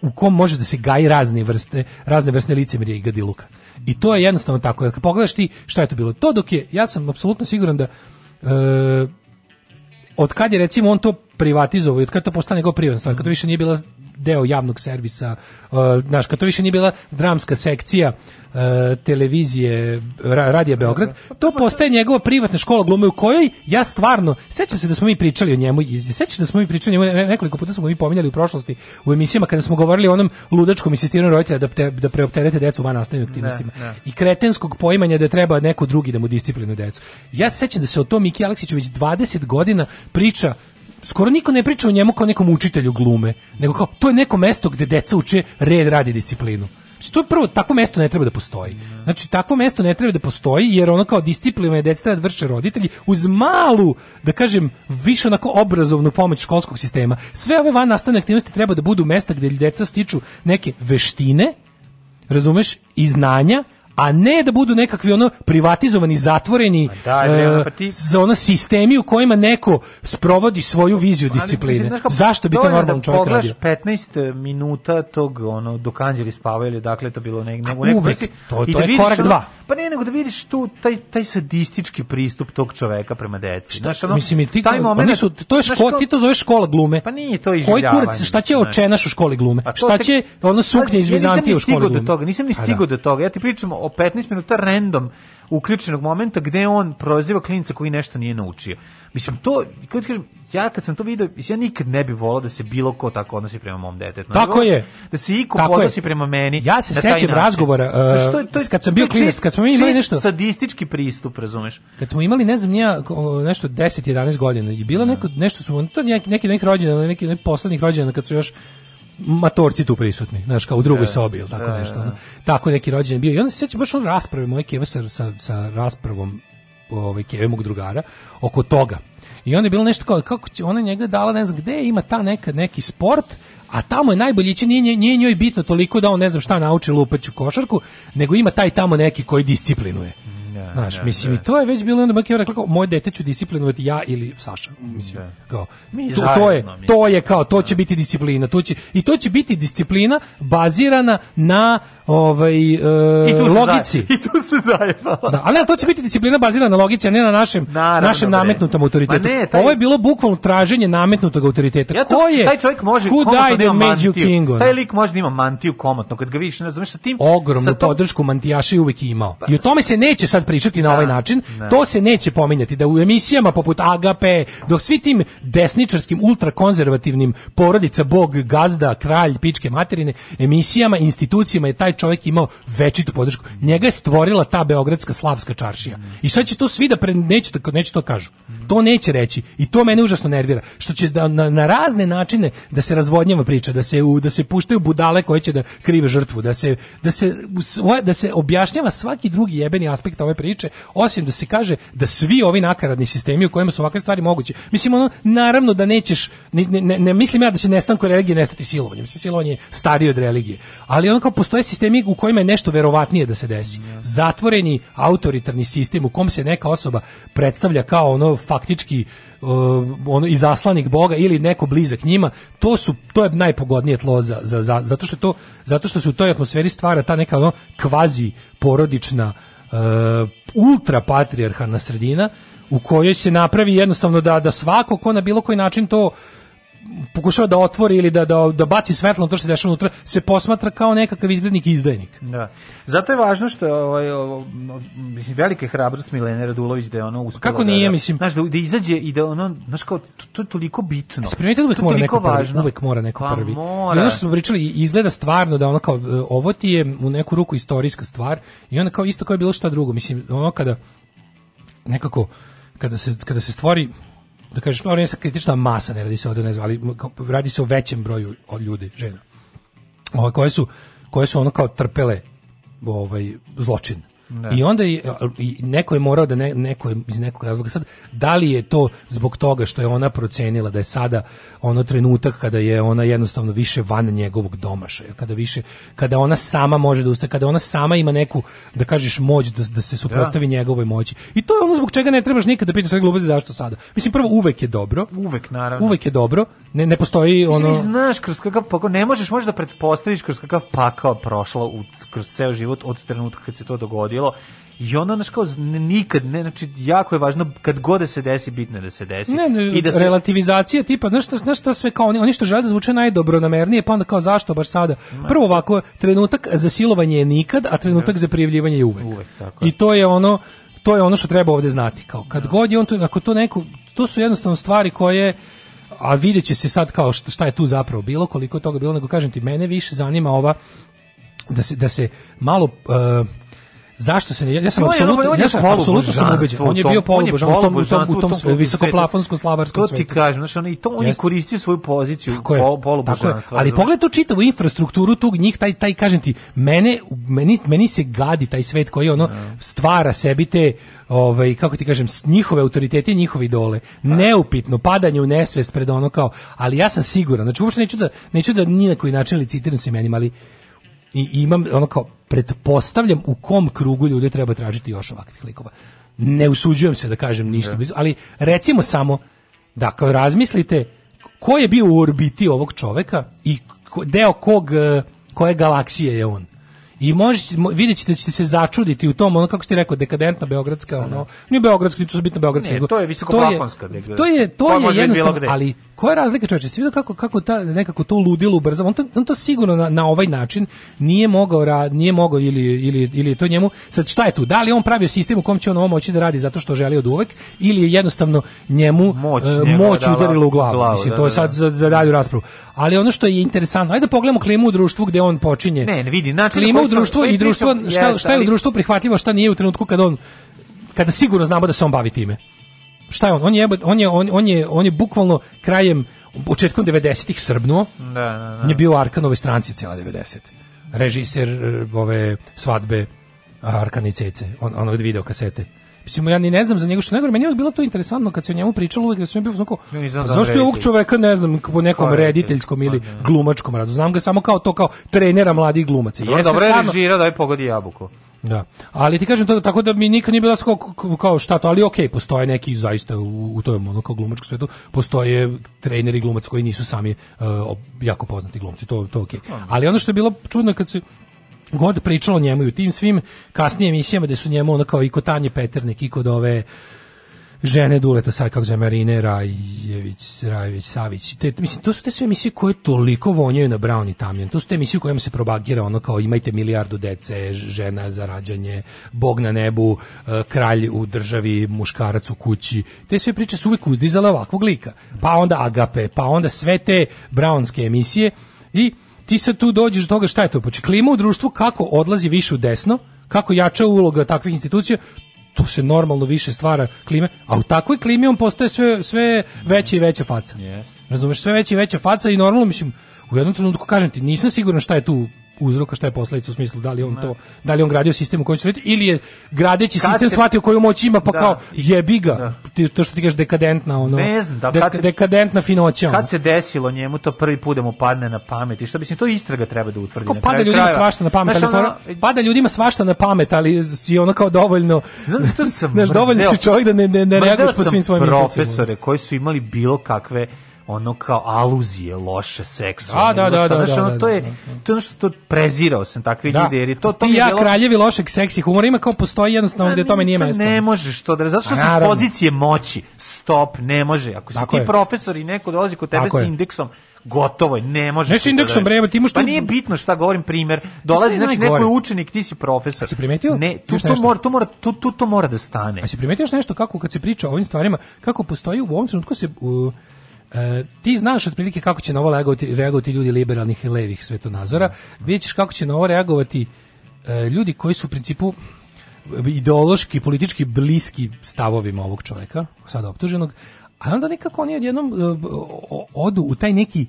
u kom može da se gaji razne vrste razne vrste licemerja i gadiluka. I to je jednostavno tako. Kad pogledaš ti šta je to bilo? To dok je ja sam apsolutno siguran da e, od kad je recimo on to privatizovao i od kad to postane njegov privatna stvar, kad to više nije bila deo javnog servisa, uh, znaš, kad to više nije bila dramska sekcija uh, televizije ra, Radija Beograd, to postaje njegova privatna škola glume u kojoj ja stvarno, sećam se da smo mi pričali o njemu, sećam se da smo mi pričali o njemu, ne- nekoliko puta smo mi pominjali u prošlosti u emisijama kada smo govorili o onom ludačkom insistiranju roditelja da, te, da preopterete decu van nastavnim aktivnostima Ne, ne. i kretenskog poimanja da treba neko drugi da mu disciplinuje decu. Ja se sećam da se o tom Miki Aleksiću već 20 godina priča skoro niko ne priča o njemu kao nekom učitelju glume, nego kao to je neko mesto gde deca uče red, rad i disciplinu. Znači, To je prvo, takvo mesto ne treba da postoji. Znači, takvo mesto ne treba da postoji, jer ono kao disciplina je deca da vrše roditelji uz malu, da kažem, više onako obrazovnu pomoć školskog sistema. Sve ove van nastavne aktivnosti treba da budu mesta gde deca stiču neke veštine, razumeš, i znanja, a ne da budu nekakvi ono privatizovani, zatvoreni bre, ono, e, pa ti- za ono sistemi u kojima neko sprovodi svoju viziju Ali, discipline. mislim, znaš kako, Zašto bi to normalan da čovjek radio? 15 minuta tog ono dok anđeli spavaju ili dakle to bilo neg, nego uvek, to- i to da je korak ono- dva. Pa ne, nego da vidiš tu taj taj sadistički pristup tog čoveka prema deci. Znaš, ono, Mislim, ti, taj oni moment, su, to je kao- ti to zoveš škola glume. Pa nije to Koji kurac, šta će očenaš u školi glume? Pa to Šta će ono suknje iz Vizantije u školi glume? nisam ni Pa stigao da. do toga. Ja ti pričam o 15 minuta random uključenog momenta gde on proziva klinca koji nešto nije naučio. Mislim, to, kako ti kažem, ja kad sam to video, mislim, ja nikad ne bih volao da se bilo ko tako odnosi prema mom detetu. Tako Znači, je. Da se iko Tako je. prema meni. Ja se sećam razgovora, uh, Znaš, to je- to je- kad sam bio klinac, čist- kad smo mi imali čist nešto- sadistički pristup, razumeš? Kad smo imali, ne znam, nija, nešto 10-11 godina i bilo neko, nešto su, to neki, neki nekih rođena, neki, neki poslednjih rođena kad su još matorci tu prisutni, znaš, kao u drugoj Da, sobi ili tako da, nešto. da. Ono. Tako neki rođen bio. I onda se sjećam baš on rasprave moje keve sa, sa, sa raspravom ovaj, keve mog drugara oko toga. I onda je bilo nešto kao, kako će, ona njega dala, ne znam, gde ima ta neka, neki sport, a tamo je najbolji, će, nije, nije njoj bitno toliko da on ne znam šta nauči lupeću košarku, nego ima taj tamo neki koji disciplinuje. Znaš, da, mislim, da. i to je već bilo onda Bakio rekao, kao, moje dete ću disciplinovati ja ili Saša. Mislim, kao, Mi to, to je, to je kao, to će biti disciplina. To će, I to će biti disciplina bazirana na ovaj, e, I logici. I tu se zajebala. Da, ali to će biti disciplina bazirana na logici, a ne na našem, Naravno, našem nametnutom autoritetu. Ne, taj- Ovo je bilo bukvalno traženje nametnutog autoriteta. Ja to, Ko je? taj čovjek može komotno da mantiju. king? ono? Taj lik može da ima mantiju komotno. Kad ga vidiš, ne znaš, sa tim... ogromnu sa tom- podršku mantijaša je uvek imao. I o tome se neće sad pričati na ovaj način. da. To se neće pominjati da u emisijama poput Agape, dok svi tim desničarskim ultrakonzervativnim porodica bog, gazda, kralj, pičke materine, emisijama, institucijama je taj čovjek imao večitu podršku. Njega je stvorila ta beogradska slavska čaršija. I sad će to svi da pre, neće, to- neće to kažu. To neće reći. I to mene užasno nervira. Što će da, na, na razne načine da se razvodnjava priča, da se, u, da se puštaju budale koje će da krive žrtvu, da se, da se, da se objašnjava svaki drugi jebeni aspekt ove priče osim da se kaže da svi ovi nakaradni sistemi u kojima su ovakve stvari moguće. Mislim, ono, naravno da nećeš, ne, ne, ne- ne mislim ja da će nestanku religije nestati silovanjem. Mislim, silovanje je starije od religije. Ali ono kao postoje sistemi u kojima je nešto verovatnije da se desi. Zatvoreni autoritarni sistem u kom se neka osoba predstavlja kao ono faktički uh, ono izaslanik Boga ili neko blizak njima, to su to je najpogodnije tlo za, za, za- zato što to zato što se u toj atmosferi stvara ta neka ono kvazi porodična uh, ultra patrijarhalna sredina u kojoj se napravi jednostavno da da svako ko na bilo koji način to pokušava da otvori ili da, da, da baci svetlo na to što se dešava unutra, se posmatra kao nekakav izglednik i izdajnik. Da. Zato je važno što je ovaj, mislim, velika je hrabrost Milene Radulović da je ono uspela Kako da- nije, da, mislim- Znaš, da, da izađe i da ono, znaš kao, to, to je toliko bitno. Se primetite uvek To je mora neko prvi, važno. uvek mora neko Pa prvi. mora. I ono što smo pričali izgleda stvarno da ono kao e, ovo ti je u neku ruku istorijska stvar i onda kao isto kao je bilo šta drugo. Mislim ono kada nekako kada se kada se stvori da kažeš, ovo nije kritična masa, ne radi se ovde, ne znam, ali radi se o većem broju od ljudi, žena. Ove, koje su koje su ono kao trpele ovaj zločin. Da. I onda je, neko je morao da ne, neko je iz nekog razloga sad da li je to zbog toga što je ona procenila da je sada ono trenutak kada je ona jednostavno više van njegovog domašaja, kada više kada ona sama može da ustaje, kada ona sama ima neku da kažeš moć da, da se suprotstavi njegovoj moći. I to je ono zbog čega ne trebaš nikad da pitaš sve gluposti zašto sada. Mislim prvo uvek je dobro. Uvek, naravno. Uvek je dobro. Ne ne postoji Mislim, ono i znaš kroz kakav pakao, ne možeš možda da pretpostaviš kroz kakav pakao prošla u, kroz ceo život od trenutka kad se to dogodilo. I ono, znaš, kao, nikad, ne, znači, jako je važno, kad god da se desi, bitno je da se desi. Ne, ne, I da se, relativizacija tipa, znaš šta, znaš šta sve kao oni, oni što žele da zvuče najdobronamernije, pa onda kao zašto baš sada? Prvo ovako, trenutak za silovanje je nikad, a trenutak za prijavljivanje je uvek. Uvek, tako I to je ono, to je ono što treba ovde znati. Kao, kad god je on to, ako to neko, to su jednostavno stvari koje a vidjet će se sad kao šta, šta je tu zapravo bilo, koliko je toga bilo, nego kažem ti, mene više zanima ova da se, da se malo uh, zašto se ne ja sam On apsolutno on ja sam apsolutno sam ubeđen. On je u bio on polubožan u tom u tom u tom visokoplafonskom slavarskom To ti svetu. kažem, znači, ono, i to on je koristio svoju poziciju polubožanstva. Ali pogledaj tu čitavu infrastrukturu tog njih, taj, taj kažem ti, mene, meni, meni se gadi taj svet koji ono stvara sebi te, ovaj, kako ti kažem, njihove autoritete i njihove idole. Neupitno, padanje u nesvest pred ono kao, ali ja sam siguran, znači uopšte neću da, neću da ni na koji način licitiram se imenima, ali i imam ono kao pretpostavljam u kom krugu ljudi treba tražiti još ovakvih likova. Ne usuđujem se da kažem ništa blizu, ali recimo samo da kao razmislite ko je bio u orbiti ovog čoveka i deo kog e, koje galaksije je on. I možete mo- vidjet ćete da ćete se začuditi u tom ono kako ste rekao dekadentna beogradska ono nije beogradska to su bitno beogradska Ne, to je visokoplafonska, to je to je, to koja je jednostavno ali koja je razlika čoveče ste vidio kako kako ta nekako to ludilo ubrzava? On to, on to sigurno na, na ovaj način nije mogao rad nije mogao ili ili ili je to njemu. Sad šta je tu? Da li on pravio sistem u kom će on ovo moći da radi zato što želi od uvek ili je jednostavno njemu Moć njegova moć udarila u glavu, glavu, mislim da, to je da, sad da. za, za dalju raspravu ali ono što je interesantno ajde da pogledamo klimu u društvu gde on počinje Ne, ne vidi, način na klima u društvu i društvo šta šta je u društvu prihvatljivo šta nije u trenutku kada on kada sigurno znamo da se on bavi time šta je on on je on je on, on je on je bukvalno krajem početkom 90-ih srbnuo Da, da, da. on je bio u Arkanovoj stranci cijela 90. Režiser e, ove svadbe Arkan i Cece, on, ono video kasete. Mislim, ja ni ne znam za njega što nego, meni je bilo to interesantno kad se o njemu pričalo, uvijek da sam bio znako, da zašto je ovog čoveka, ne znam, po nekom reditelj? rediteljskom ili Pa, da. glumačkom radu. Znam ga samo kao to, kao trenera mladih glumaca. Jeste dobro je stvarno- režirao da je pogodi jabuku. da. Ali ti kažem to tako da mi nikad nije bilo kao, kao- šta to, ali okej, postoje neki zaista u, u tom ono kao glumačkom svetu, postoje treneri glumaca koji nisu sami uh, jako poznati glumci, to to okej. Ali ono što je bilo čudno kad se god pričalo o njemu i u tim svim kasnijim emisijama gde su njemu ono kao i kod Tanje Peternik i kod ove žene Duleta sad kako zove Marine Rajević, Rajević, Savić. Te, mislim, to su te sve emisije koje toliko vonjaju na Brown i Tamjan. To su te emisije u kojima se probagira ono kao imajte milijardu dece, žena za rađanje, bog na nebu, e, kralj u državi, muškarac u kući. Te sve priče su uvijek uzdizale ovakvog lika. Pa onda Agape, pa onda sve te Brownske emisije i ti sad tu dođeš do toga šta je to? Poče klima u društvu kako odlazi više u desno, kako jača uloga takvih institucija, tu se normalno više stvara klime, a u takvoj klimi on postaje sve, sve veća i veća faca. Yes. Razumeš, sve veća i veća faca i normalno, mislim, u jednom trenutku kažem ti, nisam siguran šta je tu uzroka, šta je posledica u smislu da li on to, da li on gradio sistem u kojem će raditi, ili je gradeći Kad sistem se- shvatio koju moć ima, pa Da. kao jebi ga, Da. to što ti kažeš dekadentna, ono, Ne znam, da, dek- se- dekadentna finoća. ono. Kad se desilo njemu to prvi put da mu padne na pamet i šta mislim to istraga treba da utvrdi. Kao na pada ljudima krajeva. svašta na pamet, Znaš, ali ono, pada ljudima svašta na pamet, ali je ono kao dovoljno, Znam što sam znaš, dovoljno si čovjek da ne, ne, ne reaguješ po svim svojim profesore koji su imali bilo kakve ono kao aluzije loše seksualne. Da, da, da, da, Znaš, da, ono, da, to je da, to je ono što to prezirao sam takve Da. ljude jer je to to Ti ja kraljevi lošeg seksi humora ima kao postoji jednostavno gde tome nije to mesto. Ne možeš to da zato što A si s naravno. pozicije moći. Stop, ne može. Ako si Tako ti je. profesor i neko dolazi kod tebe Tako s indeksom, gotovo je, ne možeš. Ne s indeksom, da- bre, ti imaš Pa tu- nije bitno šta govorim primer. Dolazi znači neko je učenik, ti si profesor. Si primetio? Ne, tu to mora, to mora, tu, tu to mora da stane. A si primetio nešto kako kad se priča o ovim stvarima, kako postoji u ovom trenutku se u, e, ti znaš otprilike kako će na ovo reagovati, reagovati ljudi liberalnih i levih svetonazora, vidjet ćeš kako će na ovo reagovati e, ljudi koji su u principu ideološki, politički bliski stavovima ovog čoveka, sada optuženog, a onda nekako oni odjednom e, odu u taj neki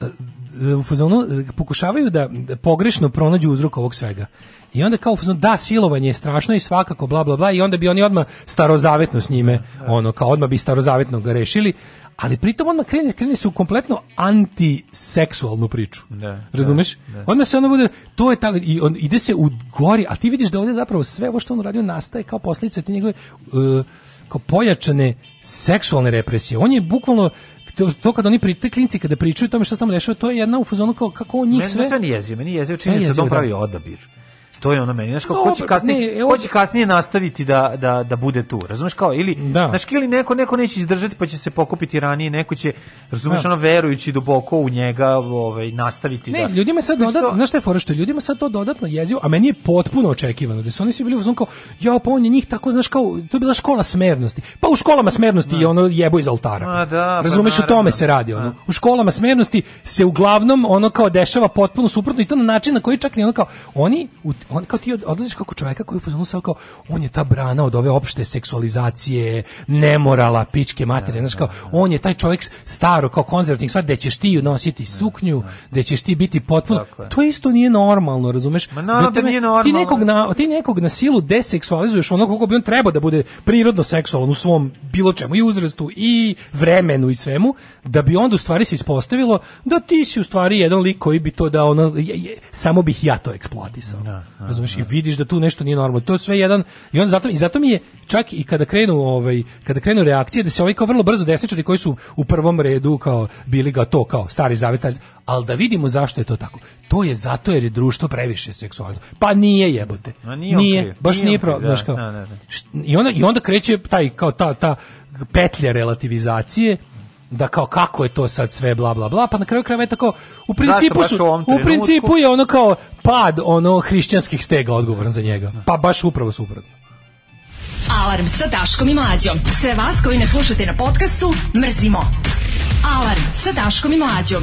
e, u fazonu e, pokušavaju da da pogrešno pronađu uzrok ovog svega. I onda kao u fazonu da silovanje je strašno i svakako bla bla bla i onda bi oni odmah starozavetno s njime, ono kao odmah bi starozavetno ga rešili, ali pritom odmah krene, krene se u kompletno antiseksualnu priču. Da, Razumeš? da, da. Odmah se ono bude, to je tako, i on ide se u gori, a ti vidiš da ovdje zapravo sve ovo što on radio nastaje kao posljedica te njegove uh, kao pojačane seksualne represije. On je bukvalno to, to kad oni pri, te klinci kada pričaju o tome što se tamo dešava, to je jedna u fazonu kao kako on njih Meni sve... sve nije jezio, meni je jezio Sve činjenica da on da. pravi odabir. To je ono meni, znaš kao, ko će kasnije, ne, ko će kasnije nastaviti da, da, da bude tu, razumeš kao, ili, Da. znaš, ili neko, neko neće izdržati pa će se pokupiti ranije, neko će, razumeš, Da. ono, verujući duboko u njega, ovaj, nastaviti Ne, da... ljudima je sad dodatno, to- znaš šta je fora što ljudima sad to dodatno jezivo, a meni je potpuno očekivano da su oni svi bili u fazonu kao, ja pa on je njih tako, znaš kao, to je bila škola smernosti. Pa u školama smernosti je ono jebo iz oltara. Ma da, pa Razumeš, o tome se radi. Ono. U školama smernosti se uglavnom ono kao dešava potpuno suprotno i to na način na koji čak ni ono kao, oni, u- on kao ti od- odlaziš kako čoveka koji je u fazonu sad kao, on je ta brana od ove opšte seksualizacije, nemorala, pičke materije, znaš kao, on je taj čovjek staro, kao konzervativni, sva, da ćeš ti nositi suknju, da ćeš ti biti potpuno, to isto nije normalno, razumeš? Ma naravno da tebe- nije Ti normalno. nekog, na, ti nekog na silu deseksualizuješ ono kako bi on trebao da bude prirodno seksualan u svom bilo čemu, i uzrastu, i vremenu, i svemu, da bi onda u stvari se ispostavilo da ti si u stvari jedan lik koji bi to da ono, je- je- samo bih ja to eksploatisao. Razumeš? I vidiš da tu nešto nije normalno. To je sve jedan, i on zato, i zato mi je, čak i kada krenu, ovaj, kada krenu reakcije, da se ovaj kao vrlo brzo desničari koji su u prvom redu kao bili ga to kao stari zavet, stari ali da vidimo zašto je to tako. To je zato jer je društvo previše seksualno. Pa nije jebote. Ma nije on kriv, baš nije nije, pro, da, kao. da, da, da. I onda i onda kreće taj kao ta ta petlja relativizacije da kao kako je to sad sve bla bla bla pa na kraju krajeva je tako u principu su u principu je ono kao pad ono hrišćanskih stega odgovoran za njega pa baš upravo suprotno Alarm sa Daškom i Mlađom. Sve vas koji ne slušate na podcastu, mrzimo. Alarm sa Daškom i Mlađom.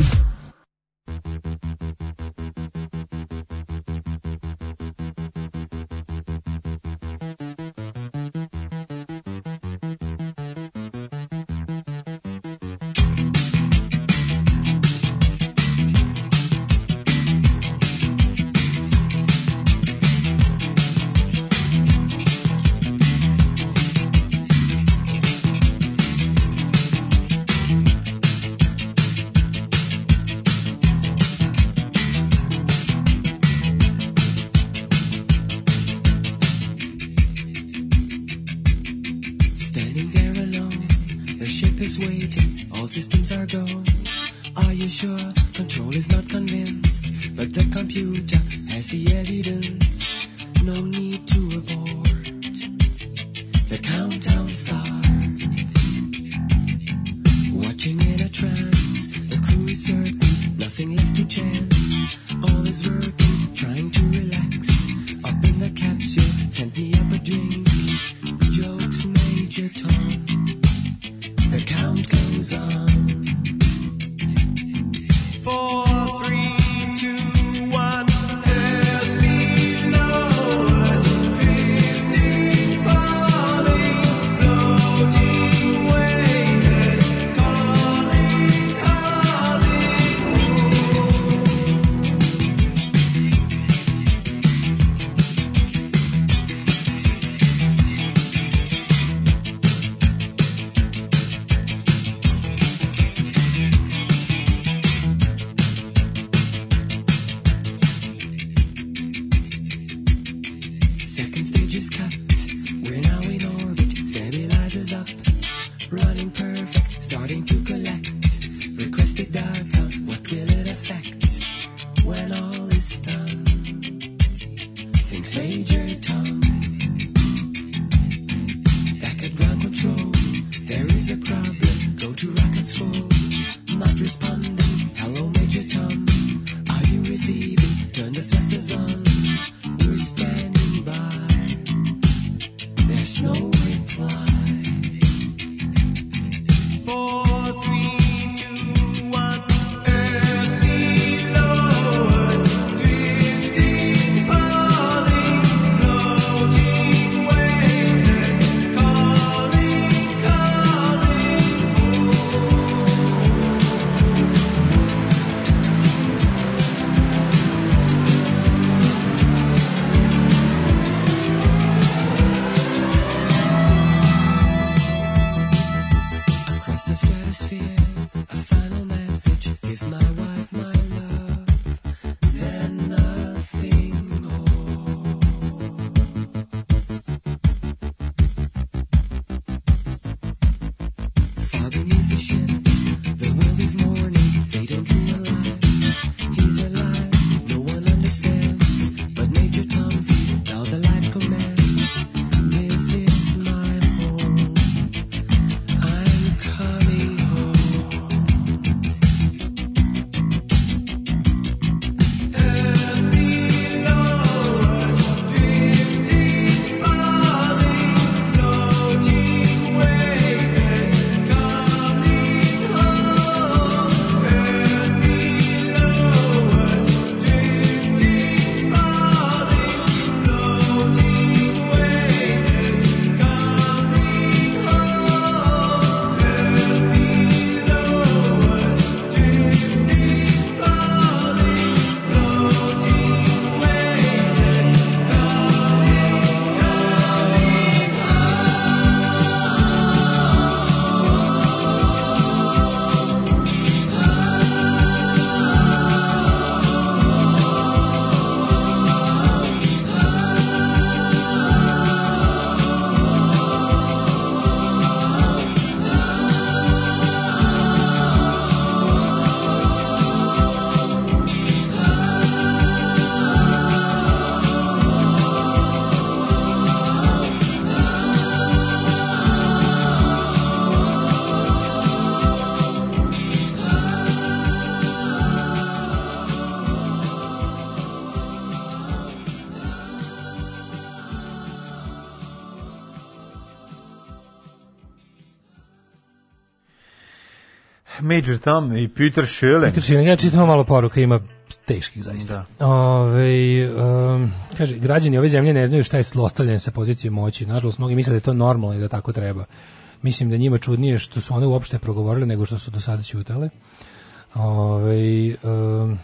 But the Major Tom i Peter Schilling. Peter Schilling, ja čitam malo poruka, ima teških zaista. Ove, um, kaže, građani ove zemlje ne znaju šta je zlostavljanje sa pozicije moći. Nažalost, mnogi misle da je to normalno i da tako treba. Mislim da njima čudnije što su one uopšte progovorile nego što su do sada ćutale. Ove, um,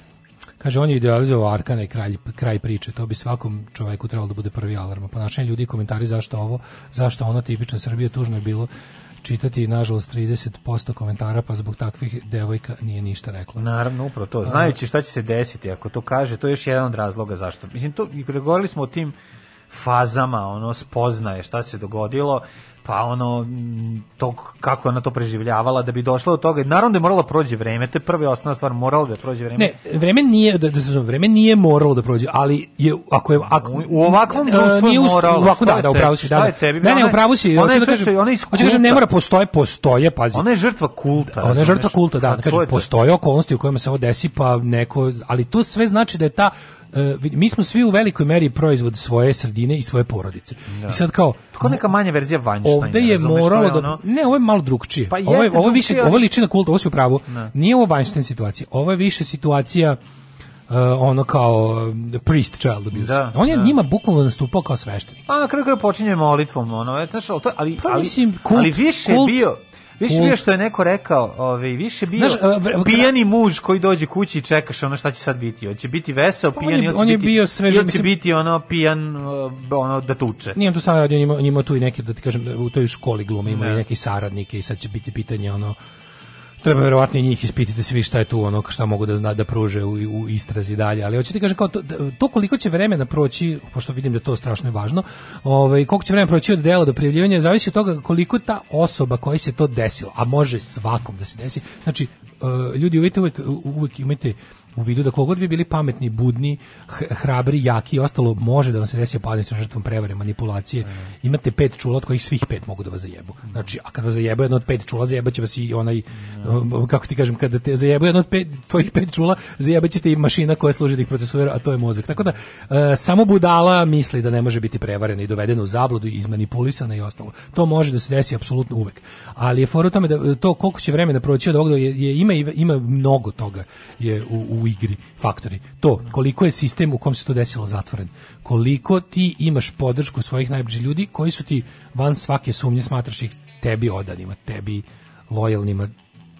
kaže, on je idealizovao Arkana i kraj, kraj priče. To bi svakom čoveku trebalo da bude prvi alarm. Ponašanje ljudi i komentari zašto ovo, zašto ono tipično Srbije tužno je bilo čitati nažalost 30% komentara pa zbog takvih devojka nije ništa rekla. Naravno, upravo to. Znajući šta će se desiti, ako to kaže, to je još jedan od razloga zašto. Mislim, to, i pregovorili smo o tim fazama, ono, spoznaje šta se dogodilo, pa ono, to, kako ona to preživljavala, da bi došla do toga. Naravno da je moralo da prođe vreme, prva i osnovna stvar, moralo da prođe vreme. Ne, vreme nije da, da se zove, vreme nije moralo da prođe, ali je ako je ako U- u ovakvom E, društvu nije moralo. Ovako da, da, upravo si, da. Da. tebi? Ne, ne, je- upravo si. ona da kažem, ona hoću da kažem, ne mora postoje, postoje, pazi. Ona je žrtva kulta. Ona je žrtva kulta, da, da kažem, to. postoje okolnosti u kojima se ovo desi, pa neko, ali to sve znači da je ta mi smo svi u velikoj meri proizvod svoje sredine i svoje porodice. Da. I sad kao Tako neka manja verzija Weinsteina. ovde je moralo da ono- ne, ovo je malo drugčije. Pa ovo je ovo je više ali- ovo liči na kult, ovo si u pravu. Ne. Nije ovo Weinstein situacija. Ovo je više situacija uh, ono kao um, priest child abuse. Da, On je da. njima bukvalno nastupao kao sveštenik. Pa na kraju počinje molitvom, ono, je, ali, ali, Pa ali, mislim, kult- ali više kult- bio, više bio što je neko rekao, ovaj, više bio Znaš, vre- pijani muž koji dođe kući i čekaš ono šta će sad biti. Hoće biti veseo, Pa on pijan, je- ili će on je bio će mislim- biti ono pijan, uh, ono da tuče. Nije tu samo radio, on ima, on ima tu i neke, da ti kažem, u toj školi glume ima Ne. i neke saradnike i sad će biti pitanje ono, treba verovatno i njih ispitati da se vidi šta je tu ono šta mogu da zna da pruže u, u istrazi dalje ali hoću ti kažem kao to, to koliko će vremena proći pošto vidim da je to strašno važno ovaj koliko će vremena proći od dela do prijavljivanja zavisi od toga koliko ta osoba koji se to desilo a može svakom da se desi. Znači uh, ljudi uvijek uvijek, uvijek imate u vidu da kogod vi bili pametni, budni, hrabri, jaki i ostalo može da vam se desi padne sa žrtvom prevare, manipulacije. Imate pet čula od kojih svih pet mogu da vas zajebu. Znači, a kada vas zajebu jedno od pet čula, zajebaće vas i onaj um, kako ti kažem, kada te zajebu jedno od pet tvojih pet čula, zajebaće te i mašina koja služi da ih procesuira, a to je mozak. Tako da e, samo budala misli da ne može biti prevarena i dovedena u zabludu i izmanipulisana i ostalo. To može da se desi apsolutno uvek. Ali je fora u tome da to koliko će vremena proći od ovoga je, je ima ima mnogo toga je u, u igri faktori. To koliko je sistem u kom se to desilo zatvoren. Koliko ti imaš podršku svojih najbližih ljudi koji su ti van svake sumnje smatraš ih tebi odanima, tebi lojalnima,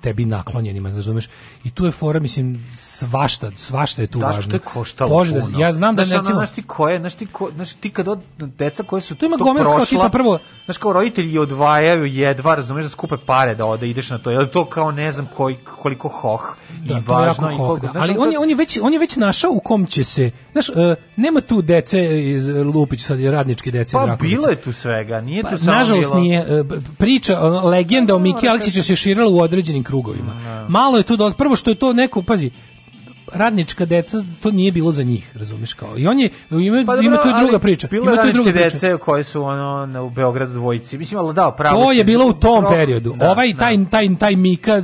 tebi naklonjenima, razumeš? I tu je fora, mislim, svašta, svašta je tu Da, važno. što je koštalo Može da, ja znam da znaš, ono, recimo, znaš ti koje, znaš ti, ko, znaš ti kad od deca koje su Tu ima prošla, tipa prvo- znaš kao roditelji odvajaju jedva, razumeš da skupe pare da ode, ideš na to, je to kao ne znam koji, koliko hoh Da, i je važno i koliko, da. znaš, ali on je, on je već on je već našao u kom će se znaš e, nema tu dece iz Lupić sad je radničke dece iz Pa Rakovice. bilo je tu svega, nije Pa, tu samo nažalost bilo... nije b- priča legenda o Miki Aleksiću se širila u određenim krugovima. Malo je tu do, prvo što je to neko pazi radnička deca to nije bilo za njih, razumeš kao. I on je ima Pa dobro, ima tu i druga priča. Bilo Ima je tu i druga priča. dece koje su ono na- u Beogradu dvojici. Mislim, ali da, pravo. To je bilo u tom pro- periodu. Da, ovaj da. taj taj taj Mika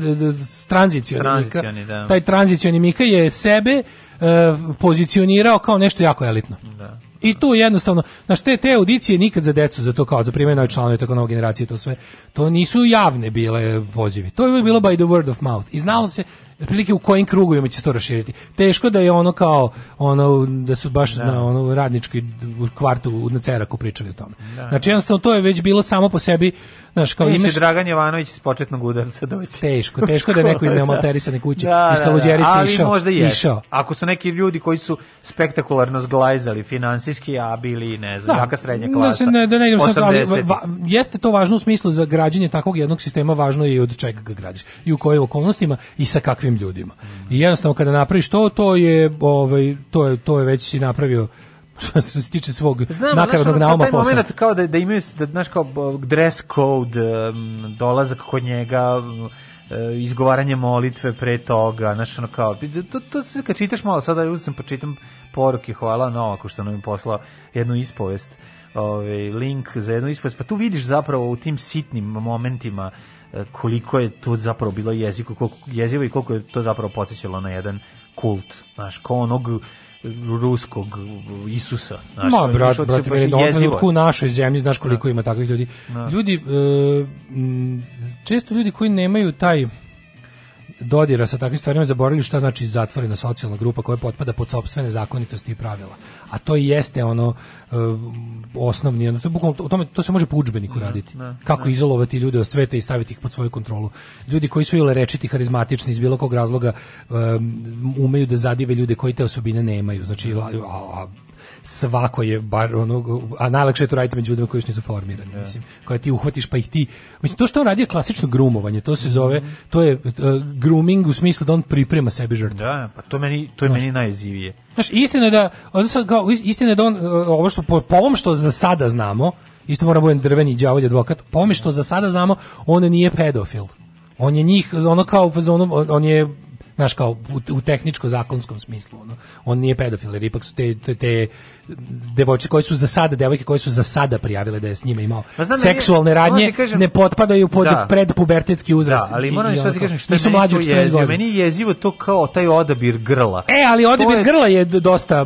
tranzicioni Mika. Da. Taj tranzicioni Mika je sebe e, pozicionirao kao nešto jako elitno. I tu jednostavno, znaš, te, te audicije nikad za decu, za to kao za primjer nove članove, tako nove generacije, to sve, to nisu javne bile pozivi. To je bilo by the word of mouth. I znalo se, otprilike u kojim krugovima će se to raširiti. Teško da je ono kao, ono, da su baš na ono radničkoj u kvartu na Ceraku pričali o tome. Znači, jednostavno, to je već bilo samo po sebi, znaš, kao imaš... Dragan Jovanović iz početnog udarca doći. Teško, teško da je neko iz neomalterisane kuće, Da, iz da, da, Kaluđerice ali išao. možda je. išao. Ako su neki ljudi koji su spektakularno zglajzali finansijski, a bili, ne znam, jaka srednja klasa. Da se ne da ne idem sad, ali 80-ih. va- jeste to važno u smislu za građenje takvog jednog sistema, važno je i od čega ga gradiš i u kojim okolnostima i sa kakvim ljudima. I jednostavno kada napraviš to, to je ovaj to je to je već si napravio što se tiče svog Znam, nakaradnog nauma taj posla. moment kao da, da imaju, da, znaš, kao dress code, um, dolazak kod njega, um, izgovaranje molitve pre toga, znaš, ono kao, to, to se kad čitaš malo, sada uzem sam počitam poruke, hvala Novaku što nam je poslao jednu ispovest, ovaj, link za jednu ispovest, pa tu vidiš zapravo u tim sitnim momentima koliko je to zapravo bilo jezivo, koliko, jezivo i koliko je to zapravo podsjećalo na jedan kult, znaš, kao onog ruskog Isusa. Znaš, Ma, brat, brat, baš u našoj zemlji, znaš koliko ima takvih ljudi. Da. Ljudi, e, m, često ljudi koji nemaju taj dodira sa takvim stvarima zaboravili šta znači zatvorena socijalna grupa koja potpada pod sopstvene zakonitosti i pravila. A to i jeste ono e, osnovni, ono, to, bukvalno, o tome, to se može po udžbeniku raditi. da, Kako izolovati ljude od sveta i staviti ih pod svoju kontrolu. Ljudi koji su ili rečiti, harizmatični iz bilo kog razloga um, umeju da zadive ljude koji te osobine nemaju. Znači, a, a svako je bar ono a najlakše je to raditi među ljudima koji još nisu formirani mislim koje ti uhvatiš pa ih ti mislim to što on radi je klasično grumovanje to se zove to je uh, grooming u smislu da on priprema sebi žrtvu Da, pa to meni to je Znaš. meni najjezivije. Znaš, istina je da, kao, istina je da on, uh, ovo što, po, po ovom što za sada znamo, isto mora budem drveni đavolj advokat, po ovome što za sada znamo, on nije pedofil. On je njih, ono kao, u fazonu, on, on je, znaš, kao u, u tehničko-zakonskom smislu, ono. on nije pedofil, jer ipak su te, te, te devojčice koje su za sada, devojke koje su za sada prijavile da je s njima imao Pa znam, seksualne meni- moram radnje, kažem- ne potpadaju pod Da. predpubertetski uzrast. Da, ali moram što ti kažem što nisu mlađi od 14 jezivo. godina. Meni je jezivo to kao taj odabir grla. E, ali odabir je- grla je dosta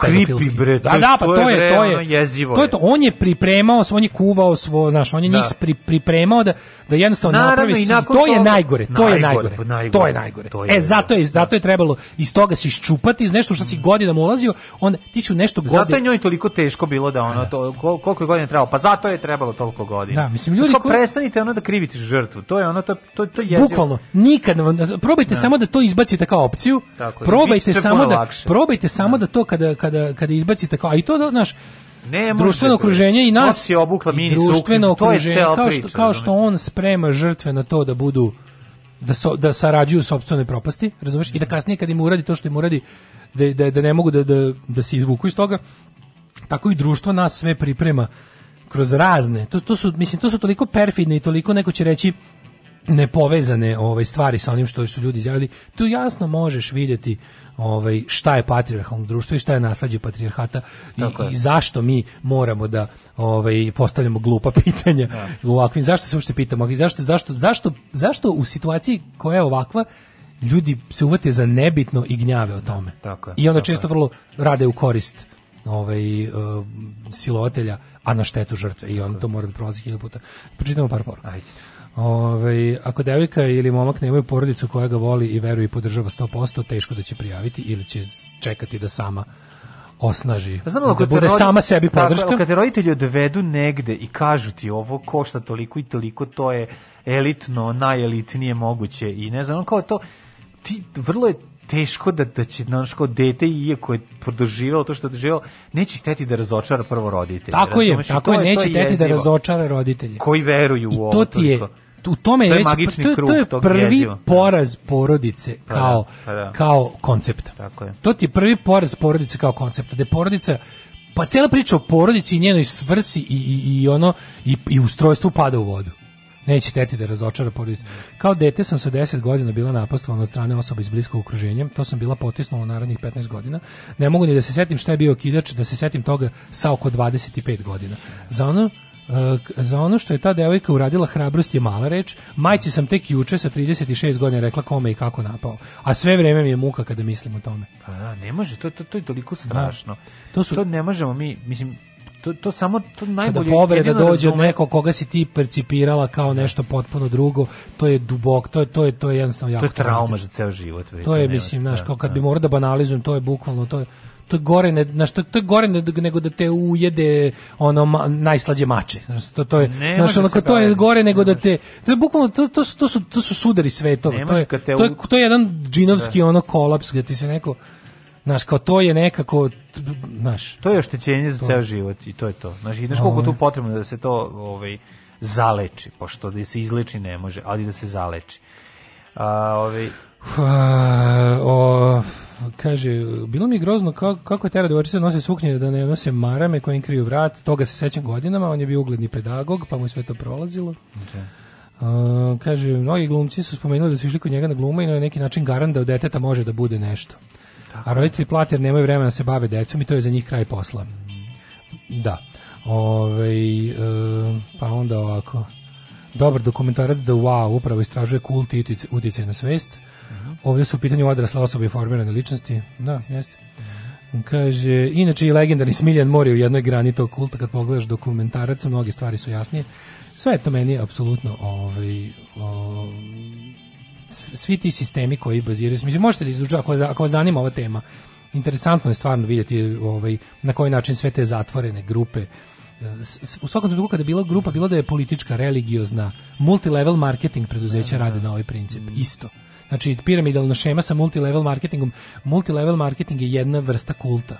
pedofilski. Creepy, bre, to Da, da, pa to to je, je, bre, to ono, je, jezivo to je to. On je pripremao, on je kuvao svo, znaš, on je Da. njih pri, pripremao da da jednostavno Naravno, napravi nakon to je najgore, to je Najgore, najgore. pa najgore. To je najgore. To je e, zato je zato je trebalo iz toga se iščupati, iz nešto što si godinama ulazio, on ti si u nešto Zato je njoj toliko teško bilo da ono to kol- koliko je godina trebalo. Pa zato je trebalo toliko godina. Da, mislim, ljudi koji- prestanite ono da krivite žrtvu. To je ono to to to je jezivo. Bukvalno, nikad probajte samo da to izbacite kao opciju. Tako je, probajte samo da probajte samo da to kada kada kada izbacite kao a i to da naš Ne društveno okruženje i nas Nosi obukla mini društveno suknju, to je okruženje cela kao što kao što on sprema žrtve na to da budu da so, da sarađuju u sopstvenoj propasti, razumeš? I da kasnije kad im uradi to što im uradi da da, da ne mogu da, da da se izvuku iz toga. Tako i društvo nas sve priprema kroz razne. To, to su mislim to su toliko perfidne i toliko neko će reći nepovezane ovaj stvari sa onim što su ljudi izjavili, tu jasno možeš vidjeti ovaj šta je patrijarhalno društvo i šta je nasleđe patrijarhata i, i zašto mi moramo da ovaj postavljamo glupa pitanja u ovakvim zašto se uopšte pitamo i zašto zašto zašto zašto u situaciji koja je ovakva ljudi se uvate za nebitno i gnjave o tome. tako je, I onda tako često je. vrlo rade u korist ovaj uh, silovatelja, a na štetu žrtve i on to mora da prolazi hiljadu puta. Pročitamo par poruka. Ajde. Ovaj, ako devojka ili momak nemaju porodicu koja ga voli i veruje i podržava 100%, teško da će prijaviti ili će čekati da sama osnaži. Znam, da bude rodi- sama sebi podrška. kad te roditelji odvedu negde i kažu ti ovo košta toliko i toliko, to je elitno, najelitnije moguće i ne znam, ono kao to, ti vrlo je teško da, da će, znaš, kao dete, iako je doživjelo to što je doživjelo, neće hteti da razočara prvo roditelje. Tako je, tako je, neće teti da razočara roditelje. Koji veruju I u ovo. to ti je, toliko. U tome je, To je već, magični to, krug to je prvi jeziva. poraz porodice Pa da, kao, pa da. kao koncepta. Tako je. To ti je prvi poraz porodice kao koncepta, da porodica pa cijela priča o porodici i njenoj svrsi i, i, i ono i, i ustrojstvu pada u vodu. Neće teti da razočara porodicu. Kao dete sam sa 10 godina bila napastovana od strane osoba iz bliskog okruženja. To sam bila potisnula u narednih 15 godina. Ne mogu ni da se setim šta je bio kidač, da se setim toga sa oko 25 godina. Za ono za ono što je ta devojka uradila hrabrost je mala reč. Majci sam tek juče sa 36 godina rekla kome i kako napao. A sve vreme mi je muka kada mislim o tome. Pa da, ne može, to, to, to je toliko strašno. To su- to ne možemo mi, mislim, to, to samo, to Kada najbolje... povreda jedino dođe od nekog koga si ti percipirala kao nešto potpuno drugo, to je dubok, to je to je to je jednostavno jako To je trauma za ceo život. To je mislim, znaš, da, kao kad da. bi morao da banalizujem, to je bukvalno to je to je gore ne, znaš, to, to je gore ne- nego da te ujede ono ma, najslađe mače. Znaš, to to je Ne znaš, se kao, to je gore nego da te to je bukvalno to, to, su, to su to su sudari svetova. To je te to je to je jedan džinovski ono kolaps gde ti se neko Znaš, kao to je nekako, znaš, To je oštećenje za ceo život i to je to. Znači, znaš koliko tu potrebno da se to ovaj, zaleči, pošto da se izleči ne može, ali da se zaleči. A, ovaj, A, o, kaže, bilo mi je grozno kako, kako je tera devojčica da nose suknje, da ne nose marame koje im kriju vrat, toga se sećam godinama, on je bio ugledni pedagog, pa mu je sve to prolazilo. A, kaže, mnogi glumci su spomenuli da su išli kod njega na glumu i na neki način garant da od deteta može da bude nešto. A roditelji plate jer nemaju vremena da se bave decom i to je za njih kraj posla. Da. Ove, pa onda ovako. Dobar dokumentarac The Wow upravo istražuje kult i uticaj na svest. Ovdje su u pitanju odrasle osobe i formirane ličnosti. Da, jeste. Kaže, inače i legendarni Smiljan Mori u jednoj grani tog kulta, kad pogledaš dokumentarac, mnoge stvari su jasnije. Sve je to meni apsolutno ovaj, o, s- svi ti sistemi koji baziraju, mislim, možete da izučiti, ako, ako vas zanima ova tema, interesantno je stvarno vidjeti ovaj, na koji način sve te zatvorene grupe, u svakom trenutku kada je bila grupa, bilo da je politička, religiozna, multilevel marketing preduzeća rade na ovaj princip, isto. Znači, piramidalna šema sa multilevel marketingom, multilevel marketing je jedna vrsta kulta.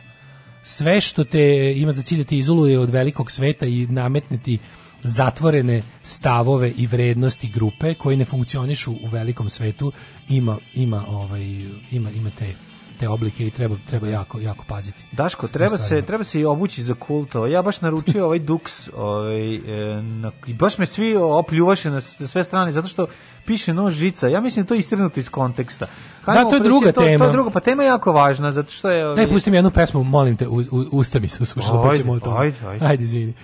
Sve što te ima za cilj da te izoluje od velikog sveta i nametneti zatvorene stavove i vrednosti grupe koji ne funkcionišu u velikom svetu ima ima ovaj ima ima te te oblike i treba treba jako jako paziti. Daško, treba se, treba se i obući za kult. Ovo, Ja baš naručio ovaj Dux ovaj, e, na, i baš me svi opljuvaše na sve strane, zato što piše nož žica. Ja mislim da je to istirnuto iz konteksta. Da, to je druga to, To tema. je druga, pa tema je jako važna, zato što je... Daj pusti mi jednu pesmu, molim te, u, u, usta mi se usušila, pa ćemo o tome. ajde, ajde. Ajde, izvini.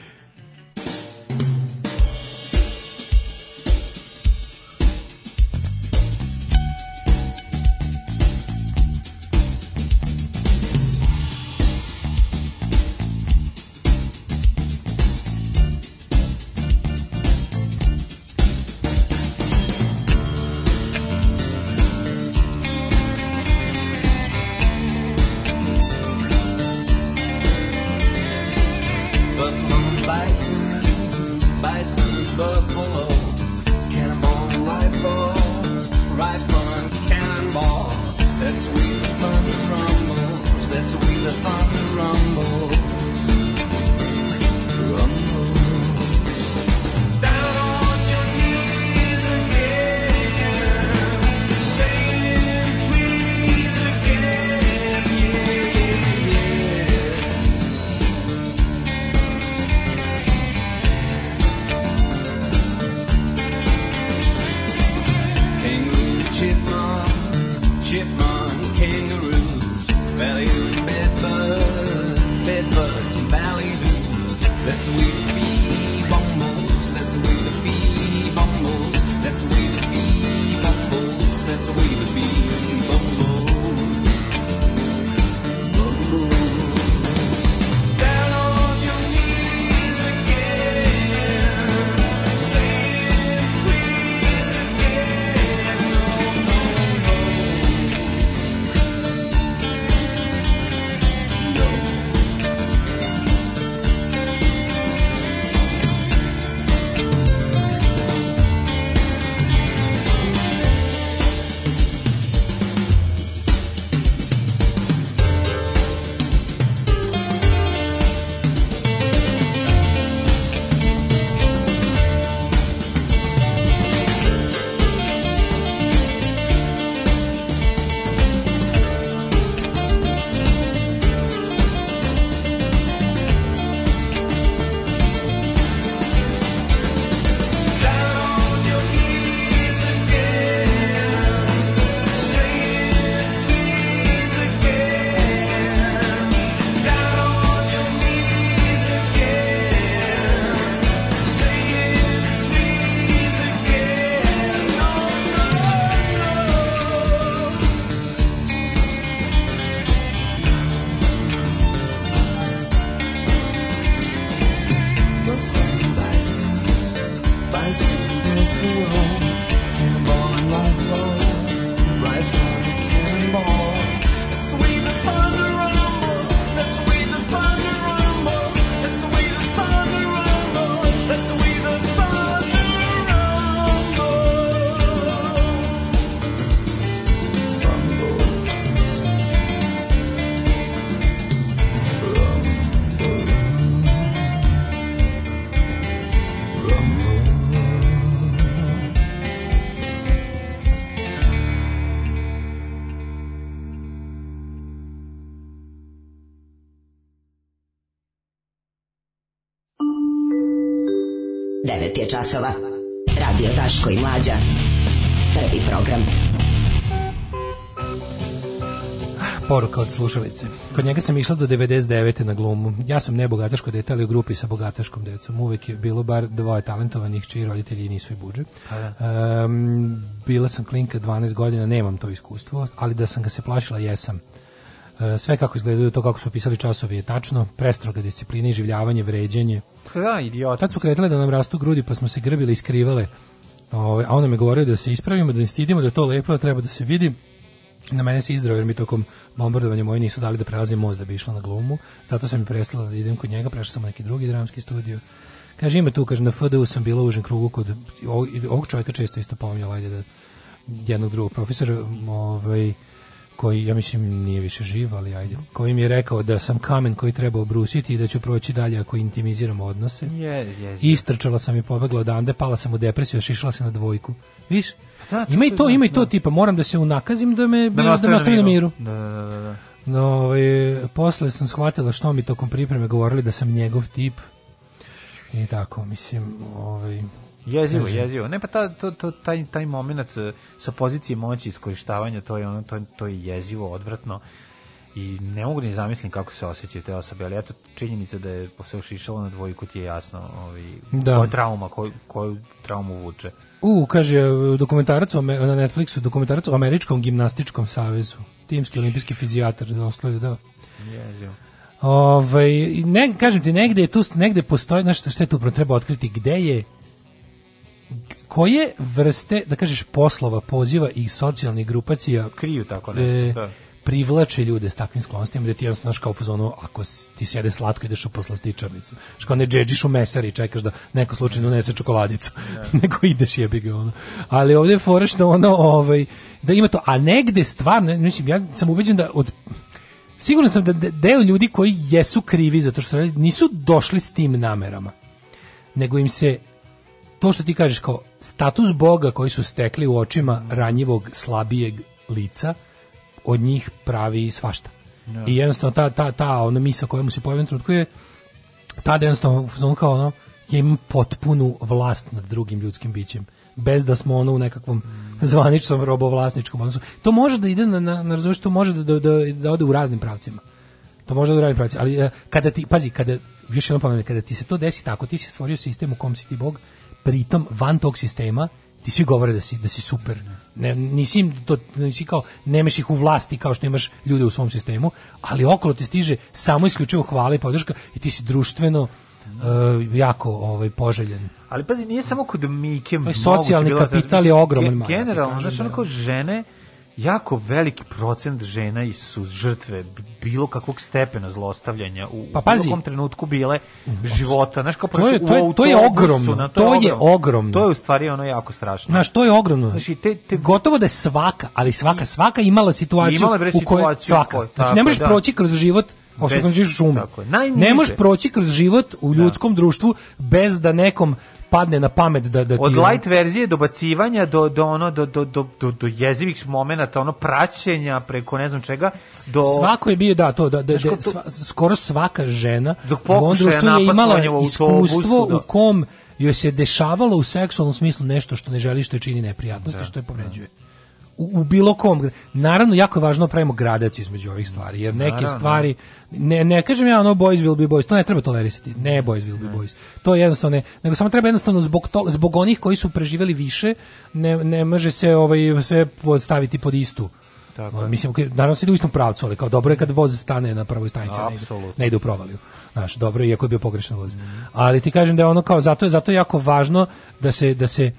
je časova. Radio Taško i Mlađa. Prvi program. Poruka od slušalice. Kod njega sam išla do 99. na glumu. Ja sam ne bogataško dete, ali u grupi sa bogataškom decom. Uvek je bilo bar dvoje talentovanih, čiji roditelji nisu i budže. Um, pa da. bila sam klinka 12 godina, nemam to iskustvo, ali da sam ga se plašila, jesam sve kako izgledaju, to kako su pisali časovi je tačno, prestroga disciplina i življavanje, vređenje, Da, idiot. Tad su kretale da nam rastu grudi, pa smo se grbili i skrivale. Ove, a ona me govorio da se ispravimo, da ne stidimo, da je to lepo, da treba da se vidi. Na mene se izdrao jer mi tokom bombardovanja moji nisu dali da prelazim most da bi išla na glumu. Zato sam mi prestala da idem kod njega, prešla sam u neki drugi dramski studio. Kaže, ima tu, kaže, na FDU sam bila u užem krugu kod ovog, ovog čovjeka često isto pominjala, ajde da jednog drugog profesora, ovaj, koji, ja mislim, nije više živ, ali ajde, koji mi je rekao da sam kamen koji treba obrusiti i da ću proći dalje ako intimiziramo odnose. Je, je, Istrčala sam i pobegla odande, pala sam u depresiju, šišala se na dvojku. Viš? Da, ima i to, ima i to da. tipa, moram da se unakazim da me, da, nastavi me na miru. Da, da, da, da. No, ovaj, posle sam shvatila što mi tokom pripreme govorili da sam njegov tip. I tako, mislim, ovaj, Jezivo, jezivo. Ne pa ta, to, to, taj, taj moment e, sa pozicije moći iskorištavanja, to je ono, to, to je jezivo, odvratno i ne mogu ni zamislim kako se osjećaju te osobe, ali eto činjenica da je se ošišalo na dvojku ti je jasno ovaj, Da. koja trauma, koju, koju traumu vuče. U, kaže, dokumentarac o na Netflixu, dokumentarac o Američkom gimnastičkom savezu. Timski olimpijski fizijatar, oslovi, da. Jezivo. Ovaj, ne, kažem ti, negde je tu, negde postoji, znaš šta, je tu treba otkriti, gde je koje vrste, da kažeš, poslova, poziva i socijalnih grupacija Kriju tako e, nešto, da. privlače ljude s takvim sklonostima da ti jednostavno znaš kao u fazonu ako ti sjede slatko ideš u poslastičarnicu. Kao ne džedžiš u mesari i čekaš da neko slučajno unese čokoladicu. nego ideš jebi ga ono. Ali ovdje je što ono ovaj da ima to a negde stvarno mislim ja sam ubeđen da od Siguran sam da de- deo ljudi koji jesu krivi zato što nisu došli s tim namerama. Nego im se to što ti kažeš kao status Boga koji su stekli u očima ranjivog, slabijeg lica, od njih pravi svašta. Da. I jednostavno ta, ta, ta ona misa koja mu se pojavi trenutku je tada jednostavno fazonu kao ono, ja imam potpunu vlast nad drugim ljudskim bićem bez da smo ono u nekakvom zvaničnom robovlasničkom odnosu. To može da ide na, na, na razumiješ, to može da, da, da, da ode u raznim pravcima. To može da u raznim pravcima, ali e, kada ti, pazi, kada, još jednom pomenem, kada ti se to desi tako, ti si stvorio sistem u kom si ti Bog, pritom van tog sistema ti svi govore da si da si super. Ne, nisi to nisi kao nemaš ih u vlasti kao što imaš ljude u svom sistemu, ali okolo ti stiže samo isključivo hvala i podrška i ti si društveno e, jako ovaj poželjen. Ali pazi, nije samo kod Mike socijalni bilo, kapital je ogroman, Generalno, znaš, da- onako žene, jako veliki procent žena i su žrtve bilo kakvog stepena zlostavljanja u, Pa u pazi. kom trenutku bile života. Znaš, kao To je- u to je- to je ogromno, na- to je ogromno. To je u stvari ono jako strašno. Znaš, to je ogromno. Znači, te, te Gotovo da je svaka, ali svaka, svaka imala situaciju Imala je, u kojoj u svaka. Znači, ne je, možeš da. proći kroz život osim u je, najniže. Ne možeš proći kroz život u ljudskom društvu bez da nekom padne na pamet da da ti od light verzije do bacivanja do do ono do do do do, do jezivih momenata ono praćenja preko ne znam čega do Svako je bio da to da, da, da sva- skoro svaka žena u je imala iskustvo da. u kom joj se dešavalo u seksualnom smislu nešto što ne želi što je čini neprijatnosti, što je povređuje. U, u bilo kom. Naravno, jako je važno da pravimo gradaciju između ovih stvari, jer neke Naravno. stvari, ne, ne kažem ja ono boys will be boys, to ne treba tolerisati, ne boys will be boys, to je jednostavno ne, nego samo treba jednostavno zbog, to, zbog onih koji su preživeli više, ne, ne može se ovaj, sve staviti pod istu. Tako je. Mislim, naravno se ide u istom pravcu, ali kao dobro je kad voz stane na prvoj stanici, ne ide, ne ide u provaliju. Znaš, dobro je, iako je bio pogrešan voz. Ali ti kažem da je ono kao, zato je, zato je jako važno da se, da se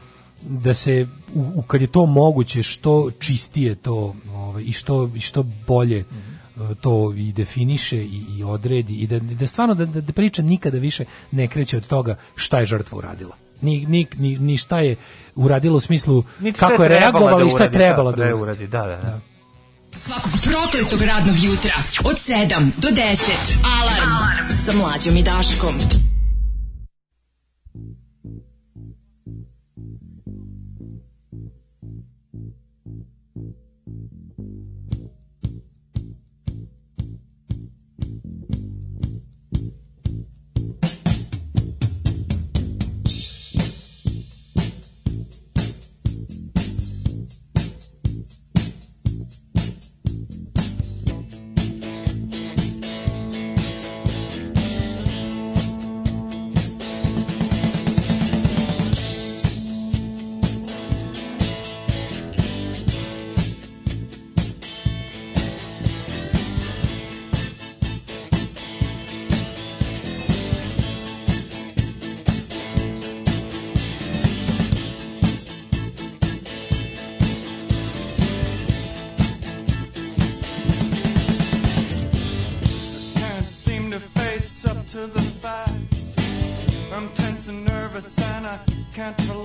da se u, u- kad je to moguće što čistije to ovaj, i što i što bolje e, to i definiše i, i odredi i da, da stvarno da, da, da priča nikada više ne kreće od toga šta je žrtva uradila. Ni, ni, ni, ni šta je uradila u smislu Niti kako je reagovala da i šta je trebala da je uradi. uradi. Da, da, da. Svakog prokletog radnog jutra od 7 do 10. Alarm, Alarm. sa mlađom i Daškom. Can't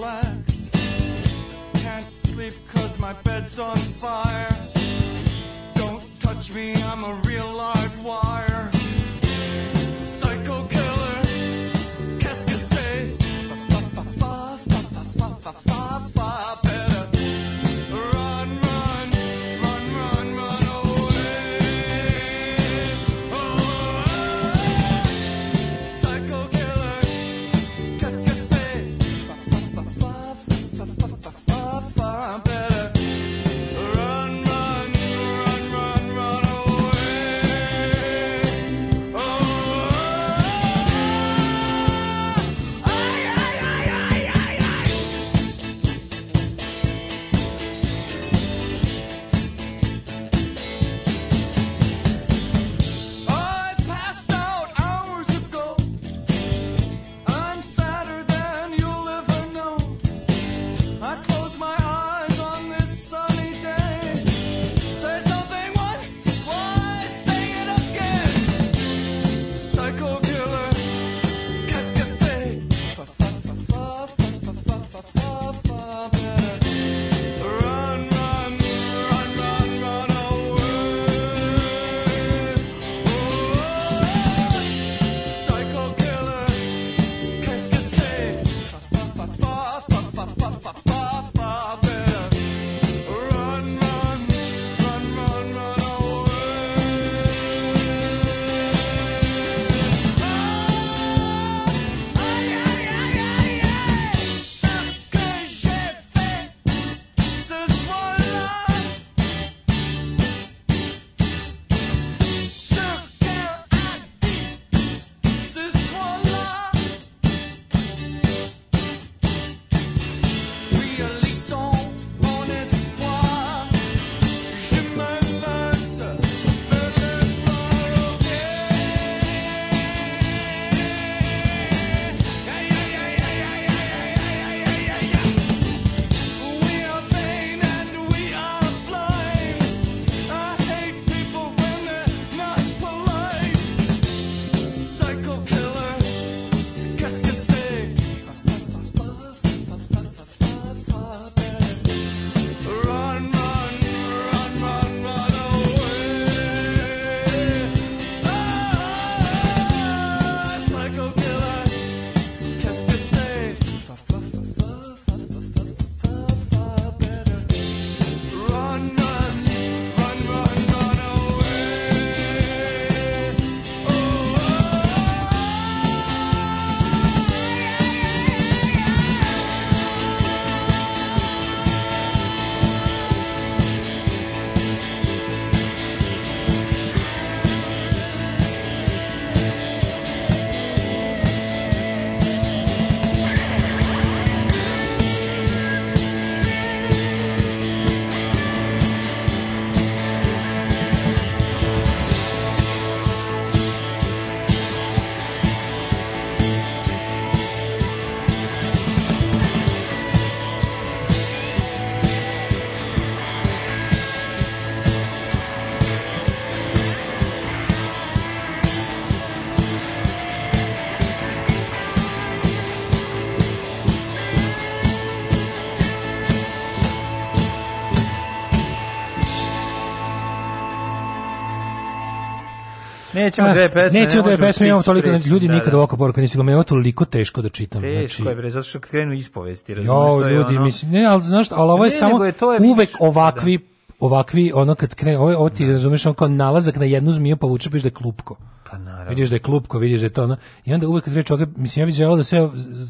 Nećemo dve pesme, ne Nećemo dve pesme, imamo toliko, priču, ljudi da, nikada da. ovako poruka ga, ima toliko teško da čitam. Teško znači, je, bre, zato što krenu ispovesti, razumiješ, Jo, to je ljudi, ono... mislim, ne, ali znaš, ali ovo je Ne, samo je to je, uvek ovakvi ovakvi ono kad krene ovo, ovo ti razumeš on kao nalazak na jednu zmiju pa vuče vidiš da je klupko. Pa naravno. Vidiš da je klupko, vidiš da je to ono. I onda uvek kad reče mislim ja bih želeo da sve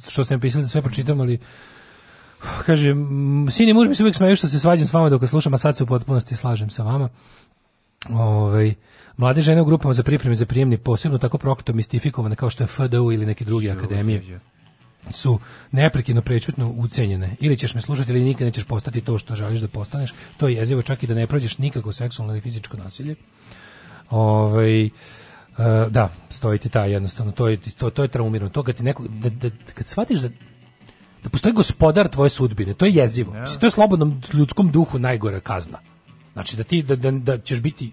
što ste napisali da sve pročitam, ali kaže, m, sin i muž mi se uvijek smeju što se svađam s vama dok slušam, a sad se u potpunosti slažem sa vama. Ovaj mlade žene u grupama za pripreme za prijemni posebno tako prokleto mistifikovane kao što je FDU ili neke druge akademije su neprekidno prečutno ucenjene. Ili ćeš me slušati ili nikad nećeš postati to što želiš da postaneš. To je jezivo čak i da ne prođeš nikako seksualno ili fizičko nasilje. Ovaj e, da, stoji ti taj jednostavno, to je, to, to je traumirano. To kad ti neko, da, da, kad shvatiš da da postoji gospodar tvoje sudbine, to je jezivo. Mislim, to je slobodnom ljudskom duhu najgora kazna. Znači da ti da, da, da ćeš biti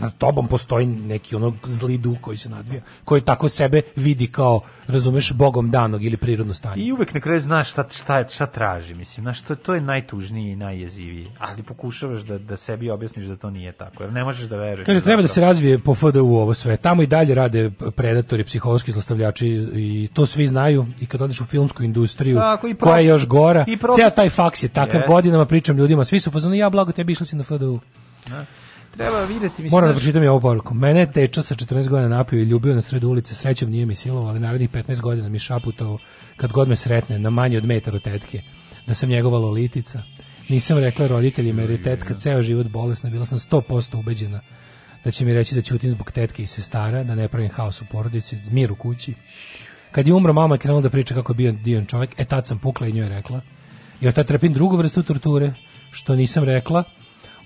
nad tobom postoji neki ono zli duh koji se nadvija, koji tako sebe vidi kao, razumeš, bogom danog ili prirodno stanje. I uvek na kraju znaš šta, šta, šta traži, mislim, znaš, to, to je najtužnije i najjezivije, ali pokušavaš da, da sebi objasniš da to nije tako, jer ne možeš da veruješ. Kaže, treba da se razvije po FDU ovo sve. Tamo i dalje rade predatori, psihologski zlostavljači i to svi znaju. I kad odeš u filmsku industriju, Tako, i koja je još gora, i ceo taj faks je takav Yes. godinama, pričam ljudima, svi su u fazonu, ja blago tebi išla si na FDU. Da. Treba videti, mislim, Moram da pročitam i ovu poruku. Mene je sa 14 godina napio i ljubio na sredu ulice, srećom nije mi silovao, ali narednih 15 godina mi šaputao kad god me sretne na manje od metar od tetke, da sam njegova lolitica. Nisam rekla roditeljima jer je tetka ceo život bolesna, bila sam 100% ubeđena da će mi reći da ćutim zbog tetke i sestara, da ne pravim haos u porodici, mir u kući. Kad je umro, mama je krenula da priča kako je bio divan čovjek, e tad sam pukla i njoj rekla. I od tad trpim drugu vrstu torture, što nisam rekla,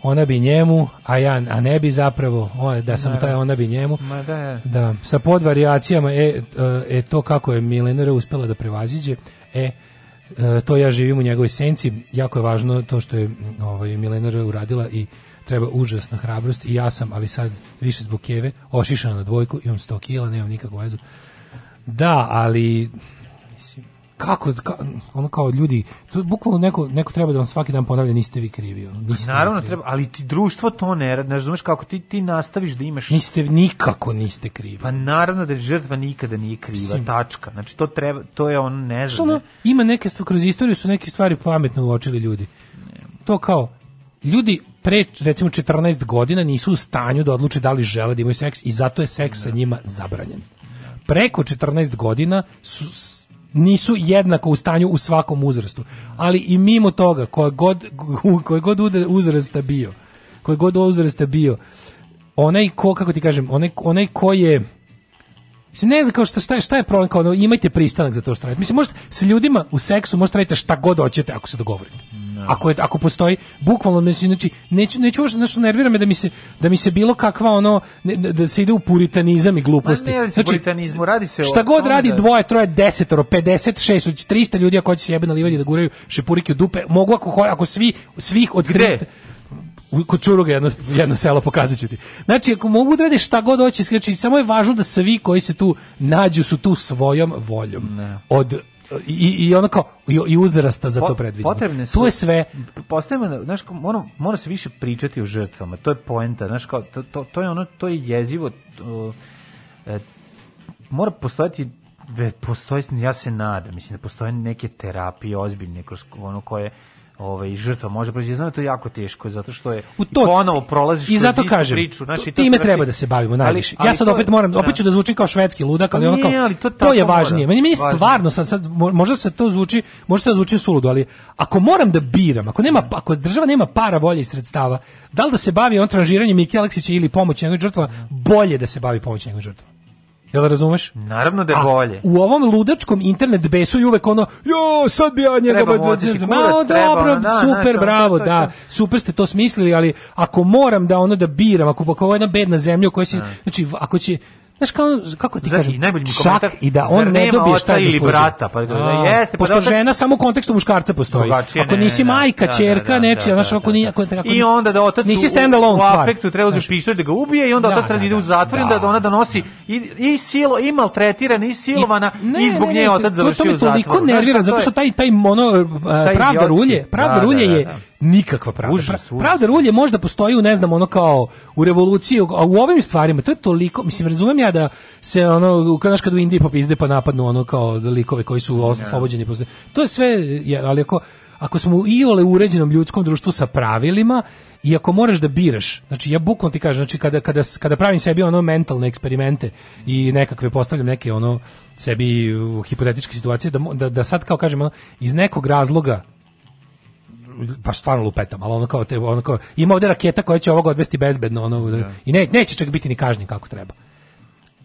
ona bi njemu, a ja a ne bi zapravo, o, da sam taj ona bi njemu. Ma da. Da, sa podvarijacijama, e, e, e, to kako je Milenara uspela da prevaziđe, e, e, to ja živim u njegovoj senci, jako je važno to što je ovaj, Milenara uradila i treba užasna hrabrost i ja sam, ali sad više zbog keve, ošišana na dvojku, imam 100 kila, nemam nikakvu vezu. Da, ali kako, ka, ono kao ljudi, to bukvalno neko, neko treba da vam svaki dan ponavlja, niste vi krivi. Ono, niste vi Naravno krivi. treba, ali ti društvo to ne ne razumeš kako ti ti nastaviš da imaš Niste, nikako niste krivi. Pa naravno da žrtva nikada nije kriva, Mislim. tačka. Znači to treba, to je ono ne znam. ono, ima neke stvari, kroz istoriju su neke stvari pametno uočili ljudi. To kao, ljudi pre recimo 14 godina nisu u stanju da odluče da li žele da imaju seks i zato je seks sa njima zabranjen. Preko 14 godina su nisu jednako u stanju u svakom uzrastu. Ali i mimo toga, koje god, koje god uzrasta bio, koje god uzrasta bio, onaj ko, kako ti kažem, onaj, onaj ko je Mislim, ne znam kao šta, šta, je- šta je problem, kao ono, imajte pristanak za to što radite. Mislim, možete, s ljudima u seksu možete raditi šta god hoćete ako se dogovorite. Ako, je, ako postoji, bukvalno, mislim, znači, neću, neću uopšte, znači, nervira me da mi se, da mi se bilo kakva, ono, ne- da se ide u puritanizam i gluposti. Ne radi o puritanizmu, radi se Šta god radi da- dvoje, troje, desetoro, 56, već 300 ljudi ako će se jebe na livadi da guraju šepurike u dupe, mogu ako, ako svi, svih od Gde? 300 u kod Čuruga jedno, jedno selo pokazat ću ti. Znači, ako mogu da rade šta god hoće, znači, samo je važno da svi koji se tu nađu su tu svojom voljom. Od, i, i ono kao, i, i uzrasta za Po- to predviđeno. Potrebne su, Tu je sve, Postavimo, znaš, mora, mora se više pričati o žrtvama. To je poenta, znaš, kao, to, to, to je ono, to je jezivo. to, e, mora postojati ve- postoji, ja se nadam, mislim da postoje neke terapije ozbiljne kroz ono koje ovaj žrtva može proći. Znam da je to jako teško zato što je u to, ponovo prolaziš i zato kažem, priču, znaš, i to- time se treba da se bavimo najviše. ja sad opet moram, da. opet ću da zvučim kao švedski ludak, ali Pa ono kao, ali to to, je važnije. Meni, meni Važnije. stvarno, sad, sad, mo- možda se to zvuči, možda to zvuči suludo, ali ako moram da biram, ako nema, ako država nema para, volje i sredstava, da li da se bavi on tranžiranjem Miki Aleksića ili pomoći njegovih žrtva, bolje da se bavi pomoći njegovih žrtva. Jel da razumeš? Naravno da je bolje. U ovom ludačkom internet besu je uvek ono, jo, sad bi ja njega... Treba Ma, kurac, treba, dobro, da, super, ono, bravo, to- to- da, super ste to smislili, ali ako moram da ono da biram, ako, ako ovo je jedna bedna zemlja u kojoj si, znači, ako će, znaš, kao, kako ti Znaš, kažem, najbolji mi čak i da on ne dobije šta ili brata? Pa da, A, jeste, pa pošto da, žena samo u kontekstu muškarca postoji. Ako nisi da, majka, da, da, ćerka, da, nečija, da, znaš, da, ako da, ni da. ako, ako I onda da otac nisi u- stand alone u stvar. afektu treba uzeti pištolj da ga ubije i onda Da, otac da, treba da ide da. u zatvor Da. ona donosi i, i silo i maltretirana i silovana i, zbog nje otac to- završio to u me zatvoru. toliko Znaš, nervira to zato što taj taj mono uh, pravda rulje, pravda Da, rulje da, da, je da. Nikakva pravda. Užas, užas. pravda rulje možda postoji u ne znam ono kao u revoluciji, a u ovim stvarima to je toliko, mislim razumem ja da se ono kad kad u Indiji popizde pa napadnu ono kao likove koji su oslobođeni posle. To je sve ali ako ako smo u iole uređenom ljudskom društvu sa pravilima i ako moraš da biraš, znači ja bukvalno ti kažem, znači kada, kada, kada pravim sebi ono mentalne eksperimente i nekakve postavljam neke ono sebi uh, hipotetičke situacije da, da, da sad kao kažem ono, iz nekog razloga pa stvarno lupetam, ali ono kao te ono kao ima ovde raketa koja će ovog odvesti bezbedno ono da- i ne, neće čak biti ni kažnjen kako treba.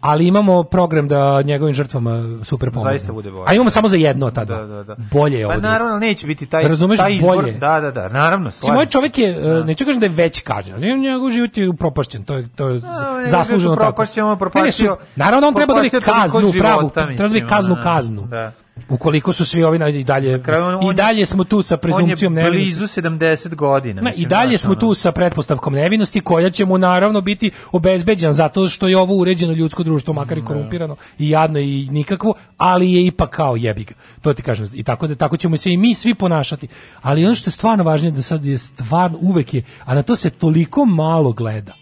Ali imamo program da njegovim žrtvama super pomogne. Zaista bude bolje. A imamo samo za jedno od ta dva. Da, da, da. Bolje je ovo. Pa naravno neće biti taj Razumeš, taj izbor. bolje. Da, da, da, naravno. Mislim, moj slažem se. čovjek je, e, neću kažem da je već kažnjen, ali njegov život je upropašćen, to je, to je ne, zasluženo tako. upropašćen, on naravno, on treba da toliko kaznu, pravu, treba da mislim, kaznu, ono, kaznu. Da. Ukoliko su svi ovi i dalje, kraju on- i dalje smo tu sa je nevinosti. blizu 70 godina. Ne, I mislim, dalje smo ono. tu sa pretpostavkom nevinosti koja će mu naravno biti obezbeđena zato što je ovo uređeno ljudsko društvo makar i korumpirano i jadno i nikakvo, ali je ipak kao jebi ga. To ti kažem i tako da tako ćemo se i mi svi ponašati. Ali ono što je stvarno važnije da sad je stvarno uvek je, a na to se toliko malo gleda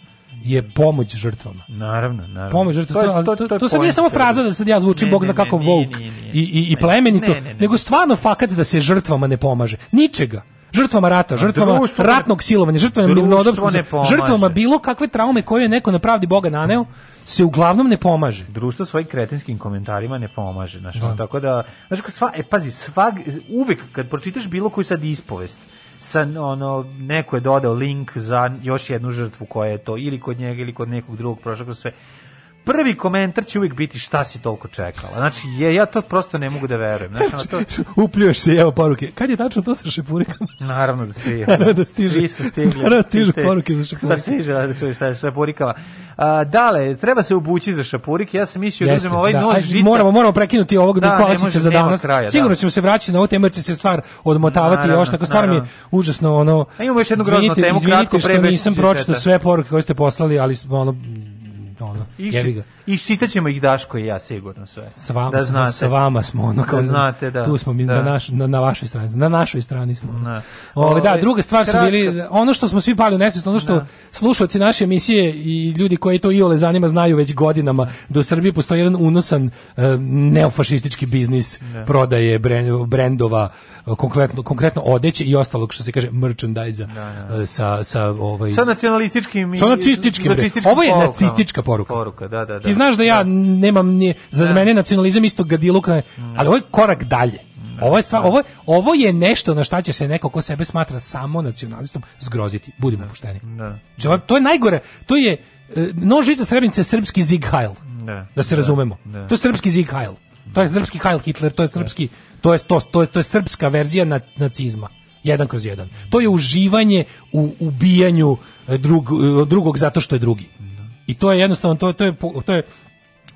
je pomoć žrtvama. Naravno, naravno. Pomoć žrtvama. To, ali to, to, je sad nije point samo fraza da sad ja zvučim Ne, bog zna kako nije, nije, nije. i, i, i plemenito, ne, ne, ne. nego stvarno fakat da se žrtvama ne pomaže. Ničega. Žrtvama rata, žrtvama društvo ratnog silovanja, žrtvama pomaže. žrtvama bilo kakve traume koje je neko na pravdi Boga naneo, se uglavnom ne pomaže. društvo svojim kretinskim komentarima ne pomaže, znači tako da, znači sva, e pazi, svag, uvek kad pročitaš bilo koju sad ispovest, sa ono neko je dodao link za još jednu žrtvu koja je to ili kod njega ili kod nekog drugog prošao kroz sve. Prvi komentar će uvijek biti šta si toliko čekala. Znači, je, ja to prosto ne mogu da verujem. Znači, ono, to, Upljuješ se evo poruke. Kad je tačno to sa šepurikama? Naravno da svi. Naravno da stiže. Svi su stigli. Naravno da stižu poruke za šapurike. Da svi žele da čuju šta je sa šapurikama. A, dale, treba se obući za šapurike. Ja sam mislio da Jeste, uzmem ovaj da. nož Aj, žica. Moramo, moramo prekinuti ovog Da, da, Nikolačića za danas. kraja, da. Sigurno ćemo se vraćati na ovu temu jer će se stvar odmotavati Naravno, još tako. Stvarno mi je užasno ono... A imamo još jednu groznu Izvinite- temu, izvinite kratko pre što Bešića nisam i pročitao Sveta. sve poruke koje ste poslali, ali smo ono... ono I, ga. I čitaćemo ih Daško i ja sigurno sve. Sa vama, da znate. sa vama smo ono kao Da znate, da. tu smo mi Da. na, naš, na, na vašoj strani na našoj strani smo. Da. Ove, da Ove, druga stvar su bili ono što smo svi pali u nesvest ono što slušalci naše emisije i ljudi koji to iole zanima znaju već godinama da u Srbiji postoji jedan unosan e, neofašistički biznis Da. prodaje bren- brendova konkretno konkretno odeće i ostalog što se kaže merchandise sa sa ovaj Sa nacionalističkim sa nacističkim. Ovo je nacistička poruka. Poruka, da, da, da. Ti znaš da ja nemam ni za mene je nacionalizam isto gadiluk, ne, ali ovo je korak dalje. Ovo je, stvar, ovo, je- ovo je nešto na šta će se neko ko sebe smatra samo nacionalistom zgroziti. Budimo pošteni. Da. Znači, To je najgore. To je e, nožica Srebrenice je srpski Zig Heil. Da. Da se Da. razumemo. Da. To je srpski Zig Heil. To je srpski Heil Hitler, to je srpski to je to, to je to je srpska verzija na- nacizma. Jedan kroz jedan. To je uživanje u ubijanju e, drug, e, drugog zato što je drugi. I to je jednostavno to, to je to je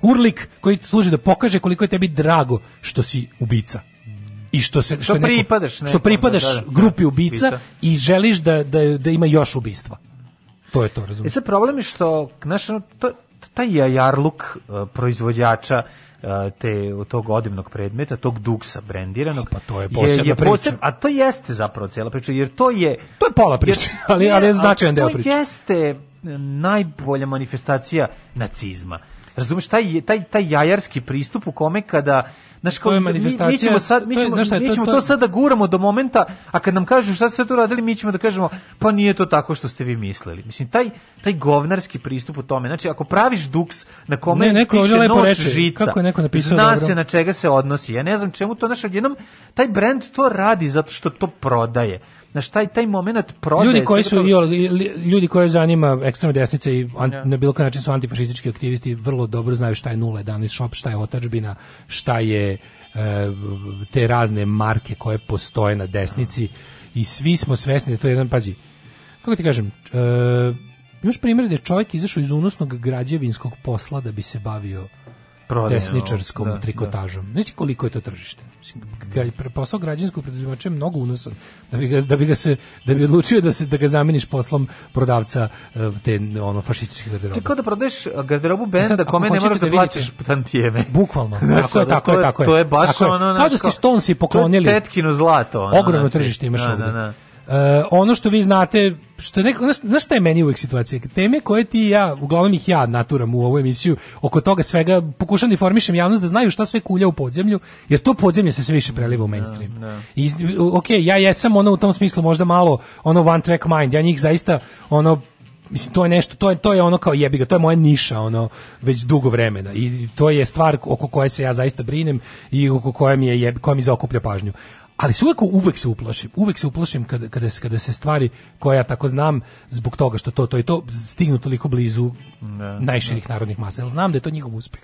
urlik koji služi da pokaže koliko je tebi drago što si ubica. I što se Što je neko- pripadaš što nekom, pripadaš da, da, da. grupi ubica Ubica. i želiš da, da, da ima još ubistva. To je to, razumiješ? E sad problem je što, ono, to, taj jajarluk uh, proizvođača uh, te tog odivnog predmeta, tog duksa brendiranog. Pa to je posebna priča. a to jeste zapravo cijela priča, jer to je... To je pola priče, ali, ali je značajan deo priče. To jeste najbolja manifestacija nacizma. Razumeš, taj, taj, taj jajarski pristup u kome kada Znaš, To je mi- mi, manifestacija, ćemo sad, mi to je, ćemo, šta mi to- ćemo to- to, sad da guramo do momenta, a kad nam kažu šta ste tu radili, mi ćemo da kažemo, pa nije to tako što ste vi mislili. Mislim, taj, taj govnarski pristup u tome, znači, ako praviš duks na kome Ne, neko piše lepo nož reče, žica, kako je neko napisao zna dobro. se na čega se odnosi. Ja ne znam čemu to, znaš, odjednom, taj brend to radi zato što to prodaje. Znaš, taj, taj moment prodaje. Ljudi koji su ljudi koje zanima ekstremna desnica i an- Ja. na bilo koji način su antifašistički aktivisti, vrlo dobro znaju šta je 011 shop, šta je otadžbina, šta je e, te razne marke koje postoje na desnici i svi smo svesni da to je jedan pađi. Kako ti kažem, e, imaš primjer da je čovjek izašao iz unosnog građevinskog posla da bi se bavio Desničarskom da, trikotažom. Znači koliko je to tržište. Posao građevinskog preduzimača je mnogo unosan. Da bi ga, da bi ga se da bi odlučio da se da ga zameniš poslom prodavca e, te ono fašističke garderobe. je kao da prodaješ garderobu E sad, benda ako kome ne moraš da da plaćaš tantijeme. Bukvalno. Znaš, Tako je, tako to je, tako je. To je baš Tako je. ono... Kao znaš, da ste Stonesi poklonili To je tetkino zlato. ono, Ogromno znači, tržište imaš da, ovde. da, da. E, ono što vi znate, što je neko, znaš, znaš šta je meni uvek situacija? Teme koje ti ja, uglavnom ih ja naturam u ovu emisiju, oko toga svega pokušam da informišem javnost da znaju šta sve kulja u podzemlju, jer to podzemlje se sve više preliva u mainstream. I, ok, ja jesam ono u tom smislu možda malo ono one track mind, ja njih zaista ono mislim to je nešto to je to je ono kao jebi ga to je moja niša ono već dugo vremena i to je stvar oko koje se ja zaista brinem i oko koje mi je jeb, koja mi zaokuplja pažnju ali se uvek, uvek se uplašim uvek se uplašim kada, kada, se, kada se stvari koje ja tako znam zbog toga što to to i to stignu toliko blizu Da, najširih narodnih masa jer znam da je to njihov uspeh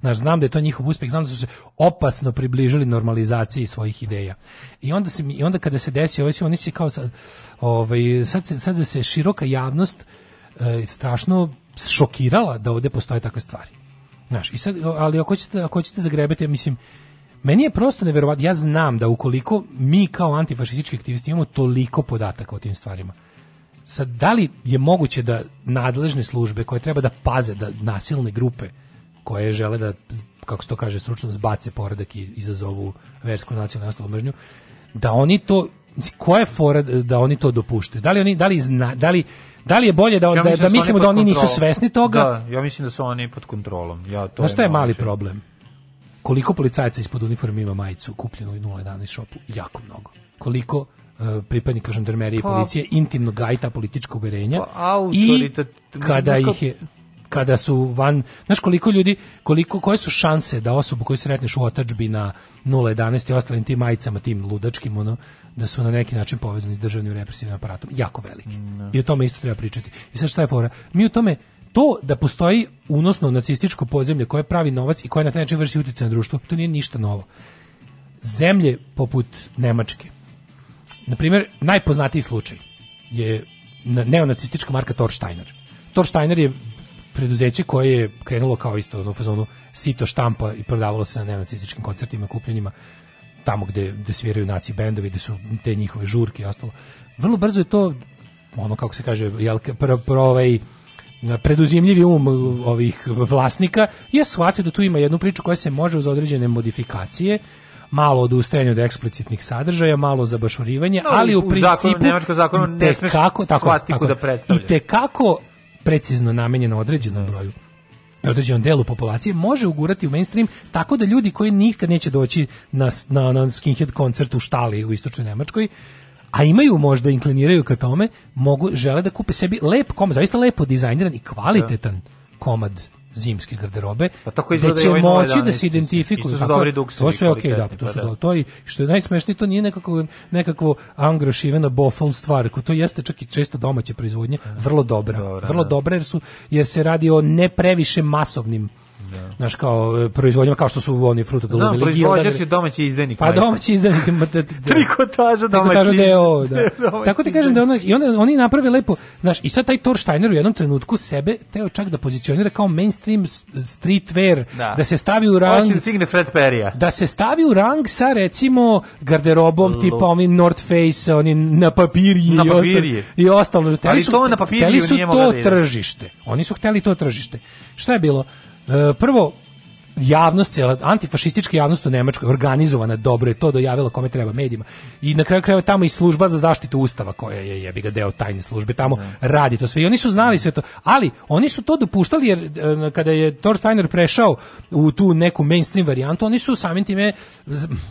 Znaš, znam da je to njihov uspeh, znam da su se opasno približili normalizaciji svojih ideja. I onda se i onda kada se desi ovaj oni se kao sad, ovaj sad se sad da se široka javnost e, strašno šokirala da ovde postoje takve stvari. Znaš, i sad, ali ako ćete, ako ćete zagrebati, ja mislim, meni je prosto neverovatno, ja znam da ukoliko mi kao antifašistički aktivisti imamo toliko podataka o tim stvarima, sad, da li je moguće da nadležne službe koje treba da paze da nasilne grupe koje žele da, kako se to kaže stručno, zbace poredak i izazovu versku nacionalnu ostalu mržnju, da oni to, koja je fora da oni to dopuštaju? Da li, oni, da li, zna, da li, da li je bolje da, Ja da, da su mislimo da oni nisu kontrolom. svesni toga? Da, ja mislim da su oni pod kontrolom. Ja, to Znaš šta je mali problem? Koliko policajaca ispod uniforme ima majicu kupljenu u 011 shopu? Jako mnogo. Koliko uh, pripadnika žandarmerije i Pa- policije intimno gajta politička uverenja Pa, i kada ih je kada su van, znaš koliko ljudi, koliko, koje su šanse da osobu koju sretneš u otačbi na 011 i ostalim tim majicama, tim ludačkim, ono, da su na neki način povezani s državnim represivnim aparatom, jako veliki. I o tome isto treba pričati. I sad šta je fora? Mi u tome, to da postoji unosno nacističko podzemlje koje pravi novac i koje na taj način vrši utjecaj na društvo, to nije ništa novo. Zemlje poput Nemačke, na primjer, najpoznatiji slučaj je na- neonacistička marka Torsteiner. Torsteiner je preduzeće koje je krenulo kao isto u fazonu sito štampa i prodavalo se na neonacističkim koncertima, kupljenjima tamo gde, gde sviraju naci bendovi, gde su te njihove žurke i ostalo. Vrlo brzo je to, ono kako se kaže, jel, pro, pro ovaj, preduzimljivi um ovih vlasnika je shvatio da tu ima jednu priču koja se može uz određene modifikacije malo odustajanje od eksplicitnih sadržaja, malo zabašurivanje, No, ali u, u principu nemačkom zakonu ne smeš itekako- tako, tako, da predstavljaš. I tekako precizno namenjeno određenom broju određenom delu populacije može ugurati u mainstream tako da ljudi koji nikad neće doći na, na, na skinhead koncert u štali u istočnoj Nemačkoj a imaju možda inkliniraju ka tome mogu žele da kupe sebi lep komad zaista lepo dizajniran i kvalitetan komad zimske garderobe Pa tako da će ovaj moći 011, da se identifikuju su tako, dobri duksevi to sve okej da kvalitetni, to pa su da. to i što je najsmešnije to nije nekako nekakvo angrošivena bofl stvar ko to jeste čak i često domaća proizvodnja vrlo dobra vrlo da. dobra jer su jer se radi o ne previše masovnim Znaš, kao e, proizvodnjama kao što su oni fruta Znam, proizvođač je domaći izdajnik. Pa domaći izdajnik. da- da- Trikotaža domaći. deo, da. Tako ti kažem da ona, i onda oni naprave lepo, znaš, i sad taj Torsteiner u jednom trenutku sebe teo čak da pozicionira kao mainstream streetwear, da, Da. se stavi u rang da signe Fred Perija. da se stavi u rang sa recimo garderobom tipa oni North Face, oni na papirji Na papirji. i ostalo. Ali su- to na moglo to da tržište. Oni su hteli to tržište. Šta je bilo? E, prvo javnost, cijela antifašistička javnost u Nemačkoj organizovana dobro je to dojavila kome treba medijima. I na kraju krajeva tamo i služba za zaštitu ustava koja je jebi ga deo tajne službe tamo radi to sve i oni su znali sve to. Ali oni su to dopuštali jer e, kada je Thorsteiner prešao u tu neku mainstream varijantu, oni su samim time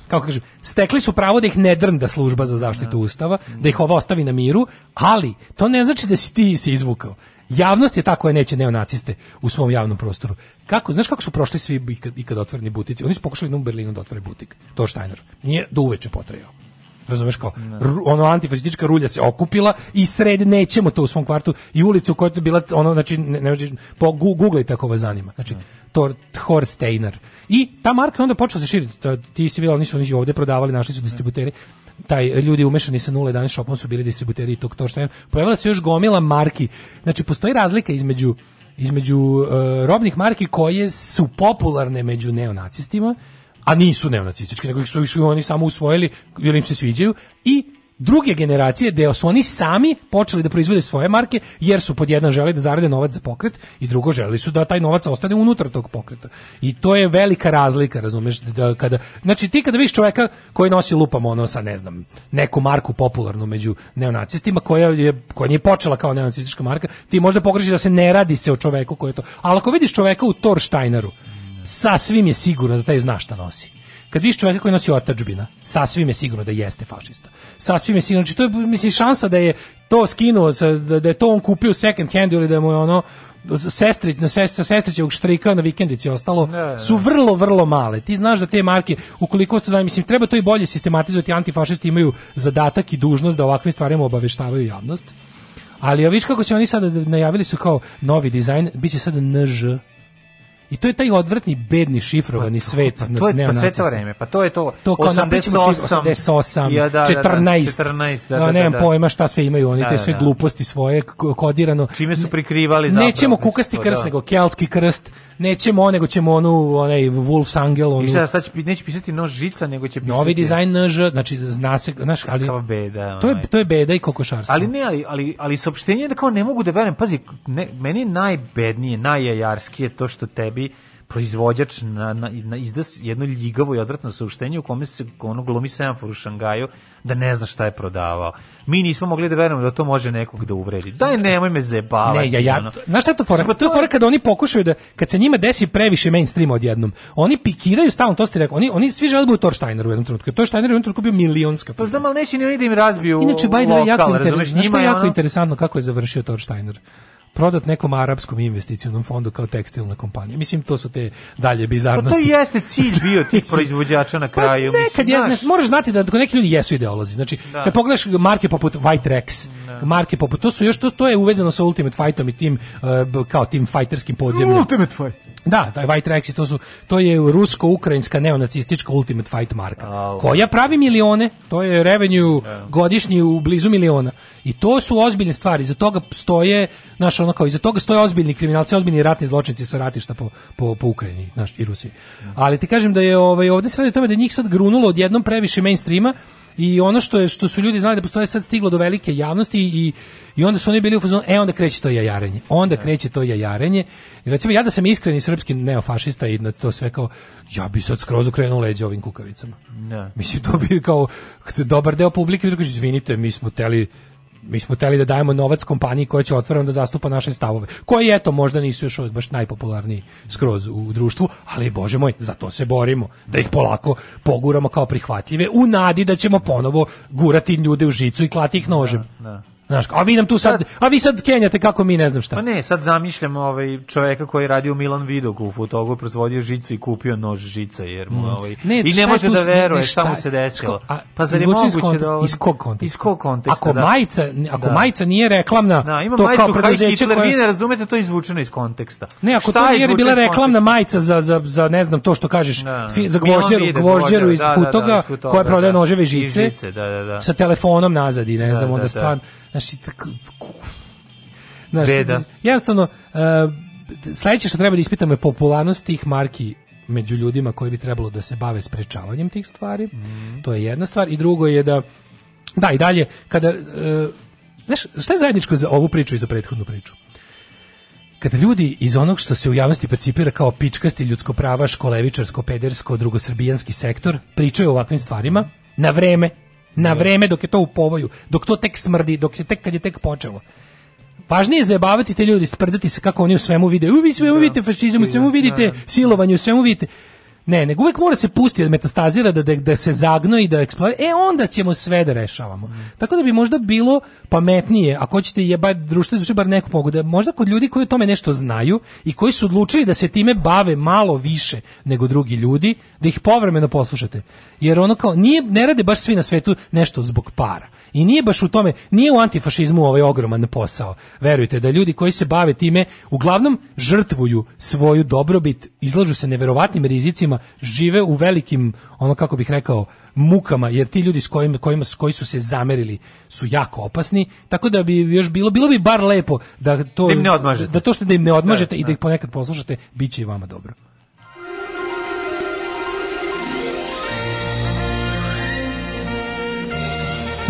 kako kažem, stekli su pravo da ih ne drnda služba za zaštitu ustava, da ih ova ostavi na miru, ali to ne znači da si ti se izvukao. Javnost je ta koja neće neonaciste u svom javnom prostoru. Kako, znaš kako su prošli svi ikad, ikad otvoreni butici? Oni su pokušali u Berlinu da otvore butik. Thorsteiner. Nije do uveče potrejao. Razumeš kao, ono antifašistička rulja se okupila i sred nećemo to u svom kvartu i ulicu u kojoj je to bila, ono, znači, ne, ne, po, googlajte ako vas zanima. Znači, Tor, Thorsteiner. I ta marka je onda počela se širiti. To- Ti si vidjeli, oni su oni su ovde prodavali, našli su distributeri taj ljudi umešani sa 011 shopom su bili distributeri tog Thorsteiner. Pojavila se još gomila marki. Znači, postoji razlika između između e, robnih marki koje su popularne među neonacistima, a nisu neonacistički, nego ih su, su oni samo usvojili jer im se sviđaju i druge generacije gde su oni sami počeli da proizvode svoje marke jer su pod jedan želi da zarade novac za pokret i drugo želi su da taj novac ostane unutar tog pokreta. I to je velika razlika, razumeš, da kada znači ti kada vidiš čoveka koji nosi lupam ono sa ne znam, neku marku popularnu među neonacistima koja je koja nije počela kao neonacistička marka, ti možda pogrešiš da se ne radi se o čoveku koji je to. Ali ako vidiš čoveka u Torsteineru, sasvim je sigurno da taj zna šta nosi. Kad vidiš čovjeka koji nosi otačbina, sasvim je sigurno da jeste fašista. Sasvim je sigurno, znači to je mislim šansa da je to skinuo, da, da je to on kupio second hand ili da mu je ono sestrić na sestra sestrićevog štrika na vikendici ostalo su vrlo vrlo male. Ti znaš da te marke ukoliko ste znači mislim treba to i bolje sistematizovati antifašisti imaju zadatak i dužnost da ovakvim stvarima obaveštavaju javnost. Ali ja viš kako će oni sada najavili su kao novi dizajn, biće sada NŽ. I to je taj odvratni, bedni, šifrovani svet. Pa to je pa sve to vreme, pa to je to. To kao napričamo 88, Ja, da, da, da, 14, 14, da, a da, nemam da. pojma šta sve imaju oni, Da, te da, sve da. gluposti svoje kodirano. Čime su prikrivali zapravo. Nećemo kukasti krst, da. nego keltski krst. Nećemo on, nego ćemo onu, onaj Wolf's Angel, onu, I sad, sad će, neće pisati nož žica, nego će pisati... novi dizajn NŽ, znači zna se, znaš, ali Kakva beda. to je, to je beda i kokošarstvo. Ali ne, ali, ali, ali saopštenje je da kao ne mogu da verujem. Pazi, ne, meni je najbednije, najjajarskije to što tebi proizvođač na, na, na izda s- jedno ljigavo i odvratno saopštenje u kome se ono glumi semafor u Šangaju da ne zna šta je prodavao. Mi nismo mogli da verujemo da to može nekog da uvredi. Daj nemoj me zebavati. Ne, ja, ja, ono. znaš šta je to fora? Pa To je fora kada oni pokušaju da, kad se njima desi previše mainstreama odjednom, oni pikiraju stalno, to ste rekao, oni, oni svi žele da budu Torsteiner u jednom trenutku. Torsteiner u jednom trenutku bio milionska Pa znam, ali neće ni oni da im razbiju Inače, by the way, jako, lokal, inter... razumeš, znaš šta njima je je jako interesantno kako je završio Torsteiner? Prodat nekom arapskom investicionom fondu kao tekstilna kompanija. Mislim, to su te dalje Pa bizarnosti. to jeste cilj bio tih proizvođača na kraju. Pa nekad je, mislim, znaš, moraš znati da neki ljudi jesu ideolozi. Znači, Da. kad pogledaš marke poput White Rex, marke poput, to su još, to, to je uvezano sa Ultimate Fightom i tim, uh, kao tim fajterskim podzemljima. Ultimate Fight. Da, taj White Rex, to su to je rusko-ukrajinska neonacistička Ultimate Fight marka. Koja pravi milione, to je revenue godišnji u blizu miliona. I to su ozbiljne stvari, iza toga stoje, znaš, ono kao, iza toga stoje ozbiljni kriminalci, ozbiljni ratni zločinci sa ratišta po, po, po Ukrajini, znaš, i Rusiji. Ali ti kažem da je ovaj, ovde se radi o tome da njih sad grunulo odjednom previše mainstreama, i ono što je što su ljudi znali da postoje sad stiglo do velike javnosti i i onda su oni bili u fazonu e onda kreće to jajarenje. Onda kreće to jajarenje. I recimo ja da sam iskreni srpski neofašista i na to sve kao ja bi sad skroz okrenuo leđa ovim kukavicama. Da. Mislim to bi kao dobar deo publike bi kaže izvinite, mi smo teli mi smo teli da dajemo novac kompaniji koja će otvoreno da zastupa naše stavove, koji eto možda nisu još uvijek baš najpopularniji skroz u društvu, ali bože moj, za to se borimo, da ih polako poguramo kao prihvatljive, u nadi da ćemo ponovo gurati ljude u žicu i klati ih nožem. Da. Znaš, a vi nam tu sad, a vi sad kenjate kako mi ne znam šta. Pa ne, sad zamišljam ovaj čoveka koji je radio u Milan Vidogu u fotogu, proizvodio žicu i kupio nož žica, jer mu Mm. ovaj, Ne, i šta ne može tu da veruje ne, šta mu šta- se desilo. A, Pa zar je izvuči iz moguće konteksta- da... ovo- iz kog konteksta? Iz kog konteksta, Ako da. majica, ako Da. majica nije reklamna, Da, ima to kao preduzeće koje... vi ne razumete, to je izvučeno iz konteksta. Ne, ako Šta to je nije bila reklamna majica za, za, za ne znam to što kažeš Da. fi- za gvožđeru, gvožđeru iz da, da, da, futoga iz Futoga, koja prodaje da. noževe i žice, da, da, da. sa telefonom nazad i ne Da, znam da, onda da. stvarno znači tako Znaš, Beda. jednostavno uh, sledeće što treba da ispitamo je popularnost tih marki među ljudima koji bi trebalo da se bave sprečavanjem tih stvari. Mhm. To je jedna stvar i drugo je da da i dalje kada uh, znaš, šta je zajedničko za ovu priču i za prethodnu priču? kada ljudi iz onog što se u javnosti percipira kao pičkasti ljudsko prava, školevičarsko, pedersko, drugosrbijanski sektor, pričaju o ovakvim stvarima, na vreme, na vreme dok je to u povoju, dok to tek smrdi, dok je tek kad je tek počelo. Važnije je zajebavati te ljudi, sprdati se kako oni u svemu vide. U, vi svemu vidite fašizam, u svemu vidite silovanje, u svemu vidite. Ne, nego uvek mora se pustiti da metastazira, da, da, da se zagno i da eksplodira. E, onda ćemo sve da rešavamo. Tako da bi možda bilo pametnije, ako hoćete jebati društvo, izvuči bar neku pogodu, da možda kod ljudi koji o tome nešto znaju i koji su odlučili da se time bave malo više nego drugi ljudi, da ih povremeno poslušate. Jer ono kao, nije, ne rade baš svi na svetu nešto zbog para. I nije baš u tome, nije u antifašizmu ovaj ogroman posao. Verujte da ljudi koji se bave time uglavnom žrtvuju svoju dobrobit, izlažu se neverovatnim rizicima, žive u velikim, ono kako bih rekao, mukama, jer ti ljudi s kojima, kojima, koji su se zamerili su jako opasni, tako da bi još bilo, bilo bi bar lepo da to, Da im ne odmažete. da to što da im ne odmažete Da, i da da. ih ponekad poslušate, bit će i vama dobro.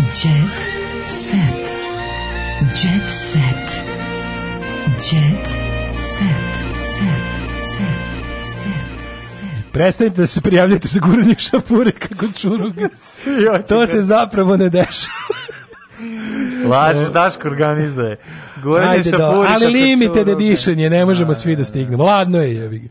Jet set. Jet set. Jet set. Set. Set. Prestanite da se prijavljate za guranje šapure kako čuruga. to se zapravo ne dešava. Lažeš, Daško organizuje. Goranje Ajde, da, šapuri. ali limited čuruga. edition je, ne možemo svi da stignemo. Ladno je, jebi ga.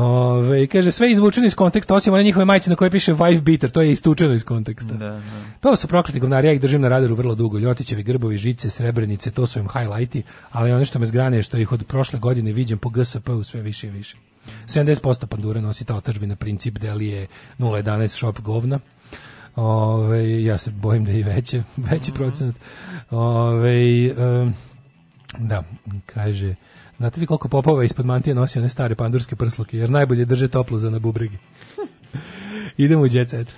Ove, kaže, sve izvučeno iz konteksta, osim one njihove majice na koje piše wife beater, to je istučeno iz konteksta. Da, da. To su prokleti govnari, ja ih držim na radaru vrlo dugo. Ljotićevi grbovi, žice, srebrenice, to su im highlighti, ali ono što me zgrane je što ih od prošle godine viđem po GSP-u sve više i više. 70% pandura nosi ta otačbina princip delije 011 shop govna. Ove, ja se bojim da je i veće, veći procenat. Ove, em, da, kaže, znate li koliko popova ispod mantije nosi one stare pandurske prsluke, jer najbolje drže toplo za na bubregi. Idemo u jet set.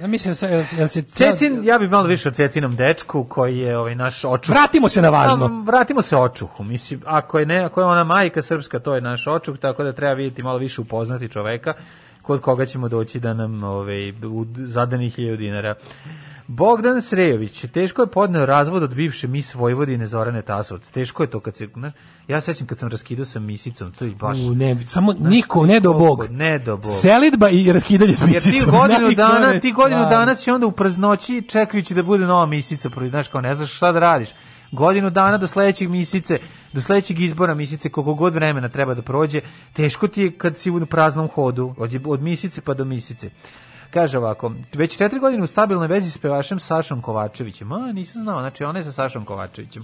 Ja mislim, sa, jel, jel će... Cecin, ja bih malo više o Cecinom dečku koji je ovaj naš očuh. Vratimo se na važno. Vratimo se očuhu. Mislim, ako je ne, ako je ona majka srpska, to je naš očuh, tako da treba vidjeti malo više upoznati čoveka kod koga ćemo doći da nam ovaj u zadanih 1000 dinara. Bogdan Srejović, teško je podneo razvod od bivše mis Vojvodine Zorane Tasovac. Teško je to kad se... ne, Ja sećam kad sam raskidao sa misicom, to je baš... U, ne, samo niko, ne do Bog. Ne do Bog. Selidba i raskidanje s Jer ti misicom. godinu dana, ti godinu stvari. dana si onda u praznoći čekajući da bude nova misica, znaš kao ne znaš šta da radiš. Godinu dana do sledećeg misice, do sledećeg izbora misice, koliko god vremena treba da prođe, teško ti je kad si u praznom hodu, od, od misice pa do misice. Kaže ovako, već četiri godine u stabilnoj vezi s pevašem Sašom Kovačevićem. A, nisam znao, znači ona je sa Sašom Kovačevićem.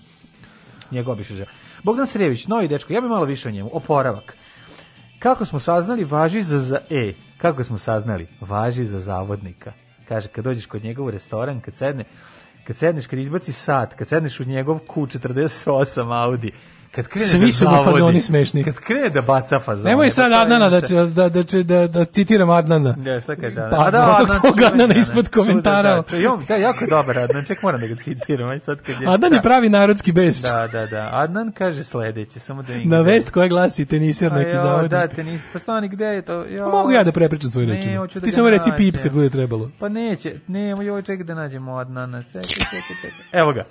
Njegov biše žena. Bogdan Srević, novi dečko, ja bih malo više o njemu. Oporavak. Kako smo saznali, važi za, za e, kako smo saznali, važi za zavodnika. Kaže, kad dođeš kod njega u restoran, kad sedne, kad sedneš, kad izbaci sat, kad sedneš u njegov Q48 Audi, kad krene Svi da su mu zavodi, fazoni smešni. Kad krene da baca fazone. Nemoj pa sad Adnana da, da, da, će- da, da citiram Adnana. Ja, šta kaže Adnan? Pa, A da, Adnan, tog čuveni Adnana Adnan. ispod komentara. Da, da, da, da, jako je dobar Adnan, ček moram da ga citiram. Aj sad kad je, Adnan je da. pravi narodski best. Da, da, da. Adnan kaže sledeće, samo da Na vest koja glasi teniser neki jo, zavodnik. Da, tenis, pa stani, gde je to? Jo. Pa mogu ja da prepričam rečinu. hoću da Ti samo reci pip kad bude trebalo. Pa neće, ne, joj, čekaj da nađemo Adnana. Čekaj, čekaj, čekaj. Evo ga.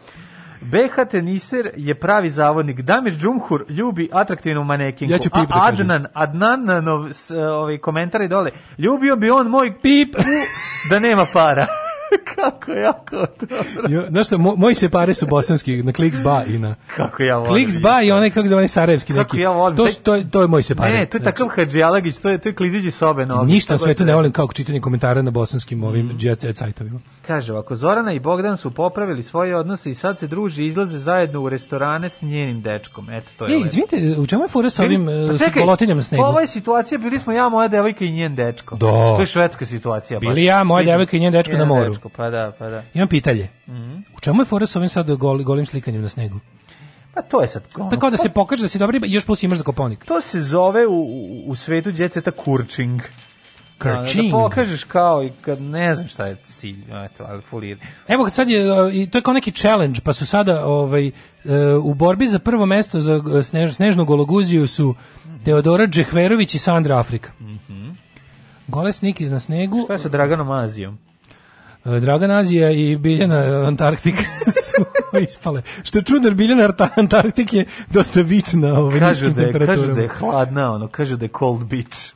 BH teniser je pravi zavodnik. Damir Džumhur ljubi atraktivnu manekinku. Ja ću pip da A. Adnan, Adnanov s, ovaj komentar i dole. Ljubio bi on moj pip da nema para. Kako jako dobro. Jo, Znaš šta, mo- moji se pare su bosanski, na Kliks ba i na... Kako ja volim. Kliks ba i onaj, kako zove, onaj sarajevski Kako neki. ja volim. To, su- to, je- to je moj se pare. Ne, to je takav Hadžijalagić, to je, to je kliziđi sobe. Znači, Ništa Šta svetu god ne volim kao čitanje komentara na bosanskim ovim Mhm. jet set sajtovima. Kaže ovako, Zorana i Bogdan su popravili svoje odnose i sad se druže i izlaze zajedno u restorane s njenim dečkom. Eto, to je Ej, izvinite, u čemu je fora sa ovim Pa sa čekaj, na snegu? Ovo je situacija, bili smo ja, moja devojka i njen dečko. Da. To je švedska situacija. baš. Bili ja, moja devojka i njen dečko na moru. Dečko, pa da, pa da. Imam pitanje. Mhm. U čemu je fora ovim sad gol, golim slikanjem na snegu? Pa to je sad... ono, Tako da se to- pokaže da si dobri i još plus imaš za koponik. To se zove u, u, u svetu djeceta kurčing. Kurčing. Da, da pokažeš kao i kad ne znam šta je cilj, eto, ali fulir. Evo kad sad je, i to je kao neki challenge, pa su sada ovaj, uh, u borbi za prvo mesto za uh, snež, snežnu gologuziju su Teodora Džehverović i Sandra Afrika. Gole snike na snegu. Šta je sa Draganom Azijom? Uh, Dragan Azija i Biljana Antarktik su ispale. Što je čudno, jer Biljana Arta- Antarktik je dosta vična ovaj, Kažu niskim da, kažu temperaturama. da je hladna, ono, kažu da je cold beach.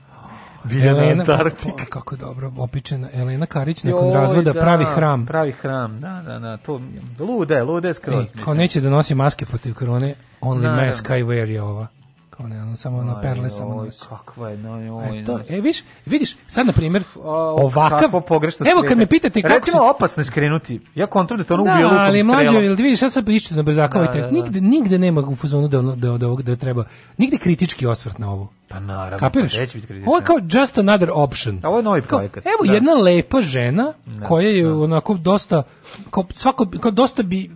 Biljana Elena, Antarktik. o, kako dobro, opičena Elena Karić nakon Joj, razvoda da, pravi hram. Pravi hram, da, da, da, to, lude, lude skroz, mislim. kao neće da nosi maske protiv korone, only Naravno. mask I wear je ova. Kao ne, ono samo na perle samo Oj, nosi. Kakva je, no, joj, E, to, e, viš, vidiš, sad na primjer, ovakav, pogrešno evo kad me pitate kako Recimo, opasno skrenuti. Ja kontram da to ono da, ubije lukom ali mlađe, strelom. jel ti vidiš, ja sad išto na brzakova Da, tekst, da, da. nigde, nigde nema u fazonu da, ono- da, da, ovog- da treba, nigde kritički osvrt na ovo. Pa naravno, Kapiraš? pa kritično. Ovo je kao just another option. A ovo je novi Kao, projekat. Evo Da. jedna lepa žena Da, koja je onako dosta kao svako kao dosta bi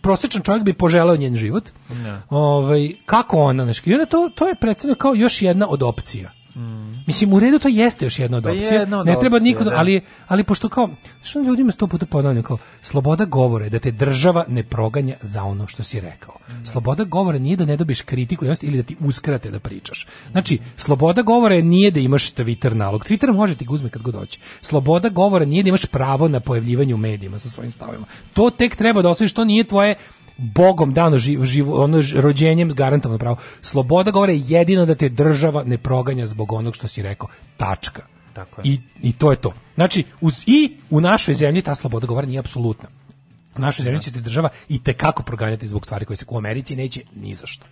prosječan čovjek bi poželeo njen život. Da. Ovaj kako ona znači i onda to to je predstavljeno kao još jedna od opcija. Mm. Mislim, u redu to jeste još jedna od Pa opcija. jedna od ne treba opcija, niko, da. ali, ali pošto kao, što ljudima sto puta ponavljam, kao, sloboda govora je da te država ne proganja za ono što si rekao. Sloboda govora nije da ne dobiješ kritiku ili da ti uskrate da pričaš. Znači, sloboda govora je nije da imaš Twitter nalog. Twitter može ti ga uzme kad god hoće. Sloboda govora nije da imaš pravo na pojavljivanje u medijima sa svojim stavovima. To tek treba da ostaviš, to nije tvoje Bogom dano živo, živo ono rođenjem garantovano pravo. Sloboda govora je jedino da te država ne proganja zbog onog što si rekao. Tačka. Tako je. I, I to je to. Znači, uz, i u našoj zemlji ta sloboda govora nije apsolutna. U našoj zemlji će te država i te kako proganjati zbog stvari koje se u Americi neće ni za što.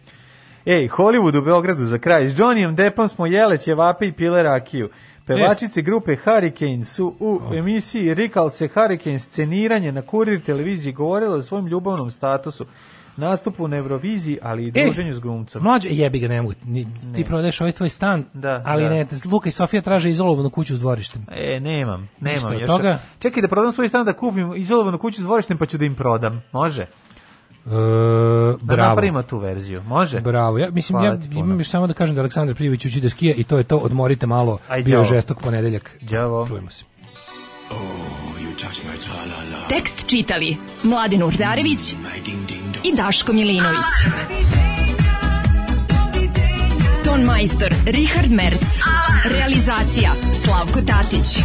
Ej, Hollywood u Beogradu za kraj. S Johnnyem Deppom smo jele ćevape i pile rakiju. Pevačice grupe Hurricane su u emisiji Rikal se Hurricane sceniranje na kurir televiziji govorile o svom ljubavnom statusu, nastupu na Euroviziji, ali i druženju s glumcem. Mlađe, jebi ga, ne mogu. Ni, ti prodaješ ovaj tvoj stan, Da, ali da. ne, Luka i Sofija traže izolovanu kuću s dvorištem. E, nemam, nemam. Ništa još. toga? Čekaj da prodam svoj stan da kupim izolovanu kuću s dvorištem pa ću da im prodam. Može? E, Da bravo. napravimo tu verziju. Može? Bravo. Ja mislim Hvala ja imam još samo da kažem da Aleksandar Prijević uči da skija i to je to. Odmorite malo. Aj, Bio žestok ponedeljak. Đavo. Čujemo se. Tekst čitali Mladin Urdarević i Daško Milinović. Ton majstor Richard Merc. Realizacija Slavko Tatić.